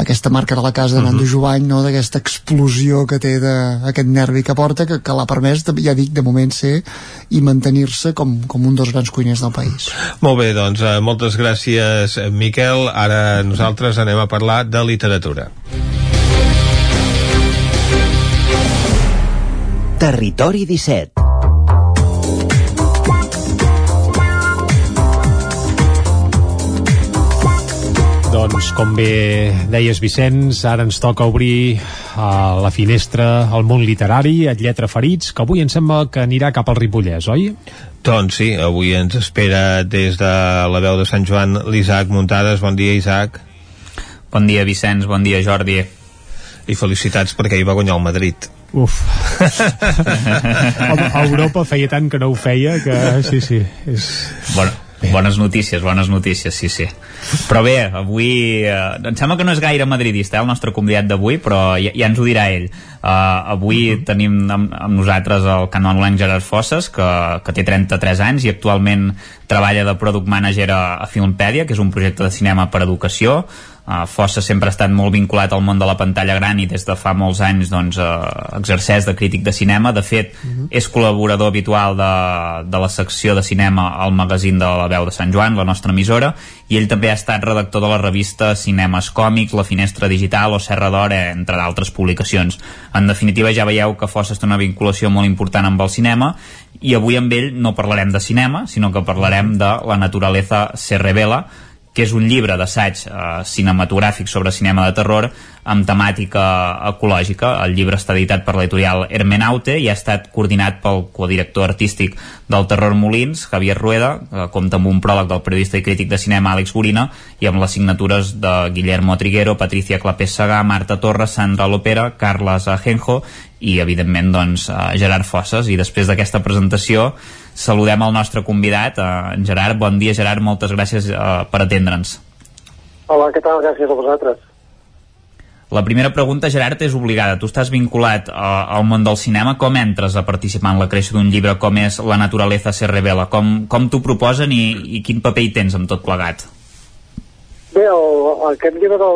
aquesta marca de la casa de Nando mhm. Jovany, no? d'aquesta explosió que té d'aquest nervi que porta, que, que l'ha permès, ja dic, de moment ser i mantenir-se com, com un dels grans cuiners del país. Molt bé, doncs, eh, moltes gràcies, Miquel. Ara nosaltres anem a parlar de literatura. Territori 17 Doncs, com bé deies, Vicenç, ara ens toca obrir uh, la finestra al món literari, a Lletra Ferits, que avui em sembla que anirà cap al Ripollès, oi? Doncs sí, avui ens espera des de la veu de Sant Joan l'Isaac Muntades. Bon dia, Isaac. Bon dia, Vicenç. Bon dia, Jordi. I felicitats perquè hi va guanyar el Madrid. Uf. Home, a Europa feia tant que no ho feia que sí, sí. És... Bueno, Bones notícies, bones notícies, sí, sí. Però bé, avui... Eh, em sembla que no és gaire madridista, eh, el nostre convidat d'avui, però ja, ja ens ho dirà ell. Uh, avui uh -huh. tenim amb, amb nosaltres el canolenc Gerard Fosses, que, que té 33 anys i actualment treballa de Product Manager a, a Filmpèdia, que és un projecte de cinema per educació. Uh, Fossa sempre ha estat molt vinculat al món de la pantalla gran i des de fa molts anys doncs, uh, exerceix de crític de cinema. De fet, uh mhm. -huh. és col·laborador habitual de, de la secció de cinema al magazín de la veu de Sant Joan, la nostra emissora, i ell també ha estat redactor de la revista Cinemes Còmics, La Finestra Digital o Serra d'Hora, entre d'altres publicacions. En definitiva, ja veieu que Fossa té una vinculació molt important amb el cinema i avui amb ell no parlarem de cinema, sinó que parlarem de La naturaleza se revela, que és un llibre d'assaig eh, cinematogràfic sobre cinema de terror amb temàtica ecològica. El llibre està editat per l'editorial Hermenaute i ha estat coordinat pel codirector artístic del Terror Molins, Javier Rueda, que compta amb un pròleg del periodista i crític de cinema Àlex Gorina i amb les signatures de Guillermo Triguero, Patricia Clapés Sagà, Marta Torres, Sandra Lopera, Carles Ajenjo i evidentment doncs, Gerard Fosses i després d'aquesta presentació saludem el nostre convidat, en Gerard. Bon dia, Gerard, moltes gràcies eh, per atendre'ns. Hola, què tal? Gràcies a vosaltres. La primera pregunta, Gerard, és obligada. Tu estàs vinculat uh, al món del cinema. Com entres a participar en la creació d'un llibre com és La naturaleza se revela? Com, com t'ho proposen i, i quin paper hi tens amb tot plegat? Bé, el, aquest llibre de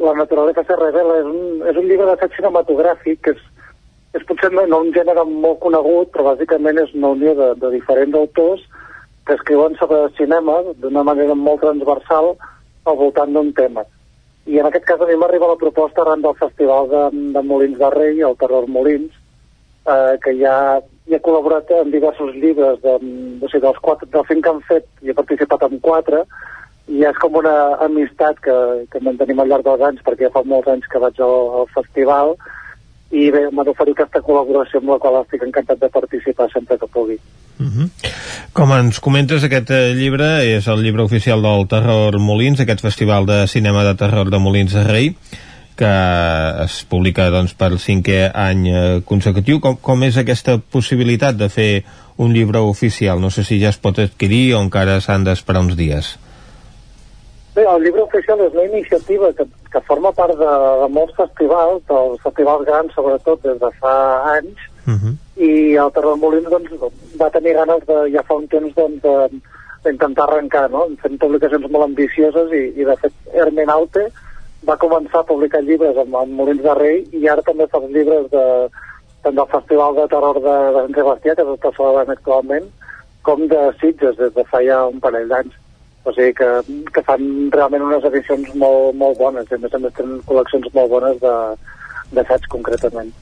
la naturaleza se revela és un, és un llibre d'assaig cinematogràfic que és, és potser no un gènere molt conegut, però bàsicament és una unió de, de diferents autors que escriuen sobre cinema d'una manera molt transversal al voltant d'un tema. I en aquest cas a mi m'arriba la proposta arran del festival de, de Molins de Rei, el Terror Molins, eh, que ja, ja ha col·laborat en diversos llibres, de, o sigui, dels, quatre, dels cinc que han fet, i he participat en quatre, i és com una amistat que, que mantenim al llarg dels anys, perquè ja fa molts anys que vaig al, al festival, i bé, m'ha d'oferir aquesta col·laboració amb la qual estic encantat de participar sempre que pugui. Uh mhm. -huh. Com ens comentes, aquest eh, llibre és el llibre oficial del Terror Molins, aquest festival de cinema de terror de Molins de Rei, que es publica doncs, per cinquè any eh, consecutiu. Com, com és aquesta possibilitat de fer un llibre oficial? No sé si ja es pot adquirir o encara s'han d'esperar uns dies. Bé, el llibre oficial és una iniciativa que, que forma part de, de molts festivals, dels festivals grans sobretot des de fa anys, uh -huh. i el Terror Molins doncs, va tenir ganes de, ja fa un temps doncs, d'intentar arrencar, no? fent publicacions molt ambicioses i, i de fet Hermenaute va començar a publicar llibres amb, amb Molins de Rei i ara també fa llibres de, tant del Festival de Terror de, de Sant Sebastià, que s'està celebrant actualment, com de Sitges des de fa ja un parell d'anys o sigui que, que fan realment unes edicions molt, molt bones i a més a més tenen col·leccions molt bones d'assaig concretament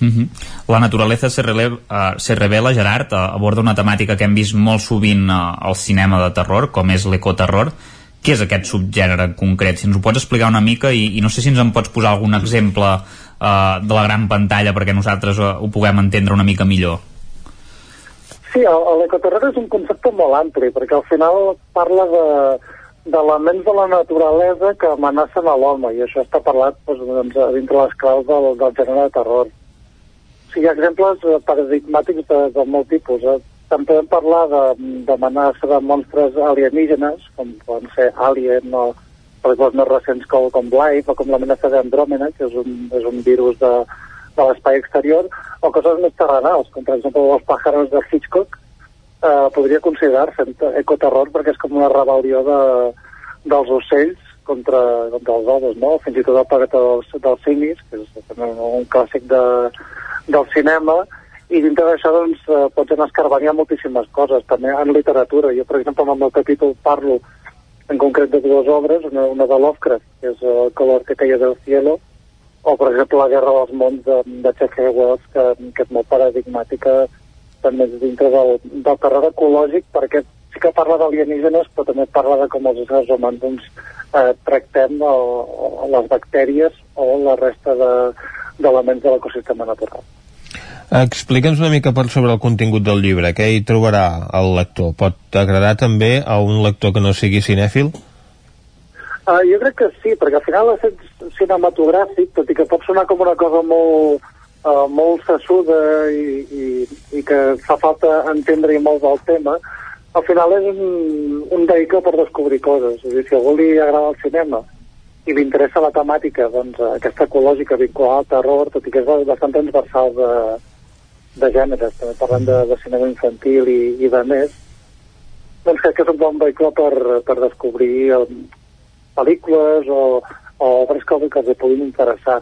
Mm -hmm. La naturaleza se, releva, uh, se revela, Gerard, uh, aborda una temàtica que hem vist molt sovint uh, al cinema de terror, com és l'ecoterror. Què és aquest subgènere en concret? Si ens ho pots explicar una mica i, i no sé si ens en pots posar algun exemple uh, de la gran pantalla perquè nosaltres uh, ho puguem entendre una mica millor. Sí, l'ecoterror és un concepte molt ampli, perquè al final parla de d'elements de la naturalesa que amenacen a l'home, i això està parlat doncs, doncs, dintre les claus del, del gènere de terror. O sigui, hi ha exemples eh, paradigmàtics de, de molt tipus. Eh? També podem parlar d'amenaça de, de monstres alienígenes, com poden ser Alien o pel·lícules més recents com, com Life o com l'amenaça d'Andròmena, que és un, és un virus de, de l'espai exterior, o coses més terrenals, com per exemple els pàjaros de Hitchcock, eh, podria considerar-se ecoterror perquè és com una rebel·lió de, dels ocells contra, contra els homes, no? Fins i tot el planeta dels, dels cimis, que és un clàssic de, del cinema, i dintre d'això doncs, eh, pots anar escarbant moltíssimes coses, també en literatura. Jo, per exemple, amb el capítol parlo en concret de dues obres, una, una de Lovecraft, que és El color que caia del cielo, o per exemple la Guerra dels Mons de, de H.G. Que, que és molt paradigmàtica també dintre del, del terror ecològic perquè sí que parla d'alienígenes però també parla de com els éssers humans doncs, eh, tractem o les bactèries o la resta d'elements de, de l'ecosistema natural. Explica'ns una mica per sobre el contingut del llibre, què hi trobarà el lector? Pot agradar també a un lector que no sigui cinèfil? Uh, jo crec que sí, perquè al final l'assaig cinematogràfic, tot i que pot sonar com una cosa molt, uh, molt sassuda i, i, i que fa falta entendre molt del tema, al final és un, un vehicle per descobrir coses. És a dir, si a algú li agrada el cinema i li interessa la temàtica, doncs aquesta ecològica vinculada al terror, tot i que és bastant transversal de, de gèneres, també parlant de, de cinema infantil i, i de més, doncs crec que és un bon vehicle per, per descobrir el, pel·lícules o, o obres que, que els puguin interessar.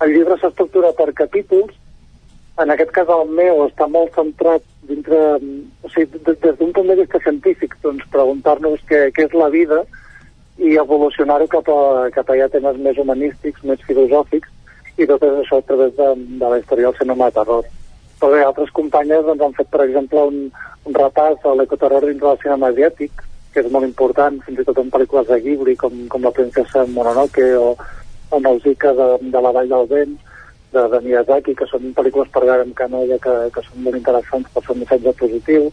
El llibre s'estructura per capítols, en aquest cas el meu està molt centrat dintre, o sigui, des, d'un punt de vista científic, doncs preguntar-nos què, què és la vida i evolucionar-ho cap, a, cap a temes més humanístics, més filosòfics, i tot és això a través de, de la història del cinema de terror. Però bé, altres companyes doncs, han fet, per exemple, un, un repàs a l'ecoterror dintre del cinema asiàtic, que és molt important, fins i tot en pel·lícules de Ghibli, com, com La princesa Mononoke o, o Nausicaa de, de la Vall del Vent, de, de Miyazaki, que són pel·lícules per veure amb canoia que, que són molt interessants per fer un missatge positiu.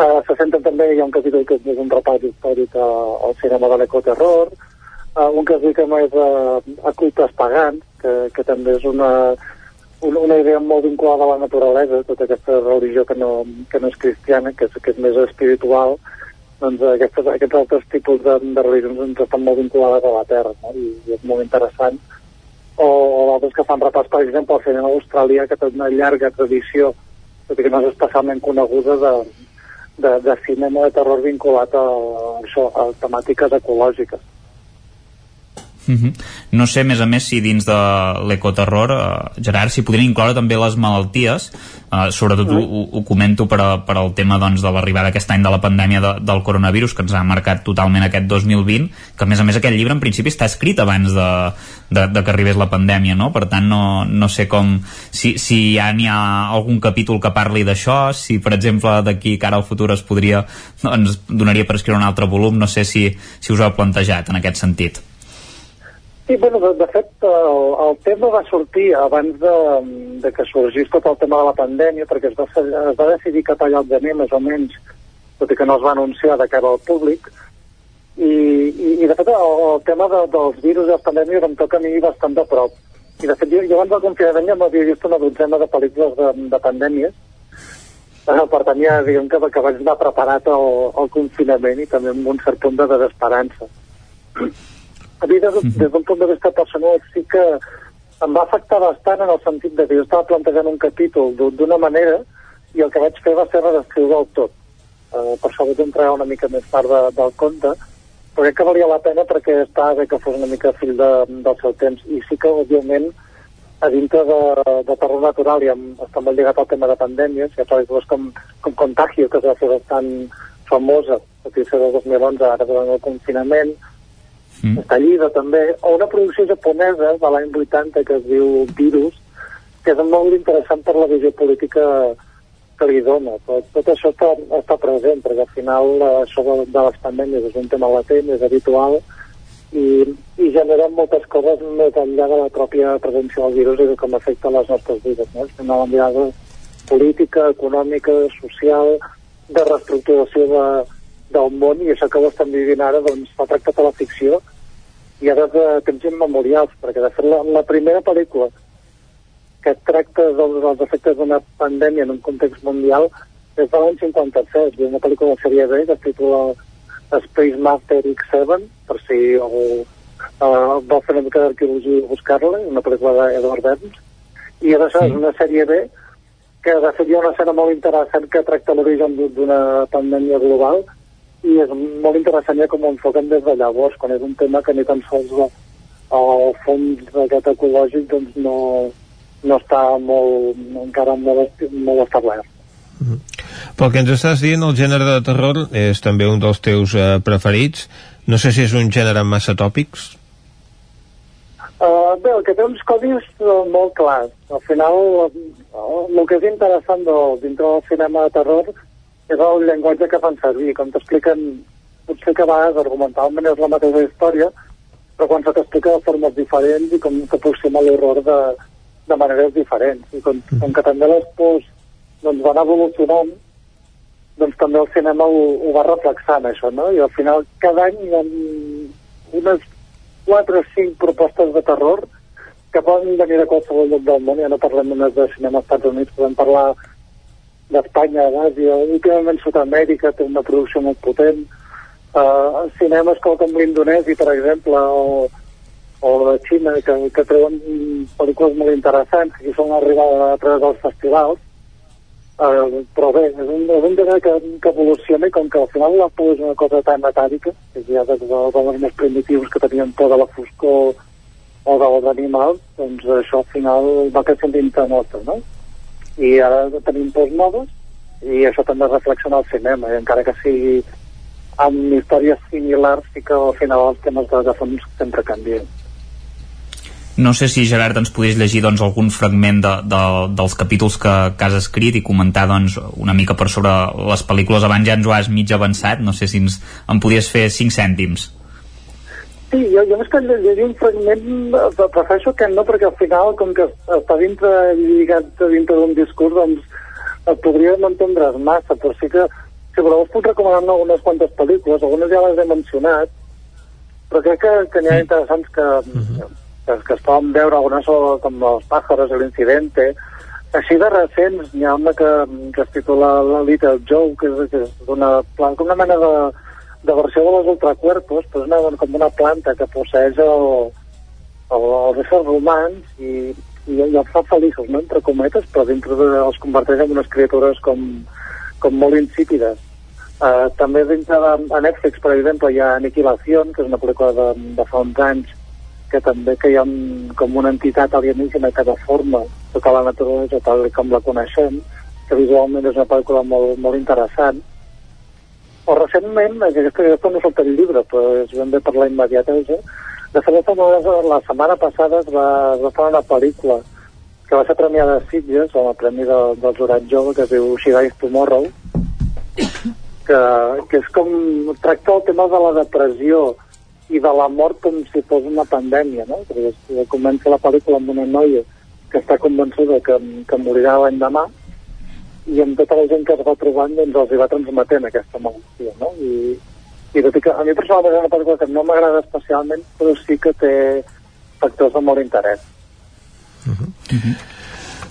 Uh, se senten també, hi ha un capítol que és un repàs històric al cinema de l'ecoterror, uh, un que es dedica més a, a cultes pagans, que, que també és una, una, una idea molt vinculada a la naturalesa, tota aquesta religió que no, que no és cristiana, que és, que és més espiritual, doncs aquestes, aquests altres tipus de, de religions doncs, estan molt vinculades a la Terra, no? I, i és molt interessant. O, o d'altres que fan repàs, per exemple, al cinema australià, que té una llarga tradició, tot i que no és especialment coneguda, de, de, de cinema de terror vinculat a, a això, a temàtiques ecològiques. Mm -hmm. No sé, a més a més, si dins de l'ecoterror, eh, Gerard, si podrien incloure també les malalties, eh, sobretot mm. ho, ho comento per, a, per al tema doncs, de l'arribada aquest any de la pandèmia de, del coronavirus, que ens ha marcat totalment aquest 2020, que a més a més aquest llibre en principi està escrit abans de, de, de que arribés la pandèmia, no? Per tant, no, no sé com... Si, si ja n'hi ha algun capítol que parli d'això, si, per exemple, d'aquí cara al futur es podria... Doncs donaria per escriure un altre volum, no sé si, si us ho heu plantejat en aquest sentit. Sí, bueno, de, de fet, el, el tema va sortir abans de, de que sorgís tot el tema de la pandèmia, perquè es va, es va decidir cap allà al gener, més o menys, tot i que no es va anunciar de cara al públic, i, i, i de fet el, el tema de, dels virus i les pandèmies em toca a mi bastant de prop. I de fet jo, jo abans del confinament ja m'havia vist una dotzena de pel·lícules de, de pandèmies, eh, per tant ja diguem que, que vaig anar preparat al confinament i també amb un cert punt de desesperança a mi des, des d'un punt de vista personal sí que em va afectar bastant en el sentit de que jo estava plantejant un capítol d'una manera i el que vaig fer va ser redescriure el tot. Uh, per això vaig entrar una mica més tard de, del conte, però crec que valia la pena perquè estava bé que fos una mica fill de, del seu temps. I sí que, òbviament, a dintre de, de terror natural i amb, està molt lligat al tema de pandèmies, hi ha pel·lícules com, com Contagio, que es va fer bastant famosa, a ser del 2011, ara durant el confinament, mm. Tallida també, o una producció japonesa de l'any 80 que es diu Virus, que és molt interessant per la visió política que li dona. Tot, tot això està, està present, perquè al final eh, això de, de les pandèmies és un tema latent, és habitual, i, i genera moltes coses més enllà de la pròpia presència del virus i de com afecta les nostres vides. No? És una mirada política, econòmica, social, de reestructuració de, del món i això que ho estem vivint ara doncs s'ha tractat a la ficció i ara de temps immemorials perquè de fet la, la primera pel·lícula que tracta dels, dels efectes d'una pandèmia en un context mundial és de l'any 57, és una pel·lícula de sèrie B que es titula Space Master X7 per si algú uh, vol fer una mica d'arqueologia i buscar-la, una pel·lícula d'Edward Burns i ara sí. és una sèrie B que de fet hi ha una escena molt interessant que tracta l'origen d'una pandèmia global i és molt interessant ja com ho enfoquen des de llavors, quan és un tema que ni tan sols el fons d'aquest ecològic doncs no, no està molt, encara molt, molt establert. Mm -hmm. Pel que ens estàs dient, el gènere de terror és també un dels teus eh, preferits. No sé si és un gènere massa tòpics. Uh, bé, el que té uns codis uh, molt clars. Al final, uh, el que és interessant del, dintre del cinema de terror és el llenguatge que fan servir. Com t'expliquen, potser que a vegades argumentalment és la mateixa història, però quan se t'explica de formes diferents i com t'aproxima l'horror de, de maneres diferents. I com, mm. com que també les pors doncs, van evolucionant, doncs també el cinema ho, ho va reflexant, això, no? I al final, cada any hi ha unes 4 o 5 propostes de terror que poden venir de qualsevol lloc del món, ja no parlem només de cinema als Estats Units, podem parlar d'Espanya, d'Àsia, últimament Sud-amèrica té una producció molt potent, uh, cinemes com, com l'Indonesi, per exemple, o, o de Xina, que, que treuen pel·lícules molt interessants, que són arribades a través dels festivals, uh, però bé, és un, és un que, que evoluciona i com que al final la por és una cosa tan metàdica, que ja des dels homes més primitius que tenien por de la foscor o dels animals, doncs això al final va creixent dintre nostre, no? I ara tenim pors noves i això també es reflexiona al cinema i encara que sigui amb històries similars sí que al final els temes de, de fons sempre canvien No sé si, Gerard, ens podries llegir doncs, algun fragment de, de, dels capítols que, que has escrit i comentar doncs, una mica per sobre les pel·lícules. Abans ja ens ho has mig avançat, no sé si ens, en podies fer 5 cèntims. Sí, jo, jo més que llegir un fragment prefereixo que no, perquè al final, com que està dintre, lligat dintre d'un discurs, doncs podria no entendre's massa, però sí que si voleu us puc recomanar algunes quantes pel·lícules, algunes ja les he mencionat, però crec que, que n'hi ha interessants que, uh -huh. que, que es poden veure, algunes com Els pájaros, L'Incidente, així de recents n'hi ha una que, que es titula La Little Joe, que és, que és una, una mena de, de versió de les ultracuerpos, és una, com una planta que posseix el, el, els éssers humans i, i, i els fa feliços, no? entre cometes, però dintre de, els converteix en unes criatures com, com molt insípides. Uh, també dintre de a Netflix, per exemple, hi ha Aniquilació, que és una pel·lícula de, de fa uns anys, que també que hi ha un, com una entitat alienígena que deforma tota la naturalesa tal com la coneixem, que visualment és una pel·lícula molt, molt interessant. O recentment, aquesta, aquesta no surt el llibre, però és ben bé per la immediatesa, de fet, la setmana passada es va, es va fer una pel·lícula que va ser premiada a Sitges, amb el Premi de, del Jurat Jove, que es diu She Dies Tomorrow, que, que és com tracta el tema de la depressió i de la mort com si fos una pandèmia, no? Perquè comença la pel·lícula amb una noia que està convençuda que, que morirà l'any demà i amb tota la gent que es va trobant doncs els hi va transmetent aquesta malaltia, no? I, i tot i que a mi personalment és una pel·lícula que no m'agrada especialment, però sí que té factors de molt interès. Uh -huh. Uh -huh.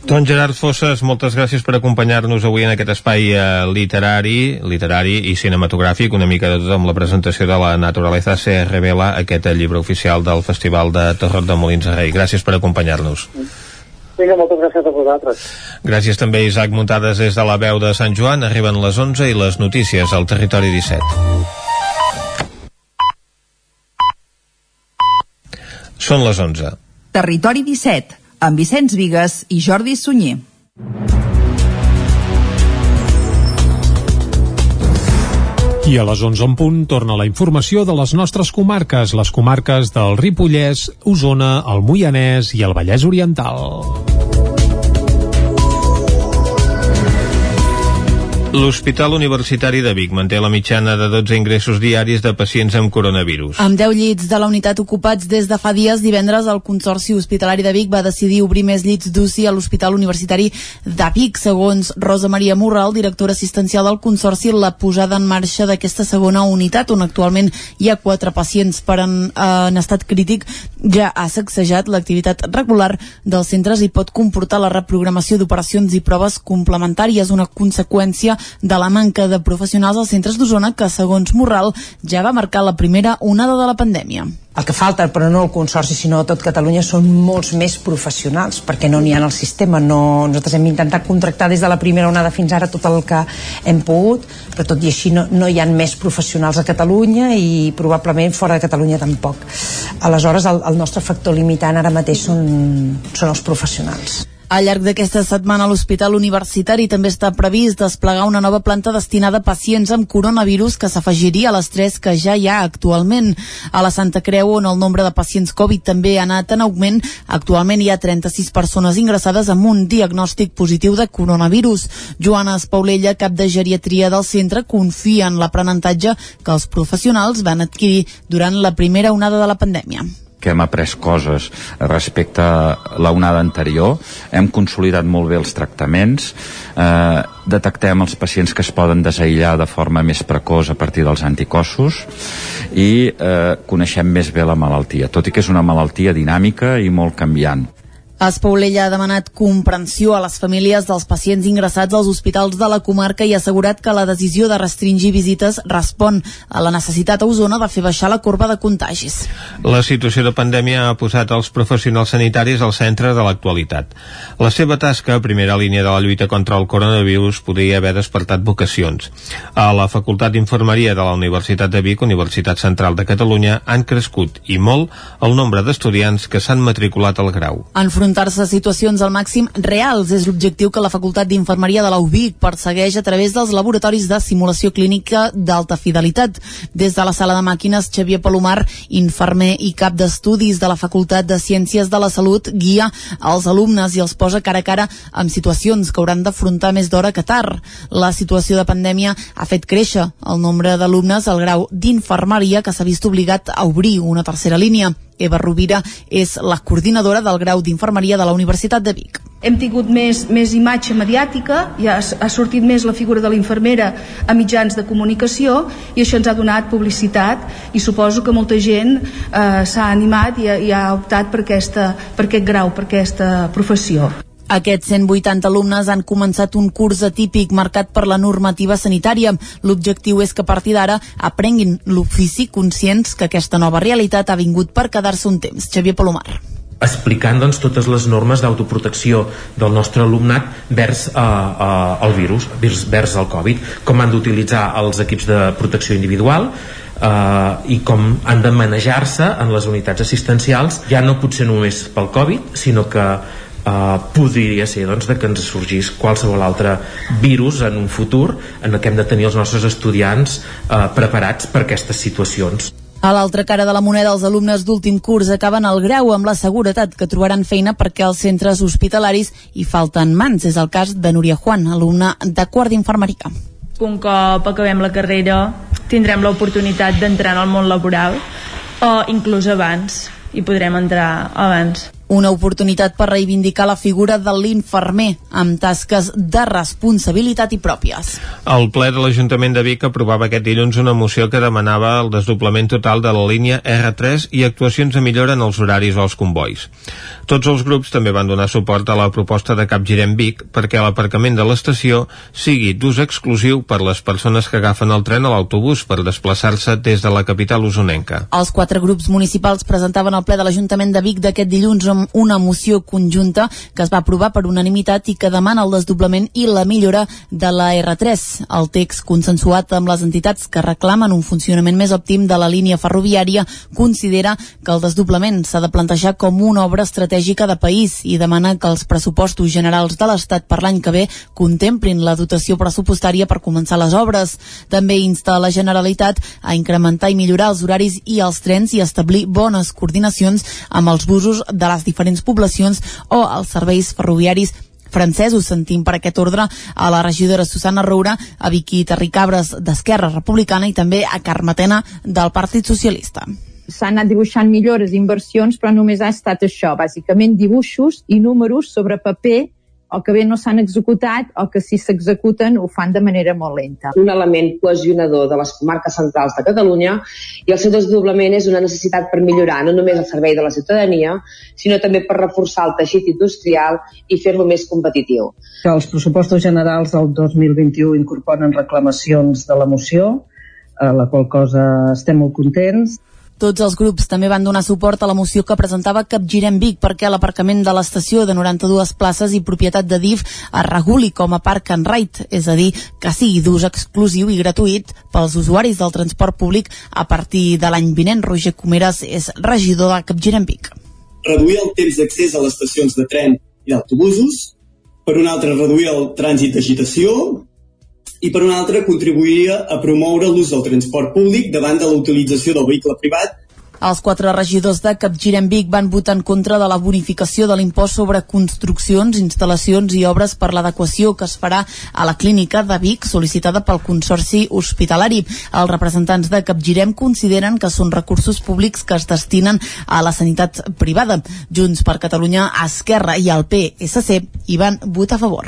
Doncs Gerard Fosses, moltes gràcies per acompanyar-nos avui en aquest espai eh, literari, literari i cinematogràfic, una mica de tot amb la presentació de la naturalesa se revela, aquest llibre oficial del Festival de Torrot de Molins de Rei. Gràcies per acompanyar-nos. Vinga, moltes gràcies a vosaltres. Gràcies també, Isaac Muntades, des de la veu de Sant Joan. Arriben les 11 i les notícies al Territori 17. Són les 11. Territori 17 amb Vicenç Vigues i Jordi Sunyer. I a les 11 en punt torna la informació de les nostres comarques, les comarques del Ripollès, Osona, el Moianès i el Vallès Oriental. L'Hospital Universitari de Vic manté la mitjana de 12 ingressos diaris de pacients amb coronavirus. Amb 10 llits de la unitat ocupats des de fa dies, divendres el Consorci Hospitalari de Vic va decidir obrir més llits d'UCI a l'Hospital Universitari de Vic. Segons Rosa Maria Morral, directora assistencial del Consorci, la posada en marxa d'aquesta segona unitat, on actualment hi ha quatre pacients per en, en estat crític, ja ha sacsejat l'activitat regular dels centres i pot comportar la reprogramació d'operacions i proves complementàries, una conseqüència de la manca de professionals als centres d'Osona que, segons Morral, ja va marcar la primera onada de la pandèmia. El que falta, però no el Consorci, sinó tot Catalunya, són molts més professionals, perquè no n'hi ha en el sistema. No, nosaltres hem intentat contractar des de la primera onada fins ara tot el que hem pogut, però tot i així no, no hi ha més professionals a Catalunya i probablement fora de Catalunya tampoc. Aleshores, el, el nostre factor limitant ara mateix són, són els professionals. Al llarg d'aquesta setmana l'Hospital Universitari també està previst desplegar una nova planta destinada a pacients amb coronavirus que s'afegiria a les tres que ja hi ha actualment. A la Santa Creu, on el nombre de pacients Covid també ha anat en augment, actualment hi ha 36 persones ingressades amb un diagnòstic positiu de coronavirus. Joana Espaulella, cap de geriatria del centre, confia en l'aprenentatge que els professionals van adquirir durant la primera onada de la pandèmia que hem après coses respecte a la onada anterior, hem consolidat molt bé els tractaments, eh, detectem els pacients que es poden desaïllar de forma més precoç a partir dels anticossos i eh, coneixem més bé la malaltia, tot i que és una malaltia dinàmica i molt canviant. Espaulella ha demanat comprensió a les famílies dels pacients ingressats als hospitals de la comarca i ha assegurat que la decisió de restringir visites respon a la necessitat a Osona de fer baixar la corba de contagis. La situació de pandèmia ha posat els professionals sanitaris al centre de l'actualitat. La seva tasca, a primera línia de la lluita contra el coronavirus, podria haver despertat vocacions. A la Facultat d'Infermeria de la Universitat de Vic, Universitat Central de Catalunya, han crescut i molt el nombre d'estudiants que s'han matriculat al grau. Enfront enfrontar-se a situacions al màxim reals. És l'objectiu que la Facultat d'Infermeria de la UBIC persegueix a través dels laboratoris de simulació clínica d'alta fidelitat. Des de la sala de màquines, Xavier Palomar, infermer i cap d'estudis de la Facultat de Ciències de la Salut, guia els alumnes i els posa cara a cara amb situacions que hauran d'afrontar més d'hora que tard. La situació de pandèmia ha fet créixer el nombre d'alumnes al grau d'infermeria que s'ha vist obligat a obrir una tercera línia. Eva Rovira és la coordinadora del grau d'infermeria de la Universitat de Vic. Hem tingut més, més imatge mediàtica, ja ha, sortit més la figura de la infermera a mitjans de comunicació i això ens ha donat publicitat i suposo que molta gent eh, s'ha animat i, i ha optat per, aquesta, per aquest grau, per aquesta professió. Aquests 180 alumnes han començat un curs atípic marcat per la normativa sanitària. L'objectiu és que a partir d'ara aprenguin l'ofici conscients que aquesta nova realitat ha vingut per quedar-se un temps. Xavier Palomar explicant doncs, totes les normes d'autoprotecció del nostre alumnat vers uh, uh, el virus, vers, vers el Covid, com han d'utilitzar els equips de protecció individual, uh, i com han de manejar-se en les unitats assistencials, ja no potser només pel Covid, sinó que Uh, podria ser doncs, de que ens sorgís qualsevol altre virus en un futur en el que hem de tenir els nostres estudiants uh, preparats per aquestes situacions. A l'altra cara de la moneda, els alumnes d'últim curs acaben el grau amb la seguretat que trobaran feina perquè als centres hospitalaris hi falten mans. És el cas de Núria Juan, alumna de quart d'infermeria. Un cop acabem la carrera tindrem l'oportunitat d'entrar en el món laboral o inclús abans i podrem entrar abans una oportunitat per reivindicar la figura de l'infermer amb tasques de responsabilitat i pròpies. El ple de l'Ajuntament de Vic aprovava aquest dilluns una moció que demanava el desdoblament total de la línia R3 i actuacions de millora en els horaris o els convois. Tots els grups també van donar suport a la proposta de Capgirem Vic perquè l'aparcament de l'estació sigui d'ús exclusiu per les persones que agafen el tren a l'autobús per desplaçar-se des de la capital usonenca. Els quatre grups municipals presentaven al ple de l'Ajuntament de Vic d'aquest dilluns amb una moció conjunta que es va aprovar per unanimitat i que demana el desdoblament i la millora de la R3. El text consensuat amb les entitats que reclamen un funcionament més òptim de la línia ferroviària considera que el desdoblament s'ha de plantejar com una obra estratègica de país i demana que els pressupostos generals de l'Estat per l'any que ve contemplin la dotació pressupostària per començar les obres. També insta la Generalitat a incrementar i millorar els horaris i els trens i establir bones coordinacions amb els busos de les diferents poblacions o els serveis ferroviaris francesos. Sentim per aquest ordre a la regidora Susana Roura, a Vicky Terricabres d'Esquerra Republicana i també a Carmetena del Partit Socialista s'han anat dibuixant millores, inversions, però només ha estat això, bàsicament dibuixos i números sobre paper o que bé no s'han executat o que si s'executen ho fan de manera molt lenta. Un element cohesionador de les comarques centrals de Catalunya i el seu desdoblament és una necessitat per millorar no només el servei de la ciutadania, sinó també per reforçar el teixit industrial i fer-lo més competitiu. Els pressupostos generals del 2021 incorporen reclamacions de la moció, a la qual cosa estem molt contents. Tots els grups també van donar suport a la moció que presentava Capgirem Vic perquè l'aparcament de l'estació de 92 places i propietat de DIF es reguli com a park and ride, és a dir, que sigui d'ús exclusiu i gratuït pels usuaris del transport públic a partir de l'any vinent. Roger Comeres és regidor de Capgirem Vic. Reduir el temps d'accés a les estacions de tren i d'autobusos, per un altre reduir el trànsit d'agitació, i per una altra contribuiria a promoure l'ús del transport públic davant de la utilització del vehicle privat els quatre regidors de Capgirem Vic van votar en contra de la bonificació de l'impost sobre construccions, instal·lacions i obres per l'adequació que es farà a la clínica de Vic sol·licitada pel Consorci Hospitalari. Els representants de Capgirem consideren que són recursos públics que es destinen a la sanitat privada. Junts per Catalunya, Esquerra i el PSC hi van votar a favor.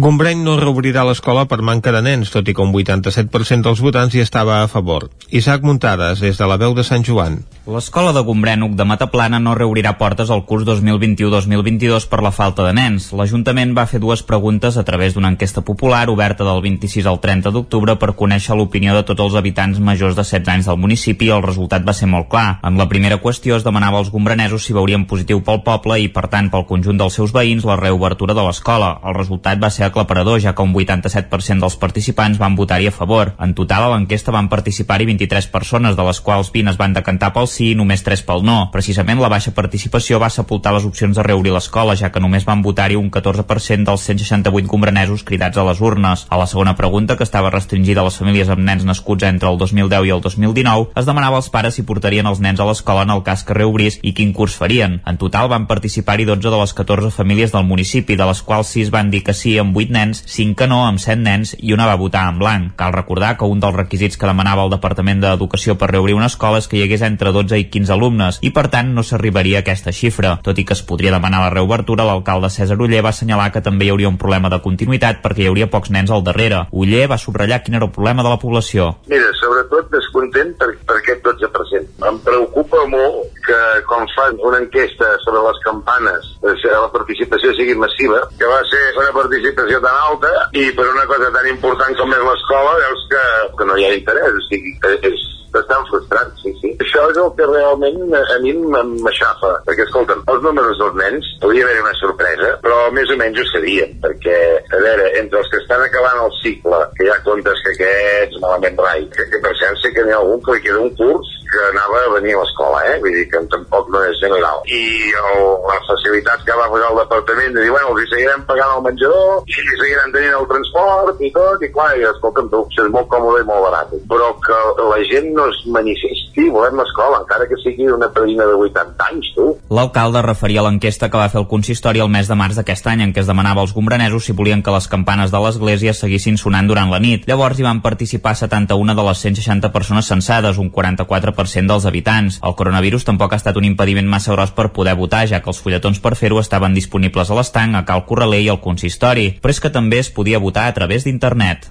Gombreny no reobrirà l'escola per manca de nens, tot i que un 87% dels votants hi estava a favor. Isaac Muntades, des de la veu de Sant Joan. L'escola de Gombrènuc de Mataplana no reobrirà portes al curs 2021-2022 per la falta de nens. L'Ajuntament va fer dues preguntes a través d'una enquesta popular oberta del 26 al 30 d'octubre per conèixer l'opinió de tots els habitants majors de 16 anys del municipi i el resultat va ser molt clar. En la primera qüestió es demanava als gombrenesos si veurien positiu pel poble i, per tant, pel conjunt dels seus veïns la reobertura de l'escola. El resultat va ser aclaparador, ja que un 87% dels participants van votar-hi a favor. En total, a l'enquesta van participar-hi 23 persones, de les quals 20 es van decantar pel sí i només 3 pel no. Precisament la baixa participació va sepultar les opcions de reobrir l'escola, ja que només van votar-hi un 14% dels 168 combranesos cridats a les urnes. A la segona pregunta, que estava restringida a les famílies amb nens nascuts entre el 2010 i el 2019, es demanava als pares si portarien els nens a l'escola en el cas que reobrís i quin curs farien. En total van participar-hi 12 de les 14 famílies del municipi, de les quals 6 van dir que sí amb 8 nens, 5 que no amb 7 nens i una va votar en blanc. Cal recordar que un dels requisits que demanava el Departament d'Educació per reobrir una escola és que hi hagués entre 12 i 15 alumnes i per tant no s'arribaria a aquesta xifra. Tot i que es podria demanar la reobertura, l'alcalde César Uller va assenyalar que també hi hauria un problema de continuïtat perquè hi hauria pocs nens al darrere. Uller va subratllar quin era el problema de la població. Mira, sobretot descontent per, per aquest 12%. Em preocupa molt que quan fan una enquesta sobre les campanes la participació sigui massiva, que va ser una participació tan alta i per una cosa tan important com és l'escola veus que, que no hi ha interès, o sigui, és bastant frustrant, sí, sí. Això és el que realment a mi m'aixafa, perquè, escolta, els números dels nens podria haver una sorpresa, però més o menys ho sabíem, perquè, a veure, entre els que estan acabant el cicle, que hi ha comptes que aquests malament rai, que, que per cert sé que n'hi ha algun que li queda un curs que anava a venir a l'escola, eh? Vull dir que tampoc no és general. I el, la facilitat que va posar el departament de dir, bueno, els seguirem pagant el menjador i els seguirem tenint el transport i tot, i clar, i escolta'm, tu, és molt còmode i molt barat. Però que la gent no es manifesti, volem l'escola, encara que sigui una pedina de 80 anys, tu. L'alcalde referia a l'enquesta que va fer el consistori el mes de març d'aquest any en què es demanava als gombranesos si volien que les campanes de l'església seguissin sonant durant la nit. Llavors hi van participar 71 de les 160 persones censades, un 44 dels habitants. El coronavirus tampoc ha estat un impediment massa gros per poder votar, ja que els fulletons per fer-ho estaven disponibles a l'estanc, a Cal Corraler i al consistori, però és que també es podia votar a través d'internet.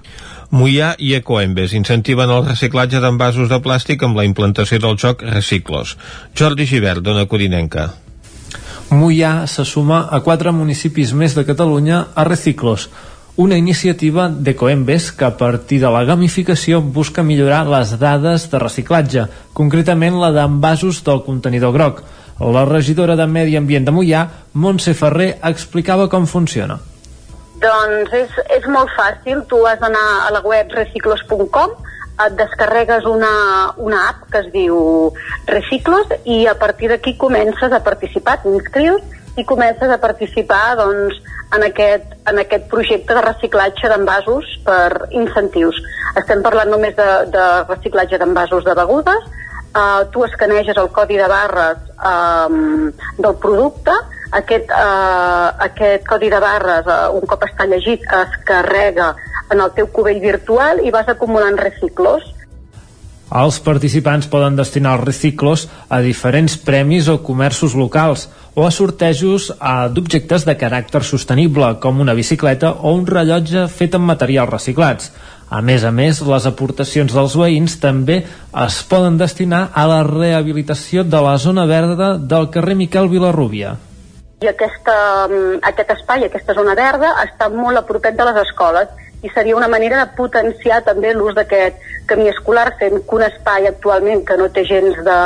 Mollà i Ecoembes incentiven el reciclatge d'envasos de plàstic amb la implantació del joc Reciclos. Jordi Givert, dona Codinenca. Mollà se suma a quatre municipis més de Catalunya a Reciclos, una iniciativa d'Ecoembes que a partir de la gamificació busca millorar les dades de reciclatge, concretament la d'envasos del contenidor groc. La regidora de Medi Ambient de Mollà, Montse Ferrer, explicava com funciona. Doncs és, és molt fàcil, tu has d'anar a la web reciclos.com, et descarregues una, una app que es diu Reciclos i a partir d'aquí comences a participar, t'inscrius i comences a participar doncs, en, aquest, en aquest projecte de reciclatge d'envasos per incentius. Estem parlant només de, de reciclatge d'envasos de begudes, uh, tu escaneges el codi de barres um, del producte, aquest, uh, aquest codi de barres, uh, un cop està llegit, es carrega en el teu cubell virtual i vas acumulant reciclos. Els participants poden destinar els reciclos a diferents premis o comerços locals o a sortejos d'objectes de caràcter sostenible, com una bicicleta o un rellotge fet amb materials reciclats. A més a més, les aportacions dels veïns també es poden destinar a la rehabilitació de la zona verda del carrer Miquel Vilarrúbia. I aquesta, mm, aquest espai, aquesta zona verda, està molt a propet de les escoles i seria una manera de potenciar també l'ús d'aquest camí escolar fent que un espai actualment que no té gens de,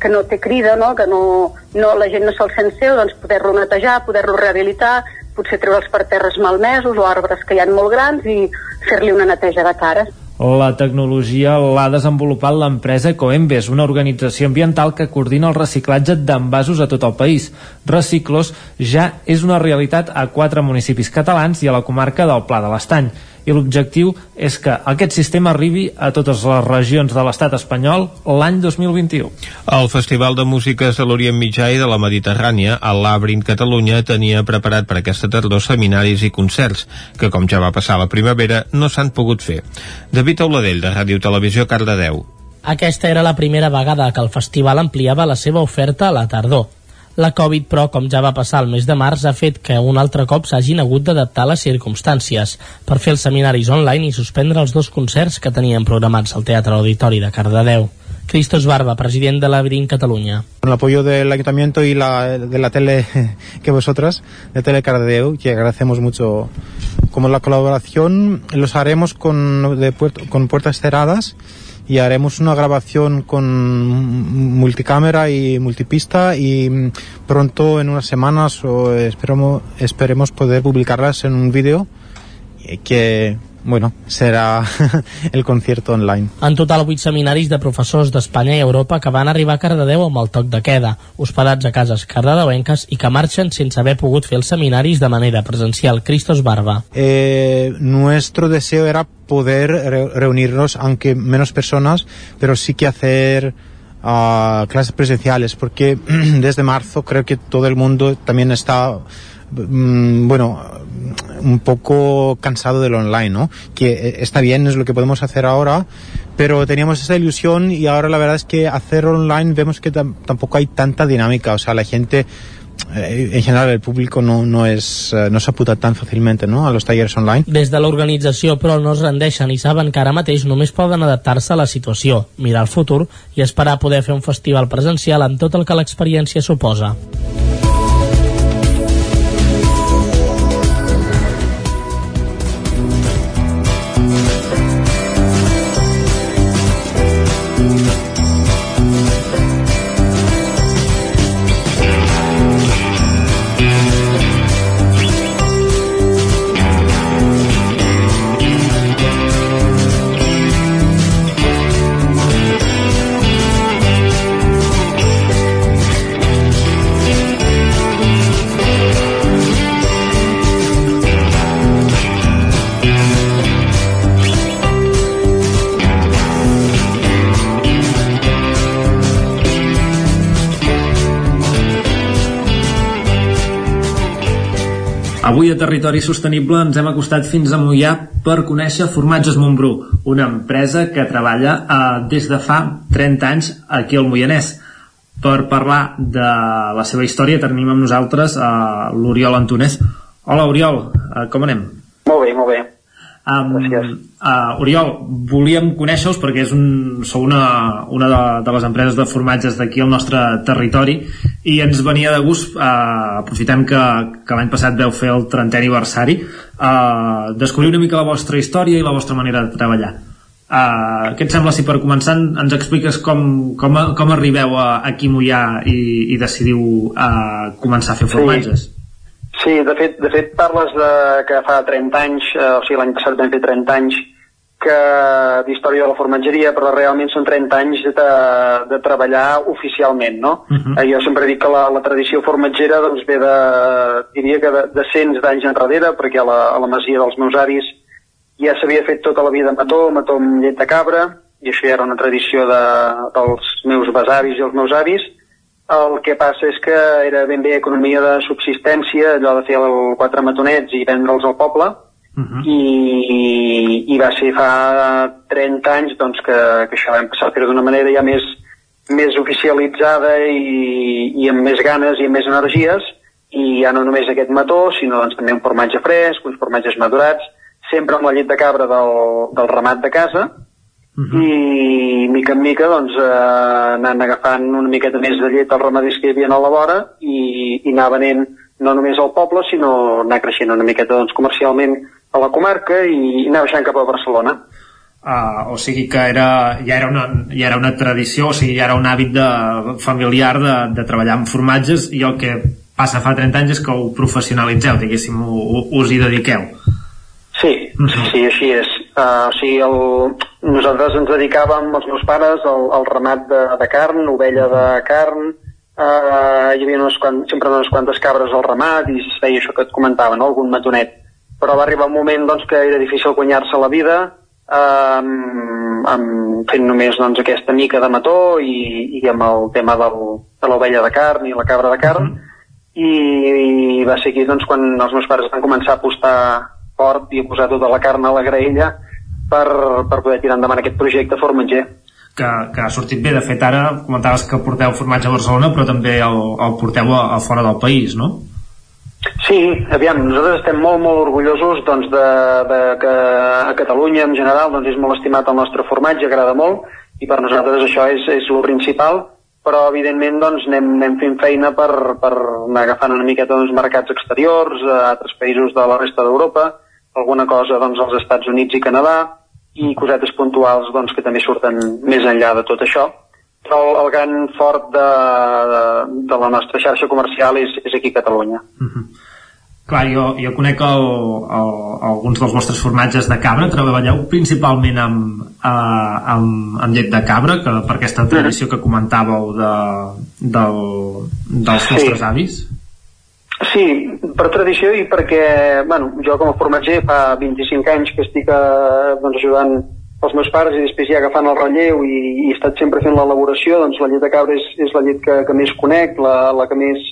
que no té crida, no? que no, no, la gent no se'l sent seu, doncs poder-lo netejar, poder-lo rehabilitar, potser treure'ls per terres malmesos o arbres que hi han molt grans i fer-li una neteja de cares. La tecnologia l'ha desenvolupat l'empresa Coembes, una organització ambiental que coordina el reciclatge d'envasos a tot el país. Reciclos ja és una realitat a quatre municipis catalans i a la comarca del Pla de l'Estany i l'objectiu és que aquest sistema arribi a totes les regions de l'estat espanyol l'any 2021. El Festival de Músiques de l'Orient Mitjà i de la Mediterrània, el Labyrinth Catalunya, tenia preparat per aquesta tardor seminaris i concerts, que com ja va passar a la primavera, no s'han pogut fer. David Auladell, de Ràdio Televisió, Cardedeu. Aquesta era la primera vegada que el festival ampliava la seva oferta a la tardor. La Covid, però, com ja va passar el mes de març, ha fet que un altre cop s'hagin hagut d'adaptar les circumstàncies per fer els seminaris online i suspendre els dos concerts que tenien programats al Teatre Auditori de Cardedeu. Cristos Barba, president de Labyrinth Catalunya. Con el apoyo del ayuntamiento y la, de la tele que vosotras, de Tele Cardedeu, que agradecemos mucho. Como la colaboración los haremos con, de puerto, con puertas cerradas y haremos una grabación con multicámara y multipista y pronto en unas semanas o esperemos, esperemos poder publicarlas en un vídeo que bueno, será el concierto online. En total, 8 seminaris de professors d'Espanya i Europa que van arribar a Cardedeu amb el toc de queda, hospedats a cases cardedeuenques i que marxen sense haver pogut fer els seminaris de manera presencial. Cristos Barba. Eh, nuestro deseo era poder re reunirnos, aunque menos personas, pero sí que hacer uh, clases presenciales, porque desde marzo creo que todo el mundo también está mm, bueno, un poco cansado del online, ¿no? Que eh, está bien, es lo que podemos hacer ahora, pero teníamos esa ilusión y ahora la verdad es que hacer online vemos que tampoco hay tanta dinámica, o sea, la gente eh, en general el público no, no, és, eh, no s'aputa tan fàcilment no, a los talleres online. Des de l'organització, però, no es rendeixen i saben que ara mateix només poden adaptar-se a la situació, mirar el futur i esperar poder fer un festival presencial amb tot el que l'experiència suposa. Avui a Territori Sostenible ens hem acostat fins a Mollà per conèixer Formatges Montbrú, una empresa que treballa eh, des de fa 30 anys aquí al Moianès. Per parlar de la seva història tenim amb nosaltres eh, l'Oriol Antonès. Hola Oriol, eh, com anem? Molt bé, molt bé. Um, uh, Oriol, volíem conèixer-vos perquè és un, sou una, una de, de les empreses de formatges d'aquí al nostre territori i ens venia de gust, uh, aprofitem que, que l'any passat veu fer el 30è aniversari, uh, descobrir una mica la vostra història i la vostra manera de treballar. Uh, què et sembla si per començar ens expliques com, com, com arribeu a, a Mollà i, i decidiu uh, començar a fer formatges? Sí. Sí, de fet, de fet parles de que fa 30 anys, eh, o sigui l'any passat vam fer 30 anys que d'història de la formatgeria, però realment són 30 anys de, de treballar oficialment, no? Uh -huh. eh, jo sempre dic que la, la tradició formatgera doncs ve de, diria que de, de cents d'anys enrere, perquè a la, a la masia dels meus avis ja s'havia fet tota la vida mató, mató amb llet de cabra, i això ja era una tradició de, dels meus besavis i els meus avis, el que passa és que era ben bé economia de subsistència, allò de fer el quatre matonets i vendre'ls al poble, uh -huh. i, i va ser fa 30 anys doncs, que, que això vam passar a fer d'una manera ja més, més oficialitzada i, i amb més ganes i amb més energies, i ja no només aquest mató, sinó doncs, també un formatge fresc, uns formatges madurats, sempre amb la llet de cabra del, del ramat de casa, Uh -huh. i mica en mica doncs, eh, anant agafant una miqueta més de llet als ramaders que hi havia a la vora i, i anar venent no només al poble sinó anar creixent una miqueta doncs, comercialment a la comarca i, i anar baixant cap a Barcelona uh, o sigui que era, ja, era una, ja era una tradició, o sigui, ja era un hàbit de, familiar de, de treballar amb formatges i el que passa fa 30 anys és que ho professionalitzeu, diguéssim, us hi dediqueu. Sí, uh -huh. sí, sí, així és. Uh, o sigui, el, nosaltres ens dedicàvem, els meus pares, al, al ramat de, de carn, ovella de carn, uh, hi havia unes quant, sempre unes quantes cabres al ramat i es feia això que et comentava, no? algun matonet. Però va arribar un moment doncs, que era difícil guanyar-se la vida uh, amb, fent només doncs, aquesta mica de mató i, i amb el tema del, de l'ovella de carn i la cabra de carn. Mm. I, I va ser aquí doncs, quan els meus pares van començar a apostar fort i a posar tota la carn a la graella per, per poder tirar endavant aquest projecte formatger que, que ha sortit bé, de fet ara comentaves que porteu formatge a Barcelona però també el, el porteu a, a fora del país, no? Sí, aviam, nosaltres estem molt, molt orgullosos doncs, de, de que a Catalunya en general doncs, és molt estimat el nostre formatge, agrada molt, i per nosaltres això és, és el principal, però evidentment doncs, anem, anem fent feina per, per anar agafant una miqueta doncs, mercats exteriors, a altres països de la resta d'Europa, alguna cosa doncs, als Estats Units i Canadà, i cosetes puntuals doncs, que també surten més enllà de tot això però el, el gran fort de, de, de la nostra xarxa comercial és, és aquí a Catalunya. Uh -huh. Clar, jo, jo conec el, el, alguns dels vostres formatges de cabra, treballeu principalment amb, eh, amb, amb llet de cabra, que per aquesta tradició que comentàveu de, del, dels Sí. vostres avis. Sí, per tradició i perquè, bueno, jo com a formatger fa 25 anys que estic eh, doncs, ajudant els meus pares i després ja agafant el relleu i, i he estat sempre fent l'elaboració, doncs la llet de cabra és, és la llet que, que més conec, la, la que més,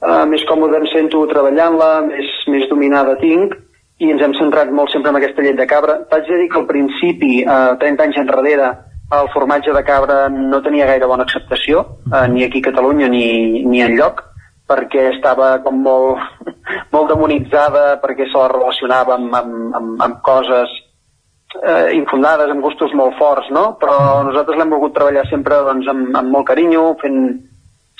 eh, més còmode em sento treballant-la, més, més dominada tinc i ens hem centrat molt sempre en aquesta llet de cabra. De dir que al principi, eh, 30 anys enrere, el formatge de cabra no tenia gaire bona acceptació, eh, ni aquí a Catalunya ni, ni en lloc, perquè estava com molt, molt demonitzada, perquè se la relacionava amb, amb, amb, amb coses eh, infundades, amb gustos molt forts, no? Però nosaltres l'hem volgut treballar sempre doncs, amb, amb molt carinyo, fent,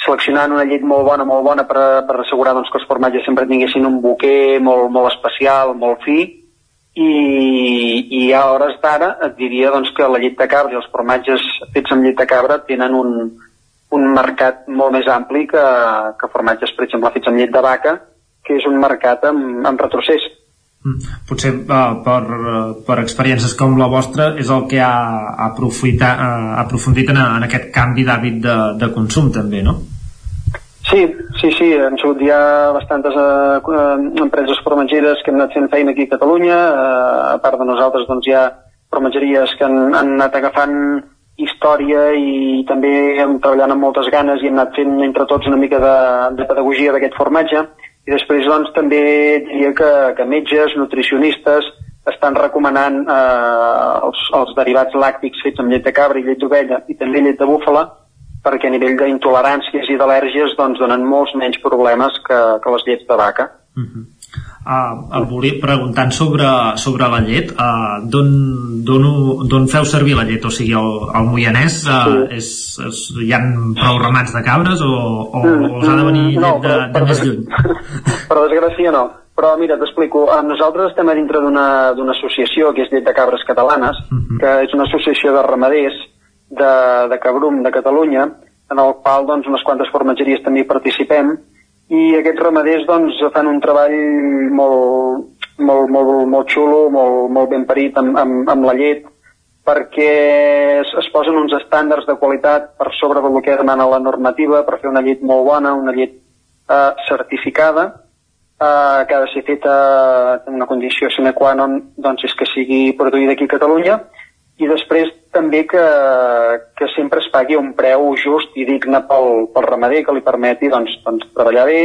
seleccionant una llet molt bona, molt bona per, per assegurar doncs, que els formatges sempre tinguessin un buquer molt, molt especial, molt fi, i, i a hores d'ara et diria doncs, que la llet de cabra i els formatges fets amb llet de cabra tenen un, un mercat molt més ampli que, que formatges, per exemple, fets amb llet de vaca, que és un mercat amb, amb retrocés. Potser uh, per, per experiències com la vostra és el que ha, ha, aprofita, uh, ha aprofundit en, en aquest canvi d'hàbit de, de consum també, no? Sí, sí, sí, han sigut ja bastantes eh, eh, empreses formatgeres que han anat fent feina aquí a Catalunya, eh, a part de nosaltres doncs hi ha formatgeries que han, han anat agafant història i també hem treballant amb moltes ganes i hem anat fent entre tots una mica de, de pedagogia d'aquest formatge i després doncs també diria que, que metges, nutricionistes estan recomanant eh, els, els derivats làctics fets amb llet de cabra i llet d'ovella i també llet de búfala perquè a nivell d'intoleràncies i d'al·lèrgies doncs donen molts menys problemes que, que les llets de vaca. Uh, el volia preguntant sobre, sobre la llet uh, d'on feu servir la llet? O sigui, el, el moianès uh, és, és, hi ha prou ramats de cabres o, o, o us ha de venir no, llet de, de més lluny? Per desgràcia no. Però mira, t'explico. Eh, Nosaltres estem a dintre d'una associació que és Llet de Cabres Catalanes, que és una associació de ramaders de, de Cabrum de Catalunya, en el qual doncs, unes quantes formatgeries també hi participem, i aquests ramaders doncs, fan un treball molt, molt, molt, molt xulo, molt, molt ben parit amb, amb, amb la llet, perquè es, es posen uns estàndards de qualitat per sobre del que demana la normativa per fer una llet molt bona, una llet eh, certificada, eh, que ha de ser feta en una condició sine qua non doncs, és que sigui produïda aquí a Catalunya, i després també que, que sempre es pagui un preu just i digne pel, pel ramader que li permeti doncs, doncs, treballar bé,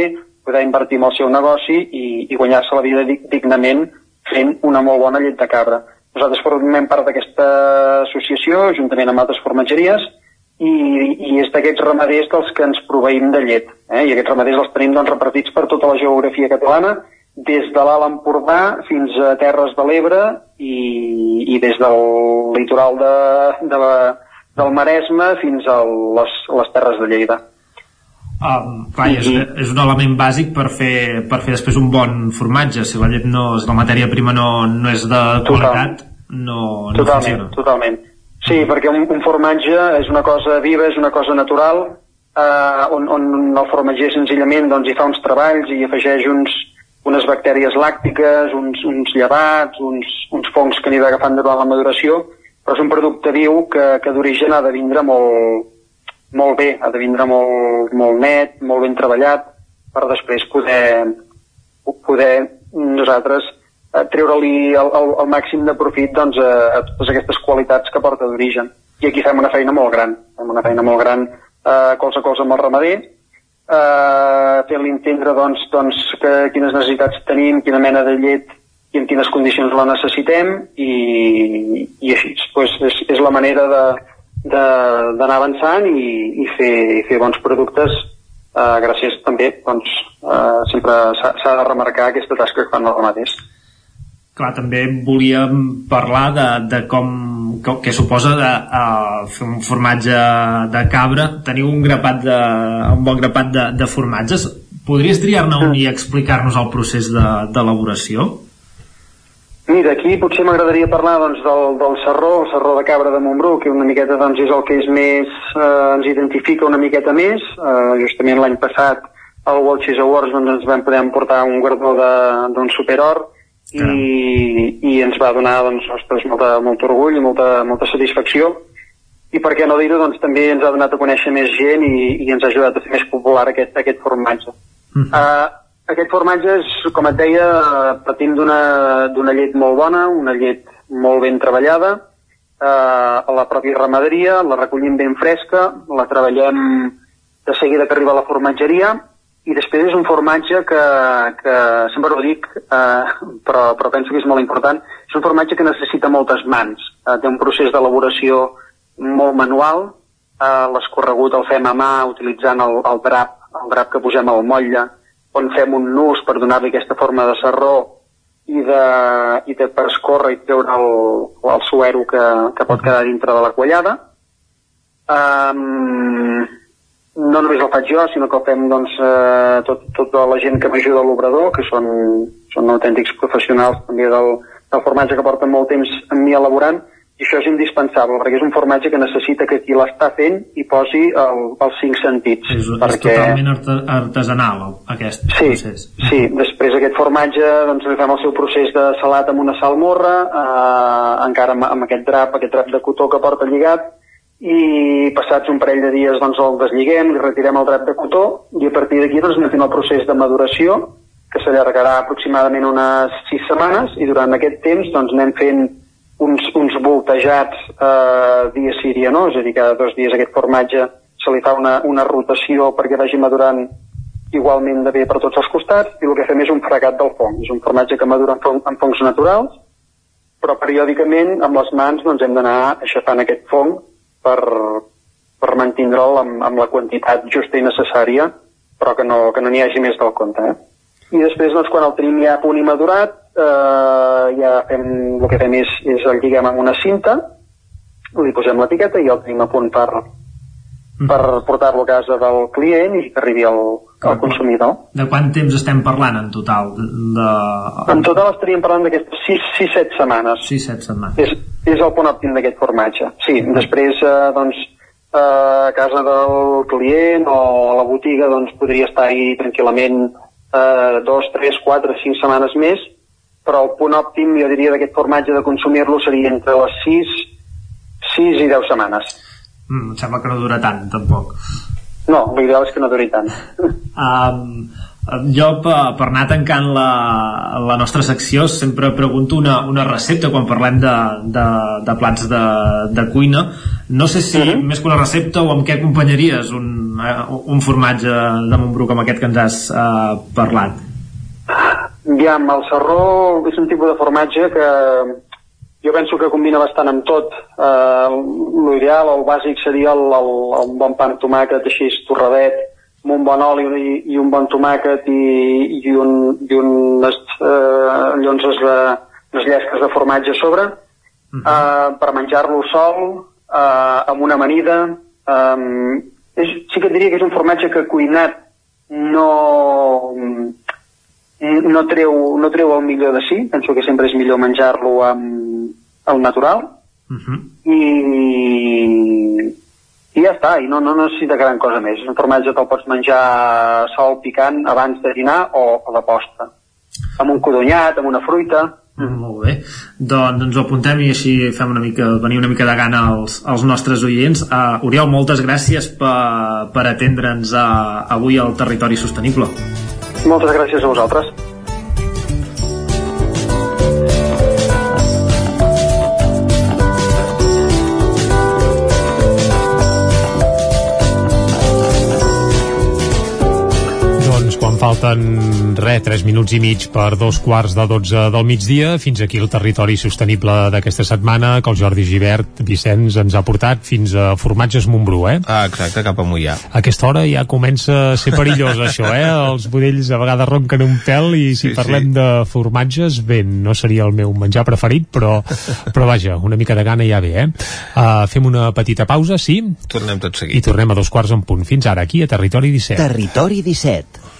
poder invertir en el seu negoci i, i guanyar-se la vida dig- dignament fent una molt bona llet de cabra. Nosaltres formem part d'aquesta associació, juntament amb altres formatgeries, i, i és d'aquests ramaders dels que ens proveïm de llet. Eh? I aquests ramaders els tenim doncs, repartits per tota la geografia catalana, des de l'Alt Empordà fins a Terres de l'Ebre i, i des del litoral de, de la, del Maresme fins a les, les Terres de Lleida. Um, clar, és, és un element bàsic per fer, per fer després un bon formatge. Si la llet no, si la matèria prima no, no és de qualitat no, no totalment, funciona. totalment. Sí, perquè un, un formatge és una cosa viva, és una cosa natural, eh, on, on el formatger senzillament doncs, hi fa uns treballs i afegeix uns, unes bactèries làctiques, uns, uns llevats, uns, uns fongs que anirà agafant durant la maduració, però és un producte viu que, que d'origen ha de vindre molt, molt bé, ha de vindre molt, molt net, molt ben treballat, per després poder, poder nosaltres eh, treure-li el, el, el màxim de profit doncs, a, a totes aquestes qualitats que porta d'origen. I aquí fem una feina molt gran, fem una feina molt gran eh, colze a colze amb el ramader, eh, fent-li entendre doncs, doncs, que, quines necessitats tenim, quina mena de llet i en quines condicions la necessitem i, i així pues, és, és la manera d'anar avançant i, i, fer, i fer bons productes eh, gràcies també doncs, eh, sempre s'ha de remarcar aquesta tasca que fan els ramaders. Clar, també volíem parlar de, de com que, suposa de, uh, fer un formatge de cabra teniu un grapat de, un bon grapat de, de formatges podries triar-ne un i explicar-nos el procés de- d'elaboració? Mira, aquí potser m'agradaria parlar doncs, del, del Serró, el Serró de Cabra de Montbrú, que una miqueta doncs, és el que és més, eh, ens identifica una miqueta més. Eh, justament l'any passat al World Cheese Awards doncs, ens vam poder emportar un guardó de- d'un i, i ens va donar doncs, ostres, molta, molt orgull i molta, molta satisfacció. I per què no dir-ho, doncs també ens ha donat a conèixer més gent i, i ens ha ajudat a fer més popular aquest, aquest formatge. Uh, aquest formatge és, com et deia, d'una d'una llet molt bona, una llet molt ben treballada, eh, a la pròpia ramaderia, la recollim ben fresca, la treballem de seguida que arriba a la formatgeria i després és un formatge que, que sempre ho dic, eh, però, però penso que és molt important, és un formatge que necessita moltes mans, eh, té un procés d'elaboració molt manual, eh, l'escorregut el fem a mà utilitzant el, el drap, el drap que posem al motlle, on fem un nus per donar-li aquesta forma de serró i de, i de per escórrer i treure el, el suero que, que pot quedar dintre de la quallada. Um, no només el faig jo, sinó que el fem doncs, eh, tot, tota la gent que m'ajuda a l'obrador, que són, són autèntics professionals també del, del formatge que porten molt temps amb mi elaborant, i això és indispensable, perquè és un formatge que necessita que qui l'està fent hi posi el, els cinc sentits. És, és perquè... totalment arte artesanal, aquest Sí, procés. sí, després aquest formatge doncs, li fem el seu procés de salat amb una salmorra, eh, encara amb, amb aquest drap, aquest drap de cotó que porta lligat, i passats un parell de dies doncs, el deslligem, li retirem el drap de cotó, i a partir d'aquí doncs, anem el procés de maduració, que s'allargarà aproximadament unes sis setmanes, i durant aquest temps doncs, anem fent uns, uns voltejats eh, dia sí, dia no, és a dir, cada dos dies aquest formatge se li fa una, una rotació perquè vagi madurant igualment de bé per tots els costats i el que fem és un fregat del fong. És un formatge que madura en, fong, en fongs naturals, però periòdicament amb les mans doncs, hem d'anar aixafant aquest fong per, per mantindre'l amb, amb la quantitat justa i necessària, però que no que no n'hi hagi més del compte. Eh? I després, doncs, quan el tenim ja a punt i madurat, eh, ja fem, el que fem és, és el lliguem amb una cinta, li posem l'etiqueta i el tenim a punt per, per portar-lo a casa del client i que arribi al, al consumidor. De quant temps estem parlant en total? De... de- En total estaríem parlant d'aquestes 6-7 setmanes. 6-7 setmanes. És, és el punt òptim d'aquest formatge. Sí, després, eh, doncs, eh, a casa del client o a la botiga, doncs, podria estar-hi tranquil·lament eh, dos, tres, quatre, cinc setmanes més, però el punt òptim, jo diria, d'aquest formatge de consumir-lo seria entre les 6, 6 i 10 setmanes. Mm, em sembla que no dura tant, tampoc. No, l'ideal és que no duri tant. Um, jo per, per anar tancant la, la nostra secció sempre pregunto una, una recepta quan parlem de, de, de plats de, de cuina no sé si més que una recepta o amb què acompanyaries un, eh, un formatge de Montbrú com aquest que ens has uh, parlat Aviam, el serró és un tipus de formatge que jo penso que combina bastant amb tot. Eh, L'ideal, el bàsic seria el, el, el bon pa amb tomàquet així torradet, amb un bon oli i, i un bon tomàquet i, i, un, i unes eh, llonses de, unes llesques de formatge a sobre, eh, per menjar-lo sol, eh, amb una amanida. Eh, és, sí que et diria que és un formatge que cuinat no, no treu, no treu el millor de si, penso que sempre és millor menjar-lo amb el natural i, i ja està, i no, no necessita gran cosa més. És un formatge que el pots menjar sol picant abans de dinar o a la posta. Amb un codonyat, amb una fruita. Mm, molt bé, doncs ens ho apuntem i així fem una mica, venir una mica de gana als, als nostres oients. Uh, Oriol, moltes gràcies per, per atendre'ns uh, avui al Territori Sostenible. Moltes gràcies a vosaltres. Falten, res, 3 minuts i mig per dos quarts de 12 del migdia, fins aquí el territori sostenible d'aquesta setmana, que el Jordi Givert, Vicenç, ens ha portat fins a Formatges Montbrú, eh? Ah, exacte, cap a Mollà. A aquesta hora ja comença a ser perillós això, eh? Els budells a vegades ronquen un pèl i si Sí, parlem sí. de formatges, bé, no seria el meu menjar preferit, però, però vaja, una mica de gana ja ve, eh? Uh, fem una petita pausa, sí? Tornem tot seguit. I tornem a dos quarts en punt. Fins ara, aquí a Territori 17. Territori 17.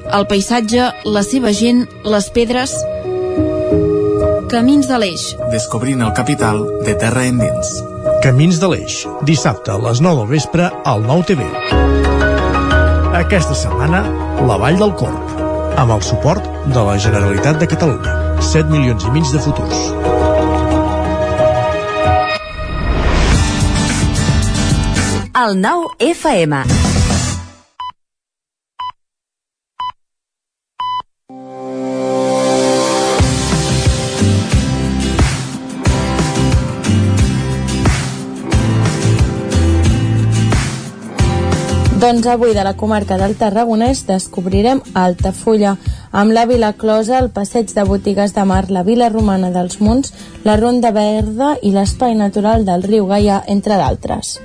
el paisatge, la seva gent, les pedres... Camins de l'Eix. Descobrint el capital de terra endins. Camins de l'Eix. Dissabte a les 9 del vespre al 9 TV. Aquesta setmana, la Vall del Corp. Amb el suport de la Generalitat de Catalunya. 7 milions i mig de futurs. El 9 FM. Doncs avui de la comarca del Tarragonès descobrirem Altafulla, amb la Vila Closa, el passeig de botigues de mar, la Vila Romana dels Munts, la Ronda Verda i l'espai natural del riu Gaia, entre d'altres.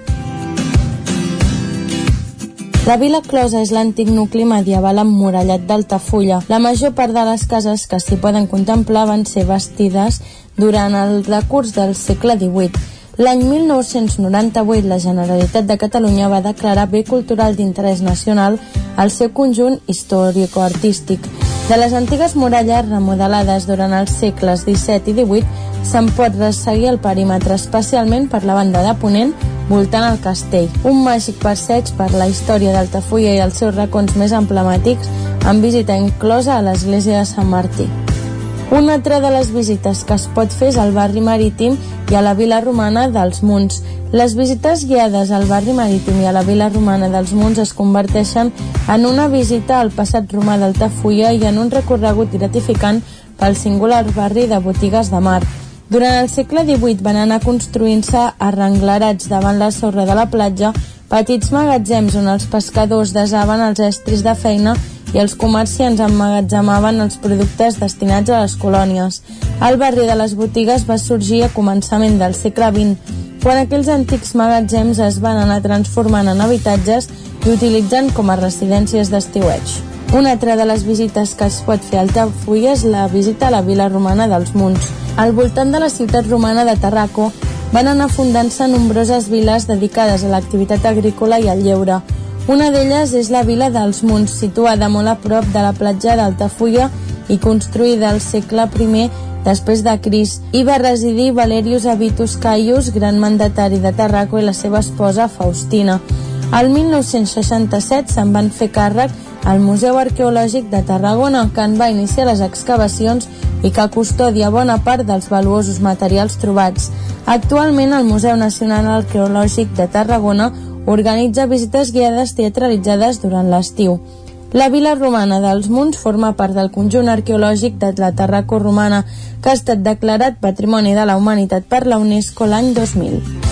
La Vila Closa és l'antic nucli medieval emmurallat d'Altafulla. La major part de les cases que s'hi poden contemplar van ser bastides durant el decurs del segle XVIII L'any 1998 la Generalitat de Catalunya va declarar bé cultural d'interès nacional el seu conjunt històrico-artístic. De les antigues muralles remodelades durant els segles XVII i XVIII se'n pot resseguir el perímetre especialment per la banda de Ponent voltant el castell. Un màgic passeig per la història d'Altafulla i els seus racons més emblemàtics amb visita inclosa a l'església de Sant Martí. Una altra de les visites que es pot fer és al barri marítim i a la vila romana dels Munts. Les visites guiades al barri marítim i a la vila romana dels Munts es converteixen en una visita al passat romà d'Altafulla i en un recorregut gratificant pel singular barri de botigues de mar. Durant el segle XVIII van anar construint-se arrenglarats davant la sorra de la platja petits magatzems on els pescadors desaven els estris de feina i els comerciants emmagatzemaven els productes destinats a les colònies. El barri de les botigues va sorgir a començament del segle XX, quan aquells antics magatzems es van anar transformant en habitatges i utilitzant com a residències d'estiueig. Una altra de les visites que es pot fer al Tafull és la visita a la vila romana dels Munts. Al voltant de la ciutat romana de Tarraco van anar fundant-se nombroses viles dedicades a l'activitat agrícola i al lleure, una d'elles és la vila dels Munts, situada molt a prop de la platja d'Altafulla i construïda al segle I després de Cris. Hi va residir Valerius Avitus Caius, gran mandatari de Tarraco, i la seva esposa Faustina. Al 1967 se'n van fer càrrec al Museu Arqueològic de Tarragona, que en va iniciar les excavacions i que custodia bona part dels valuosos materials trobats. Actualment, el Museu Nacional Arqueològic de Tarragona organitza visites guiades teatralitzades durant l'estiu. La vila romana dels Munts forma part del conjunt arqueològic de la Tarraco romana, que ha estat declarat Patrimoni de la Humanitat per la UNESCO l'any 2000.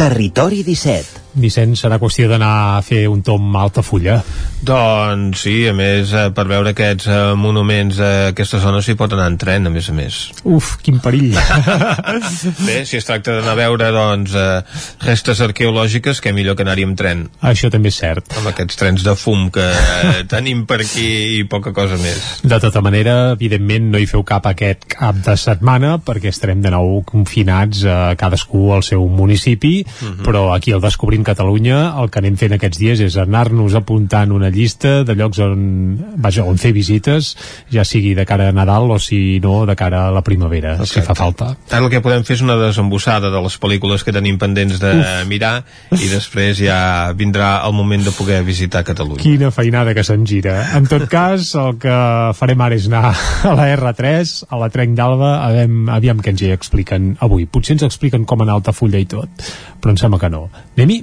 Territori 17 Vicenç, serà qüestió d'anar a fer un tom Altafulla? Doncs sí, a més, eh, per veure aquests eh, monuments a aquesta zona s'hi pot anar en tren, a més a més. Uf, quin perill! Bé, si es tracta d'anar a veure, doncs, eh, restes arqueològiques, que millor que anar-hi amb tren. Això també és cert. Amb aquests trens de fum que eh, tenim per aquí i poca cosa més. De tota manera, evidentment, no hi feu cap aquest cap de setmana, perquè estarem de nou confinats a eh, cadascú al seu municipi, uh Mhm. -huh. però aquí al Descobrint Catalunya el que anem fent aquests dies és anar-nos apuntant una llista de llocs on, vaja, on fer visites, ja sigui de cara a Nadal o si no, de cara a la primavera, Exacte. si fa falta. Ara el que podem fer és una desembossada de les pel·lícules que tenim pendents de Uf. mirar i després ja vindrà el moment de poder visitar Catalunya. Quina feinada que se'n gira. En tot cas, el que farem ara és anar a la R3, a la Trenc d'Alba, aviam, aviam què ens hi expliquen avui. Potser ens expliquen com anar a Altafulla i tot, però em sembla que no. Anem-hi?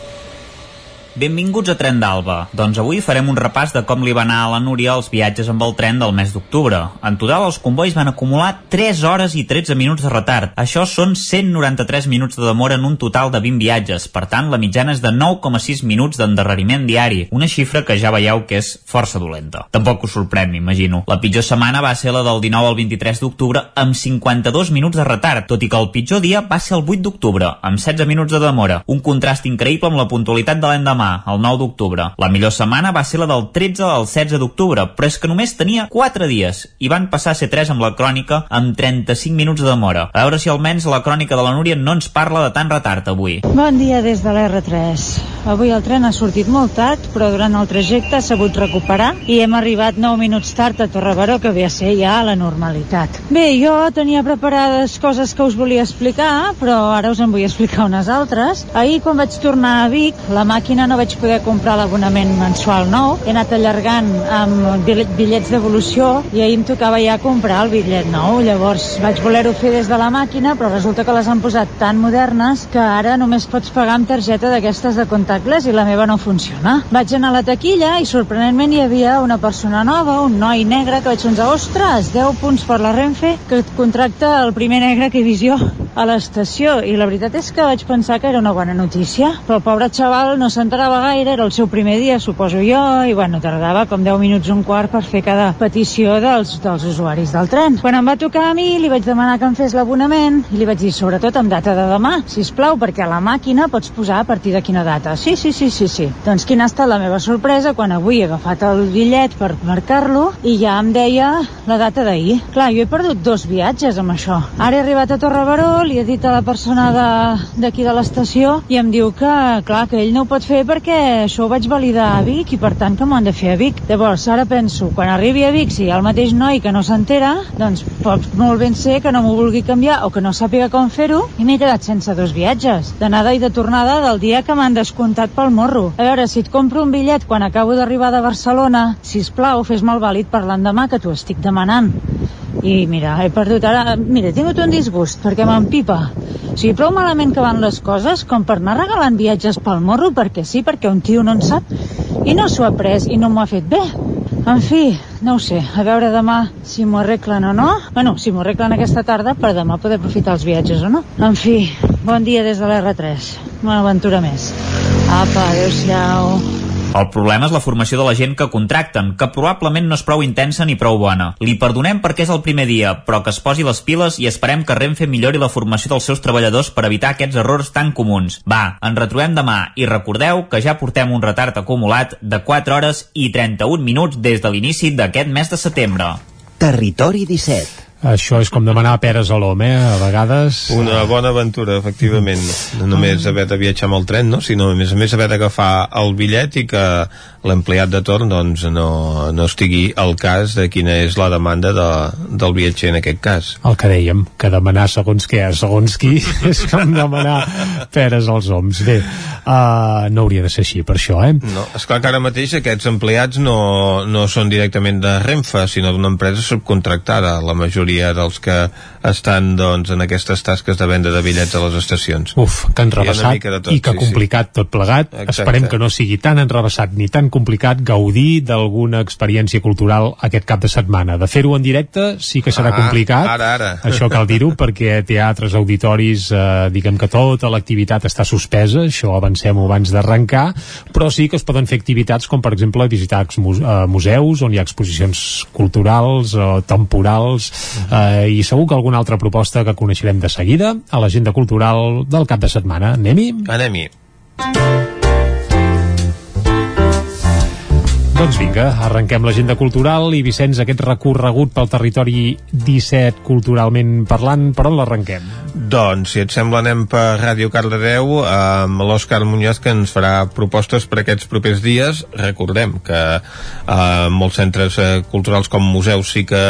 Benvinguts a Tren d'Alba. Doncs avui farem un repàs de com li va anar a la Núria els viatges amb el tren del mes d'octubre. En total, els convois van acumular 3 hores i 13 minuts de retard. Això són 193 minuts de demora en un total de 20 viatges. Per tant, la mitjana és de 9,6 minuts d'endarreriment diari. Una xifra que ja veieu que és força dolenta. Tampoc us sorprèn, m'imagino. La pitjor setmana va ser la del 19 al 23 d'octubre amb 52 minuts de retard, tot i que el pitjor dia va ser el 8 d'octubre, amb 16 minuts de demora. Un contrast increïble amb la puntualitat de l'endemà demà, el 9 d'octubre. La millor setmana va ser la del 13 al 16 d'octubre, però és que només tenia 4 dies i van passar a ser 3 amb la crònica amb 35 minuts de demora. A veure si almenys la crònica de la Núria no ens parla de tant retard avui. Bon dia des de l'R3. Avui el tren ha sortit molt tard, però durant el trajecte s'ha sabut recuperar i hem arribat 9 minuts tard a Torrebaró, que ve a ser ja la normalitat. Bé, jo tenia preparades coses que us volia explicar, però ara us en vull explicar unes altres. Ahir, quan vaig tornar a Vic, la màquina no vaig poder comprar l'abonament mensual nou. He anat allargant amb bitllets devolució i ahir em tocava ja comprar el bitllet nou. Llavors vaig voler-ho fer des de la màquina, però resulta que les han posat tan modernes que ara només pots pagar amb targeta d'aquestes de contactless i la meva no funciona. Vaig anar a la taquilla i sorprenentment hi havia una persona nova, un noi negre, que vaig pensar, ostres, 10 punts per la Renfe, que et contracta el primer negre que he vist jo a l'estació. I la veritat és que vaig pensar que era una bona notícia, però el pobre xaval no s'entrava gaire, era el seu primer dia, suposo jo, i bueno, tardava com 10 minuts un quart per fer cada petició dels, dels usuaris del tren. Quan em va tocar a mi, li vaig demanar que em fes l'abonament i li vaig dir, sobretot amb data de demà, si plau, perquè a la màquina pots posar a partir de quina data. Sí, sí, sí, sí, sí. Doncs quina ha estat la meva sorpresa quan avui he agafat el bitllet per marcar-lo i ja em deia la data d'ahir. Clar, jo he perdut dos viatges amb això. Ara he arribat a Torrebaró, li he dit a la persona d'aquí de, de l'estació i em diu que, clar, que ell no ho pot fer perquè això ho vaig validar a Vic i per tant que m'ho han de fer a Vic. Llavors, ara penso, quan arribi a Vic, si hi ha el mateix noi que no s'entera, doncs pot molt ben ser que no m'ho vulgui canviar o que no sàpiga com fer-ho i m'he quedat sense dos viatges, d'anada i de tornada del dia que m'han descomptat pel morro. A veure, si et compro un bitllet quan acabo d'arribar de Barcelona, si plau, fes-me'l vàlid per l'endemà que t'ho estic demanant. I mira, he perdut ara... Mira, he tingut un disgust perquè m'empipa. O sigui, prou malament que van les coses com per anar regalant viatges pel morro perquè sí, perquè un tio no en sap i no s'ho ha pres i no m'ho ha fet bé. En fi, no ho sé, a veure demà si m'ho arreglen o no. Bueno, si m'ho arreglen aquesta tarda per demà poder aprofitar els viatges o no. En fi, bon dia des de l'R3. una aventura més. Apa, adeu-siau. El problema és la formació de la gent que contracten, que probablement no és prou intensa ni prou bona. Li perdonem perquè és el primer dia, però que es posi les piles i esperem que Renfe millori la formació dels seus treballadors per evitar aquests errors tan comuns. Va, ens retrobem demà i recordeu que ja portem un retard acumulat de 4 hores i 31 minuts des de l'inici d'aquest mes de setembre. Territori 17. Això és com demanar peres a l'home, eh? a vegades... Una bona aventura, efectivament. No només haver de viatjar amb el tren, no? sinó a més a més haver d'agafar el bitllet i que l'empleat de torn doncs, no, no estigui al cas de quina és la demanda de, del viatger en aquest cas. El que dèiem, que demanar segons què, segons qui, és com demanar peres als homes. Bé, uh, no hauria de ser així per això, eh? No, esclar que ara mateix aquests empleats no, no són directament de Renfe, sinó d'una empresa subcontractada, la majoria dels que estan doncs, en aquestes tasques de venda de bitllets a les estacions. Uf, que enrevessat tot, i que sí, complicat sí. tot plegat. Exacte. Esperem que no sigui tan enrevessat ni tan complicat gaudir d'alguna experiència cultural aquest cap de setmana. De fer-ho en directe sí que serà ah, complicat. Ara, ara. Això cal dir-ho perquè teatres, auditoris, eh, diguem que tota l'activitat està suspesa, això avancem abans d'arrencar, però sí que es poden fer activitats com per exemple visitar museus on hi ha exposicions culturals o temporals eh, i segur que alguna altra proposta que coneixerem de seguida a l'agenda cultural del cap de setmana. Anem-hi? Anem-hi. Doncs vinga, arrenquem l'agenda cultural i Vicenç, aquest recorregut pel territori 17 culturalment parlant, per on l'arrenquem? Doncs, si et sembla, anem per Ràdio Cardedeu amb l'Òscar Muñoz que ens farà propostes per aquests propers dies. Recordem que eh, molts centres eh, culturals com museus sí que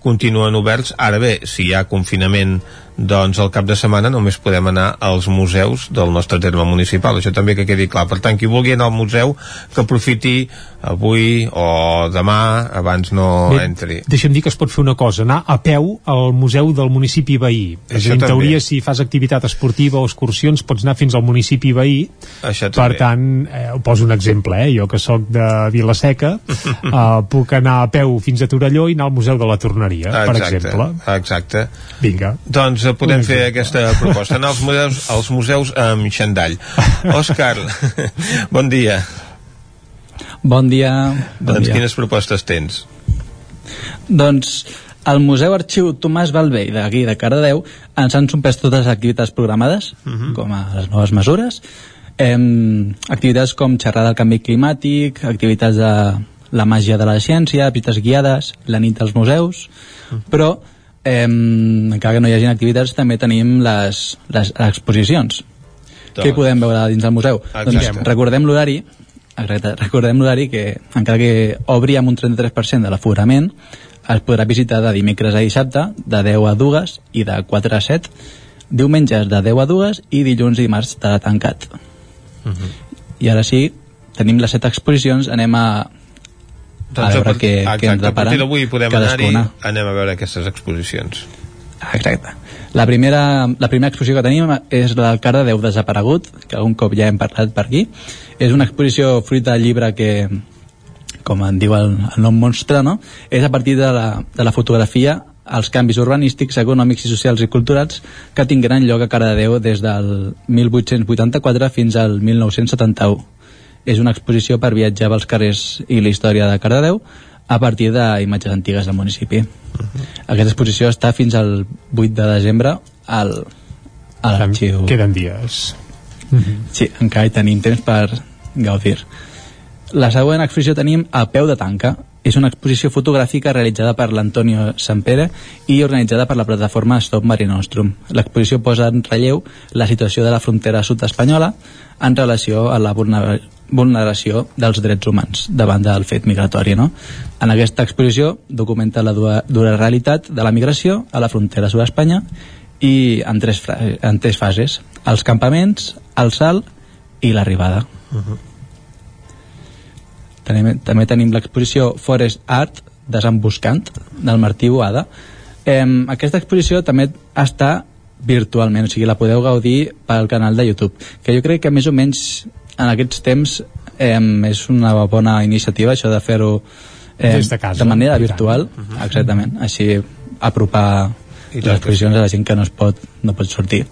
continuen oberts. Ara bé, si hi ha confinament doncs el cap de setmana només podem anar als museus del nostre terme municipal, això també que quedi clar. Per tant, qui vulgui anar al museu, que aprofiti avui o demà, abans no Bé, entri. Deixa'm dir que es pot fer una cosa, anar a peu al museu del municipi veí. Això en teoria, si fas activitat esportiva o excursions, pots anar fins al municipi veí. Això també. Per tant, eh, poso un exemple, eh? jo que sóc de Vilaseca, eh, puc anar a peu fins a Torelló i anar al Museu de la Torneria, exacte, per exemple. Exacte. Vinga. Doncs podem fer aquesta proposta. Anar als museus, als museus amb xandall. Òscar, bon dia. Bon dia. Bon doncs dia. quines propostes tens? Doncs al Museu Arxiu Tomàs Balvell d'aquí de Cardedeu ens han sumpès totes les activitats programades, uh -huh. com a les noves mesures, em, activitats com xerrar del canvi climàtic, activitats de la màgia de la ciència, visites guiades, la nit dels museus, uh -huh. però eh, encara que no hi hagi activitats també tenim les, les, exposicions doncs. què podem veure dins del museu Exacte. doncs recordem l'horari recordem l'horari que encara que obri amb un 33% de l'aforament es podrà visitar de dimecres a dissabte de 10 a 2 i de 4 a 7 diumenges de 10 a 2 i dilluns i dimarts de tancat uh -huh. i ara sí tenim les 7 exposicions anem a doncs a veure què, exacte, què ens a partir d'avui podem anar-hi anem a veure aquestes exposicions. Exacte. La primera, la primera exposició que tenim és la del Cardedeu desaparegut que un cop ja hem parlat per aquí. És una exposició fruit del llibre que com en diu el, el nom monstre no? és a partir de la, de la fotografia els canvis urbanístics, econòmics i socials i culturals que tingueren lloc a Cardedeu des del 1884 fins al 1971 és una exposició per viatjar pels carrers i la història de Cardedeu a partir d'imatges antigues del municipi. Uh -huh. Aquesta exposició està fins al 8 de desembre al, a l'arxiu. Queden dies. Uh -huh. Sí, encara hi tenim temps per gaudir. La següent exposició tenim a peu de tanca. És una exposició fotogràfica realitzada per l'Antonio Sampere i organitzada per la plataforma Stop Mare Nostrum. L'exposició posa en relleu la situació de la frontera sud espanyola en relació a la vulneració dels drets humans davant del fet migratori. No? En aquesta exposició documenta la dura, dura realitat de la migració a la frontera sud d'Espanya i en tres, en tres fases, els campaments, el salt i l'arribada. Uh -huh. també, també tenim l'exposició Forest Art Desembuscant del Martí Boada. Eh, aquesta exposició també està virtualment, o sigui, la podeu gaudir pel canal de YouTube, que jo crec que més o menys en aquests temps eh, és una bona iniciativa això de fer-ho eh, de, casa, de manera virtual uh -huh. exactament, així apropar les exposicions a la gent que no es pot, no pot sortir.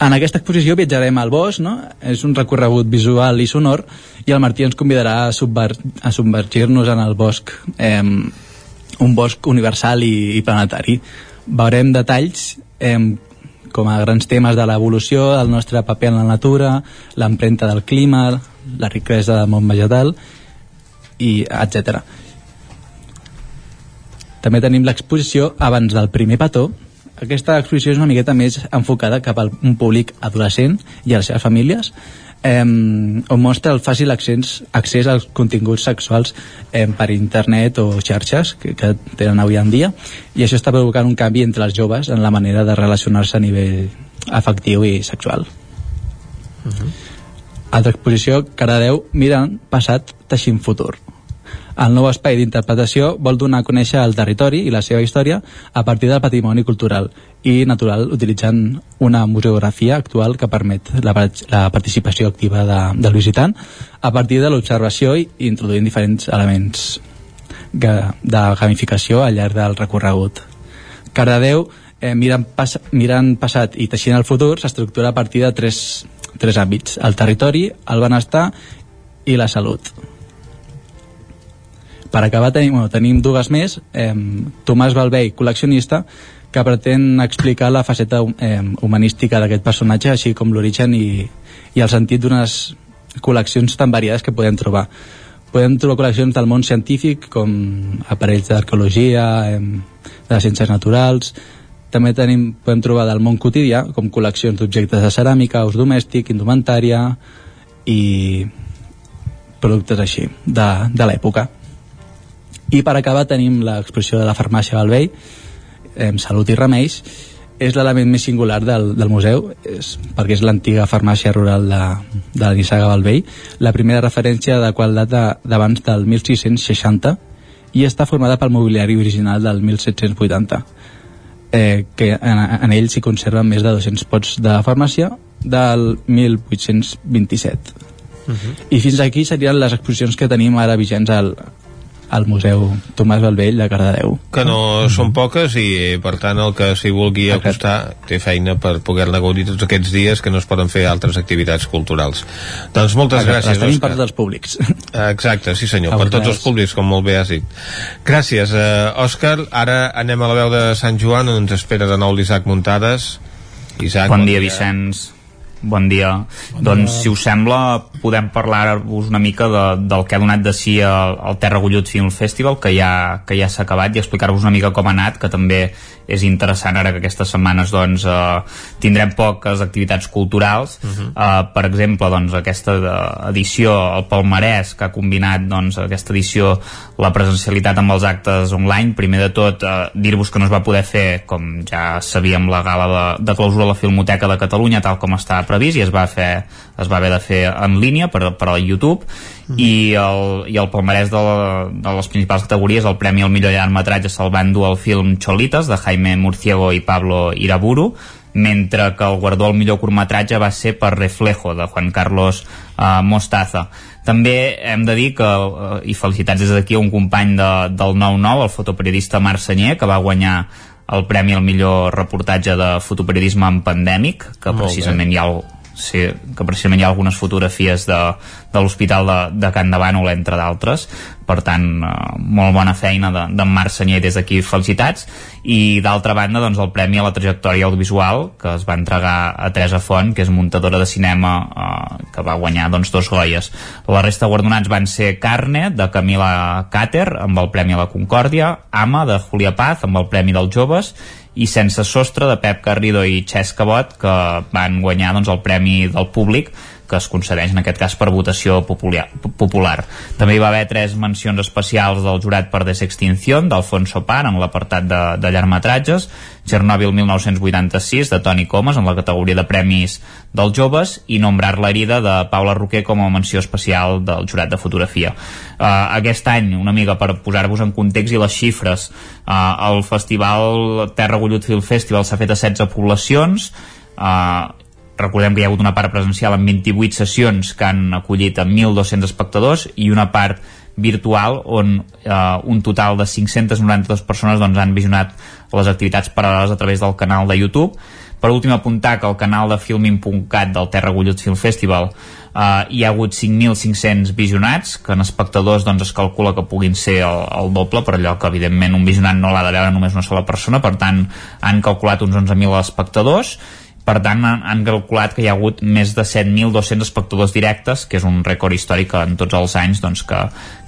En aquesta exposició viatjarem al bosc, no? és un recorregut visual i sonor, i el Martí ens convidarà a, subver a submergir-nos en el bosc, eh, un bosc universal i, i planetari. Veurem detalls eh, com a grans temes de l'evolució, el nostre paper en la natura, l'empremta del clima, la riquesa del món vegetal, i etc. També tenim l'exposició abans del primer petó. Aquesta exposició és una miqueta més enfocada cap a un públic adolescent i a les seves famílies, eh, on mostra el fàcil accés, accés als continguts sexuals eh, per internet o xarxes que, que tenen avui en dia i això està provocant un canvi entre els joves en la manera de relacionar-se a nivell afectiu i sexual. Uh -huh. Altra exposició, Caradeu mirant passat teixint futur. El nou espai d'interpretació vol donar a conèixer el territori i la seva història a partir del patrimoni cultural i natural utilitzant una museografia actual que permet la, la participació activa de, del visitant a partir de l'observació i introduint diferents elements de gamificació al llarg del recorregut. Cardedeu, eh, mirant, pas, mirant passat i teixint el futur, s'estructura a partir de tres, tres àmbits, el territori, el benestar i la salut. Per acabar tenim, bueno, tenim dues més, eh, Tomàs Balvei, col·leccionista, que pretén explicar la faceta eh, humanística d'aquest personatge, així com l'origen i, i el sentit d'unes col·leccions tan variades que podem trobar. Podem trobar col·leccions del món científic, com aparells d'arqueologia, eh, de ciències naturals, també tenim, podem trobar del món quotidià, com col·leccions d'objectes de ceràmica, ús domèstic, indumentària i productes així, de, de l'època. I per acabar tenim l'exposició de la farmàcia Balvei, eh, Salut i Remeis, és l'element més singular del, del museu, és, perquè és l'antiga farmàcia rural de, de la Nissaga Balvei, la primera referència de qual data d'abans del 1660 i està formada pel mobiliari original del 1780 eh, que en, en ell s'hi conserven més de 200 pots de farmàcia del 1827 uh -huh. i fins aquí serien les exposicions que tenim ara vigents al, al Museu Tomàs Balvell de Cardedeu. Que no són poques i per tant el que s'hi vulgui acostar té feina per poder-ne gaudir tots aquests dies que no es poden fer altres activitats culturals. Doncs moltes Exacte, gràcies, Les tenim Òscar. per dels públics. Exacte, sí senyor, A per tots els públics, com molt bé has dit. Gràcies, eh, Òscar. Ara anem a la veu de Sant Joan, on ens espera de nou l'Isaac Muntades. Isaac, bon, dia, Vicenç. Bon dia. Bon doncs, dia. si us sembla, podem parlar-vos una mica de, del que ha donat de si el, el Terra Gullut Film Festival, que ja, que ja s'ha acabat, i explicar-vos una mica com ha anat, que també és interessant ara que aquestes setmanes doncs, eh, tindrem poques activitats culturals. Uh -huh. eh, per exemple, doncs, aquesta de- edició, el Palmarès, que ha combinat doncs, aquesta edició la presencialitat amb els actes online. Primer de tot, eh, dir-vos que no es va poder fer, com ja sabíem, la gala de, de clausura a la Filmoteca de Catalunya, tal com estava previst, i es va, fer, es va haver de fer en línia per, per a YouTube, i el, i el palmarès de, la, de les principals categories el premi al millor llargmetratge se'l va endur el film Cholitas de Jaime Murciego i Pablo Iraburu mentre que el guardó al millor curtmetratge va ser per Reflejo de Juan Carlos uh, Mostaza també hem de dir que, uh, i felicitats des d'aquí a un company de, del 9-9, el fotoperiodista Marc Senyer, que va guanyar el premi al millor reportatge de fotoperiodisme en pandèmic, que Molt bé. precisament hi ha el, sí, que precisament hi ha algunes fotografies de, de l'Hospital de, de Can de Bànol, entre d'altres. Per tant, eh, molt bona feina d'en de, Marc Senyer des d'aquí, felicitats. I d'altra banda, doncs, el Premi a la Trajectòria Audiovisual, que es va entregar a Teresa Font, que és muntadora de cinema, eh, que va guanyar doncs, dos goies. La resta guardonats van ser Carne, de Camila Càter, amb el Premi a la Concòrdia, Ama, de Julia Paz, amb el Premi dels Joves, i Sense Sostre de Pep Garrido i Xesc Cabot que van guanyar doncs, el Premi del Públic que es concedeix en aquest cas per votació popular. popular. També hi va haver tres mencions especials del jurat per desextinción d'Alfonso Pan en l'apartat de, de llargmetratges, Chernobyl 1986 de Toni Comas en la categoria de premis dels joves i Nombrar la de Paula Roquer com a menció especial del jurat de fotografia. Uh, aquest any, una mica per posar-vos en context i les xifres, uh, el festival Terra Gullut Film Festival s'ha fet a 16 poblacions, uh, recordem que hi ha hagut una part presencial amb 28 sessions que han acollit a 1.200 espectadors i una part virtual on eh, un total de 592 persones doncs, han visionat les activitats paral·leles a través del canal de YouTube. Per últim apuntar que el canal de filming.cat del Terra Gullut Film Festival eh, hi ha hagut 5.500 visionats que en espectadors doncs, es calcula que puguin ser el, el doble per allò que evidentment un visionat no l'ha de veure només una sola persona. Per tant han calculat uns 11.000 espectadors per tant han, han calculat que hi ha hagut més de 7.200 espectadors directes que és un rècord històric en tots els anys doncs, que,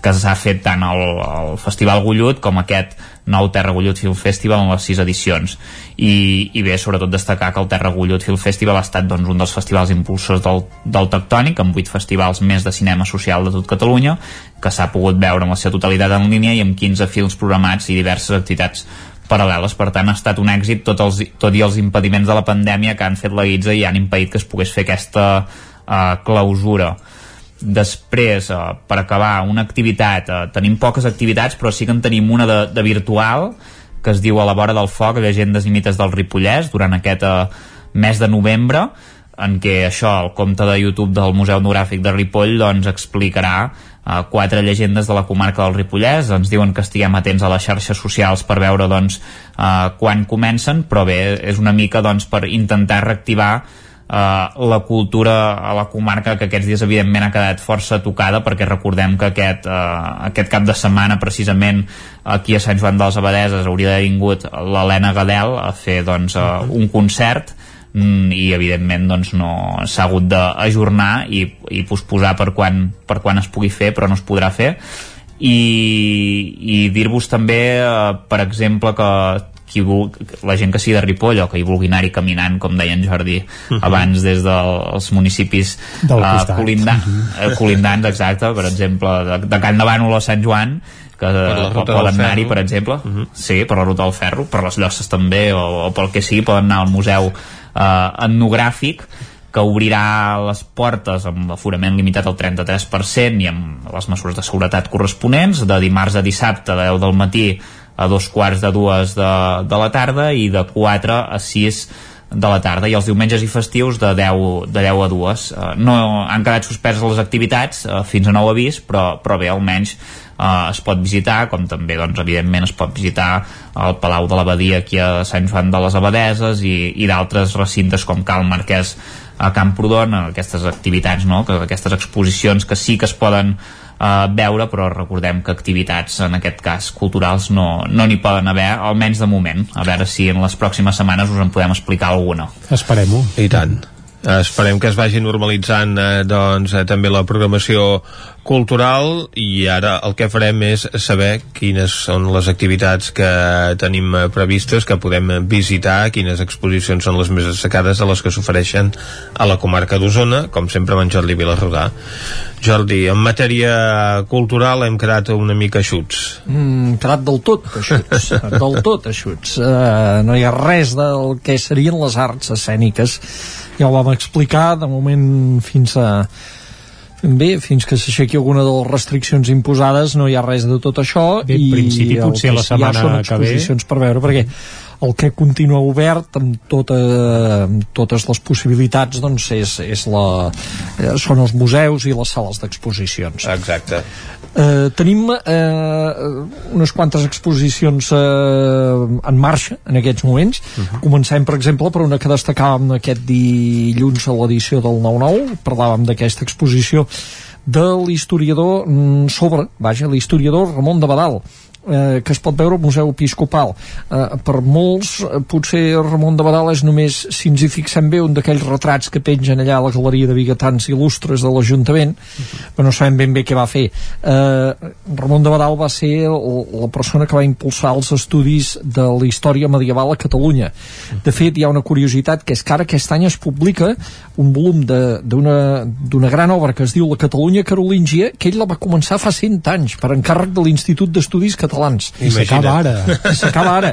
que s'ha fet tant el, el Festival Gullut com aquest nou Terra Gullut Film Festival en les sis edicions. I, i bé, sobretot destacar que el Terra Gullut Film Festival ha estat doncs, un dels festivals impulsors del, del Tectònic amb vuit festivals més de cinema social de tot Catalunya que s'ha pogut veure en la seva totalitat en línia i amb 15 films programats i diverses activitats paral·leles, per tant ha estat un èxit tot, els, tot i els impediments de la pandèmia que han fet la guitza i han impedit que es pogués fer aquesta uh, clausura. Després, uh, per acabar una activitat, uh, tenim poques activitats però sí que en tenim una de, de virtual que es diu a la vora del foc llegendes i mites del Ripollès durant aquest uh, mes de novembre en què això, el compte de YouTube del Museu Etnogràfic de Ripoll doncs explicarà uh, quatre llegendes de la comarca del Ripollès. Ens diuen que estiguem atents a les xarxes socials per veure doncs, uh, quan comencen però bé, és una mica doncs, per intentar reactivar Uh, la cultura a la comarca que aquests dies evidentment ha quedat força tocada perquè recordem que aquest, uh, aquest cap de setmana precisament aquí a Sant Joan de les Abadeses hauria d'haver vingut l'Helena Gadel a fer doncs, uh, un concert i evidentment doncs, no s'ha hagut d'ajornar i, i posposar per quan, per quan es pugui fer però no es podrà fer i, i dir-vos també eh, per exemple que qui vul, la gent que sigui de Ripoll o que hi vulgui anar-hi caminant, com deia en Jordi uh mhm. -huh. abans des dels municipis uh, colindan, uh -huh. colindants, exacte, per exemple de, de Can de Bànol a Sant Joan que poden anar-hi, per exemple uh mhm. -huh. sí, per la ruta del ferro, per les llosses també o, o pel que sigui, poden anar al museu eh, etnogràfic que obrirà les portes amb aforament limitat al 33% i amb les mesures de seguretat corresponents de dimarts a dissabte de 10 del matí a dos quarts de dues de, de la tarda i de 4 a 6 de la tarda. I els diumenges i festius de 10, de 10 a 2 uh, no han quedat suspeses les activitats uh, fins a nou avís però, però bé almenys uh, es pot visitar com també doncs, evidentment es pot visitar el Palau de l'Abadia aquí a Sant Joan de les Abadeses i, i d'altres recintes com Cal Marquès a Camprodon, aquestes activitats, no? que, aquestes exposicions que sí que es poden eh, veure, però recordem que activitats, en aquest cas culturals, no n'hi no poden haver, almenys de moment. A veure si en les pròximes setmanes us en podem explicar alguna. Esperem-ho. I tant. Esperem que es vagi normalitzant eh, doncs, eh, també la programació cultural i ara el que farem és saber quines són les activitats que tenim eh, previstes, que podem visitar, quines exposicions són les més destacades de les que s'ofereixen a la comarca d'Osona, com sempre amb en Jordi Vilarrodà. Jordi, en matèria cultural hem quedat una mica eixuts. Mm, quedat del tot eixuts, del tot eixuts. Uh, no hi ha res del que serien les arts escèniques ja ho vam explicar, de moment fins a bé, fins que s'aixequi alguna de les restriccions imposades no hi ha res de tot això bé, i principi potser la setmana ja són exposicions per veure perquè el que continua obert amb, tota, amb totes les possibilitats doncs és, és la, eh, són els museus i les sales d'exposicions exacte Eh, tenim eh, unes quantes exposicions eh, en marxa en aquests moments. Uh mhm. -huh. Comencem, per exemple, per una que destacàvem aquest dilluns a l'edició del 9-9. Parlàvem d'aquesta exposició de l'historiador mm, sobre, vaja, l'historiador Ramon de Badal eh, que es pot veure al Museu Episcopal. Eh, per molts, eh, potser Ramon de Badal és només, si ens hi fixem bé, un d'aquells retrats que pengen allà a la galeria de biguetans il·lustres de l'Ajuntament, uh -huh. però no sabem ben bé què va fer. Eh, Ramon de Badal va ser la persona que va impulsar els estudis de la història medieval a Catalunya. De fet, hi ha una curiositat, que és que ara aquest any es publica un volum d'una gran obra que es diu La Catalunya Carolíngia, que ell la va començar fa 100 anys, per encàrrec de l'Institut d'Estudis Catalans catalans. I s'acaba ara. S'acaba ara.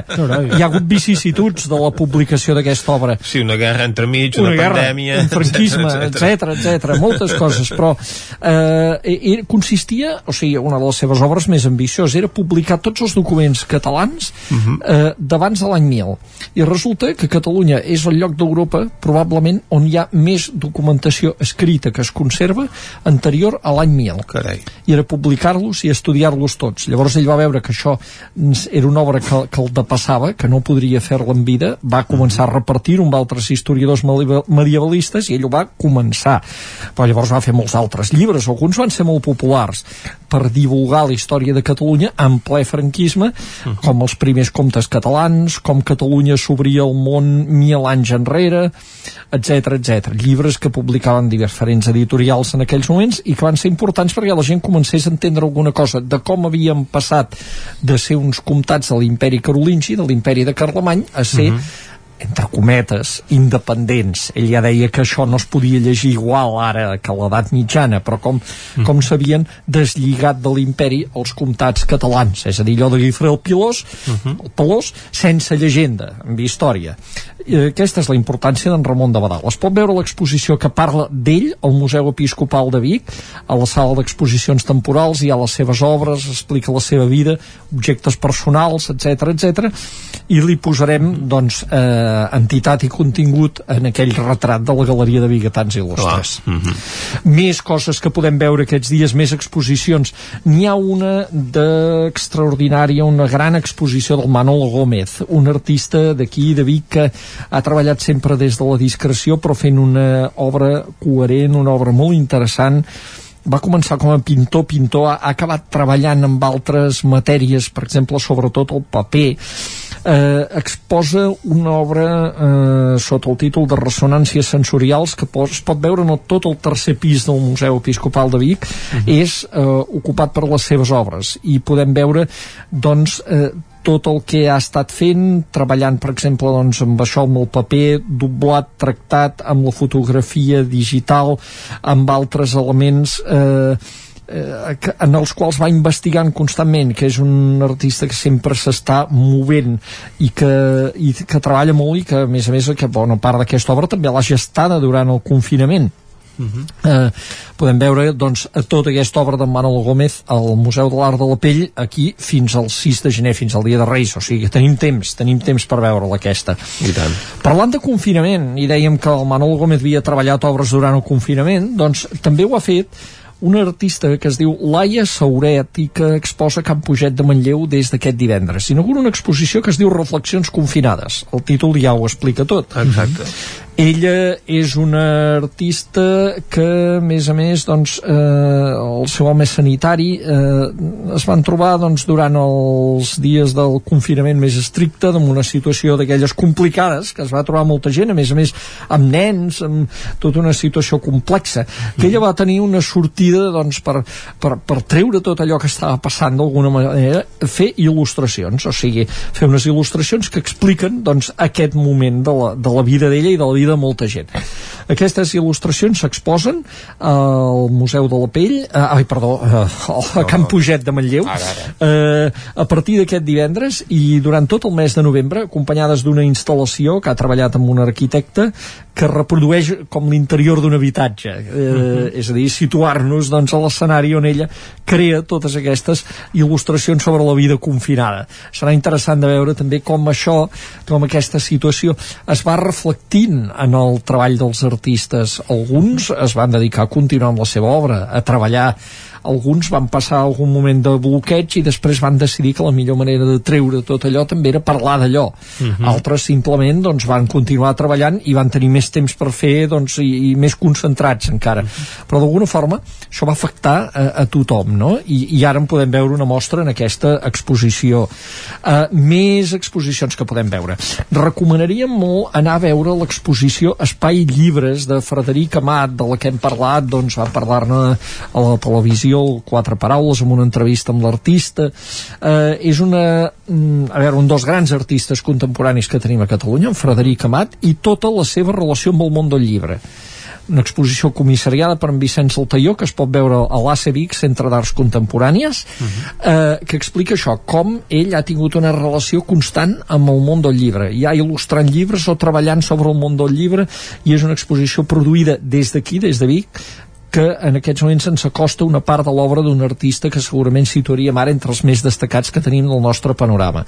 Hi ha hagut vicissituds de la publicació d'aquesta obra. Sí, una guerra entremig, una, una guerra, pandèmia... un franquisme, etc etc, moltes coses, però eh, consistia, o sigui, una de les seves obres més ambicioses era publicar tots els documents catalans uh -huh. eh, d'abans de l'any 1000. I resulta que Catalunya és el lloc d'Europa, probablement, on hi ha més documentació escrita que es conserva anterior a l'any 1000. Carai. I era publicar-los i estudiar-los tots. Llavors ell va veure que això era una obra que, que el depassava, que no podria fer-la en vida, va començar a repartir-ho amb altres historiadors medievalistes i ell ho va començar. Però llavors va fer molts altres llibres, alguns van ser molt populars per divulgar la història de Catalunya en ple franquisme, com els primers comtes catalans, com Catalunya s'obria al món mil anys enrere, etc etc. Llibres que publicaven diferents editorials en aquells moments i que van ser importants perquè la gent comencés a entendre alguna cosa de com havien passat de ser uns comtats de l'imperi carolingi, de l'imperi de Carlemany, a ser uh -huh entre cometes, independents. Ell ja deia que això no es podia llegir igual ara que a l'edat mitjana, però com, mm. com s'havien deslligat de l'imperi els comtats catalans, és a dir, allò de Guifré el Pilós, uh -huh. el Pelós, sense llegenda, amb història. I aquesta és la importància d'en Ramon de Badal. Es pot veure l'exposició que parla d'ell al Museu Episcopal de Vic, a la sala d'exposicions temporals, hi ha les seves obres, explica la seva vida, objectes personals, etc etc. i li posarem, doncs, eh, eh, entitat i contingut en aquell retrat de la Galeria de Bigatans Il·lustres. Mm -hmm. Més coses que podem veure aquests dies, més exposicions. N'hi ha una d'extraordinària, una gran exposició del Manolo Gómez, un artista d'aquí, de Vic, que ha treballat sempre des de la discreció, però fent una obra coherent, una obra molt interessant, va començar com a pintor, pintor, ha, ha acabat treballant amb altres matèries, per exemple, sobretot el paper, eh, exposa una obra eh, sota el títol de Ressonàncies sensorials que es pot veure en el, tot el tercer pis del Museu Episcopal de Vic uh mhm. -huh. és eh, ocupat per les seves obres i podem veure doncs eh, tot el que ha estat fent, treballant, per exemple, doncs, amb això, amb el paper, doblat, tractat, amb la fotografia digital, amb altres elements eh, eh, en els quals va investigant constantment, que és un artista que sempre s'està movent i que, i que treballa molt i que, a més a més, que bona part d'aquesta obra també l'ha gestada durant el confinament. Uh -huh. eh, podem veure doncs, a tota aquesta obra d'en Manuel Gómez al Museu de l'Art de la Pell aquí fins al 6 de gener, fins al dia de Reis o sigui, tenim temps, tenim temps per veure-la aquesta I tant. parlant de confinament i dèiem que el Manuel Gómez havia treballat obres durant el confinament doncs també ho ha fet una artista que es diu Laia Sauret i que exposa Camp Puget de Manlleu des d'aquest divendres. Inaugura una exposició que es diu Reflexions confinades. El títol ja ho explica tot. Exacte. Ella és una artista que, a més a més, doncs, eh, el seu home sanitari eh, es van trobar doncs, durant els dies del confinament més estricte, amb una situació d'aquelles complicades, que es va trobar molta gent, a més a més, amb nens, amb tota una situació complexa, que ella va tenir una sortida doncs, per, per, per treure tot allò que estava passant d'alguna manera, fer il·lustracions, o sigui, fer unes il·lustracions que expliquen doncs, aquest moment de la, de la vida d'ella i de la vida de molta gent. Aquestes il·lustracions s'exposen al Museu de la Pell, eh, ai, perdó, eh, a Camp Puget de Manlleu, eh, a partir d'aquest divendres i durant tot el mes de novembre, acompanyades d'una instal·lació que ha treballat amb un arquitecte que reprodueix com l'interior d'un habitatge, eh, uh -huh. és a dir, situar-nos doncs, a l'escenari on ella crea totes aquestes il·lustracions sobre la vida confinada. Serà interessant de veure també com això, com aquesta situació es va reflectint en el treball dels artistes. Alguns es van dedicar a continuar amb la seva obra, a treballar alguns van passar algun moment de bloqueig i després van decidir que la millor manera de treure tot allò també era parlar d'allò. Uh Mhm. -huh. Altres simplement doncs, van continuar treballant i van tenir més temps per fer doncs, i, i més concentrats encara. Uh -huh. Però d'alguna forma això va afectar a, a tothom, no? I, I ara en podem veure una mostra en aquesta exposició. Uh, més exposicions que podem veure. Recomanaríem molt anar a veure l'exposició Espai Llibres de Frederic Amat, de la que hem parlat, doncs va parlar-ne a la televisió Oriol, quatre paraules, amb una entrevista amb l'artista. Eh, és una, mm, a veure, un dels grans artistes contemporanis que tenim a Catalunya, en Frederic Amat, i tota la seva relació amb el món del llibre una exposició comissariada per en Vicenç Altaió que es pot veure a l'ACE Vic, Centre d'Arts Contemporànies uh -huh. eh, que explica això, com ell ha tingut una relació constant amb el món del llibre ja il·lustrant llibres o treballant sobre el món del llibre i és una exposició produïda des d'aquí, des de Vic que en aquests moments ens acosta una part de l'obra d'un artista que segurament situaríem ara entre els més destacats que tenim del nostre panorama.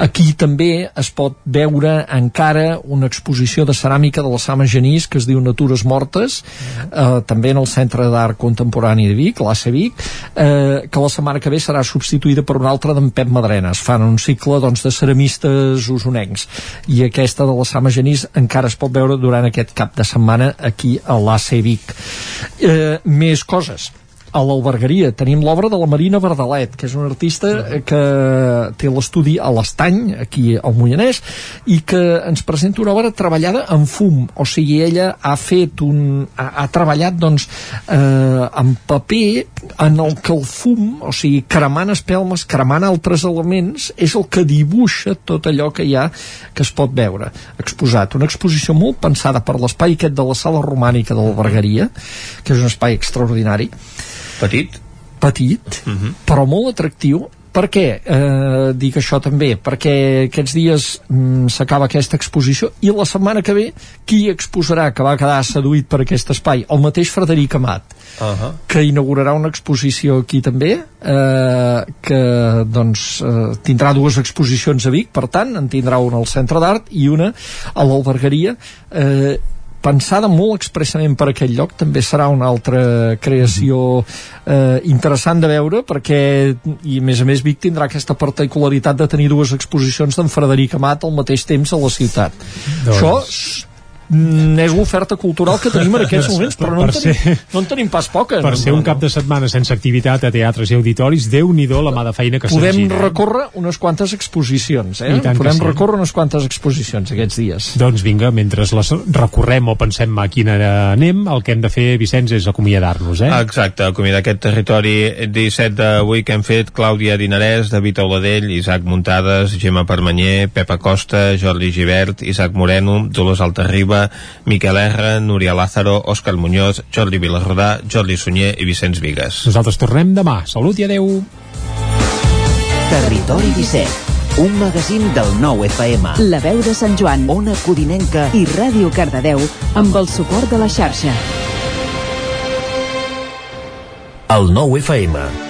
Aquí també es pot veure encara una exposició de ceràmica de la Sama Genís que es diu Natures Mortes, eh, també en el Centre d'Art Contemporani de Vic, l'ACE Vic, eh, que la setmana que ve serà substituïda per una altra d'en Pep Madrenes. Fan un cicle doncs, de ceramistes usonencs. I aquesta de la Sama Genís encara es pot veure durant aquest cap de setmana aquí a l'ACE Vic. Eh, més coses a l'Albergaria tenim l'obra de la Marina Verdalet que és una artista que té l'estudi a l'Estany, aquí al Moianès i que ens presenta una obra treballada en fum, o sigui ella ha fet un... ha, ha treballat doncs eh, en paper en el que el fum, o sigui cremant espelmes, cremant altres elements és el que dibuixa tot allò que hi ha que es pot veure. Exposat, una exposició molt pensada per l'espai aquest de la sala romànica de l'Albergaria que és un espai extraordinari Petit? Petit, uh -huh. però molt atractiu per què eh, dic això també? Perquè aquests dies mm, s'acaba aquesta exposició i la setmana que ve qui exposarà que va quedar seduït per aquest espai? El mateix Frederic Amat uh -huh. que inaugurarà una exposició aquí també eh, que doncs eh, tindrà dues exposicions a Vic per tant en tindrà una al Centre d'Art i una a l'Albergaria eh, pensada molt expressament per aquell lloc també serà una altra creació eh, interessant de veure perquè i a més a més Vic tindrà aquesta particularitat de tenir dues exposicions d'en Frederic Amat al mateix temps a la ciutat. Doncs... això és l'oferta cultural que tenim en aquests moments però no, en tenim, ser, no en tenim pas poca per no, ser un cap de setmana sense activitat a teatres i auditoris, déu nhi la mà de feina que podem gira. recórrer unes quantes exposicions eh? podem sí. recórrer unes quantes exposicions aquests dies doncs vinga, mentre les recorrem o pensem a quina anem el que hem de fer, Vicenç, és acomiadar-nos eh? exacte, acomiadar aquest territori 17 d'avui que hem fet Clàudia Dinarès, David Auladell, Isaac Muntades Gemma Permanyer, Pepa Costa Jordi Givert, Isaac Moreno Dolors Altarriba, Miquel R, Núria Lázaro, Òscar Muñoz, Jordi Vilarrodà, Jordi Sunyer i Vicenç Vigues. Nosaltres tornem demà. Salut i adeu. Territori 17 un magazín del nou FM. La veu de Sant Joan, Ona Codinenca i Ràdio Cardedeu amb el suport de la xarxa. El nou FM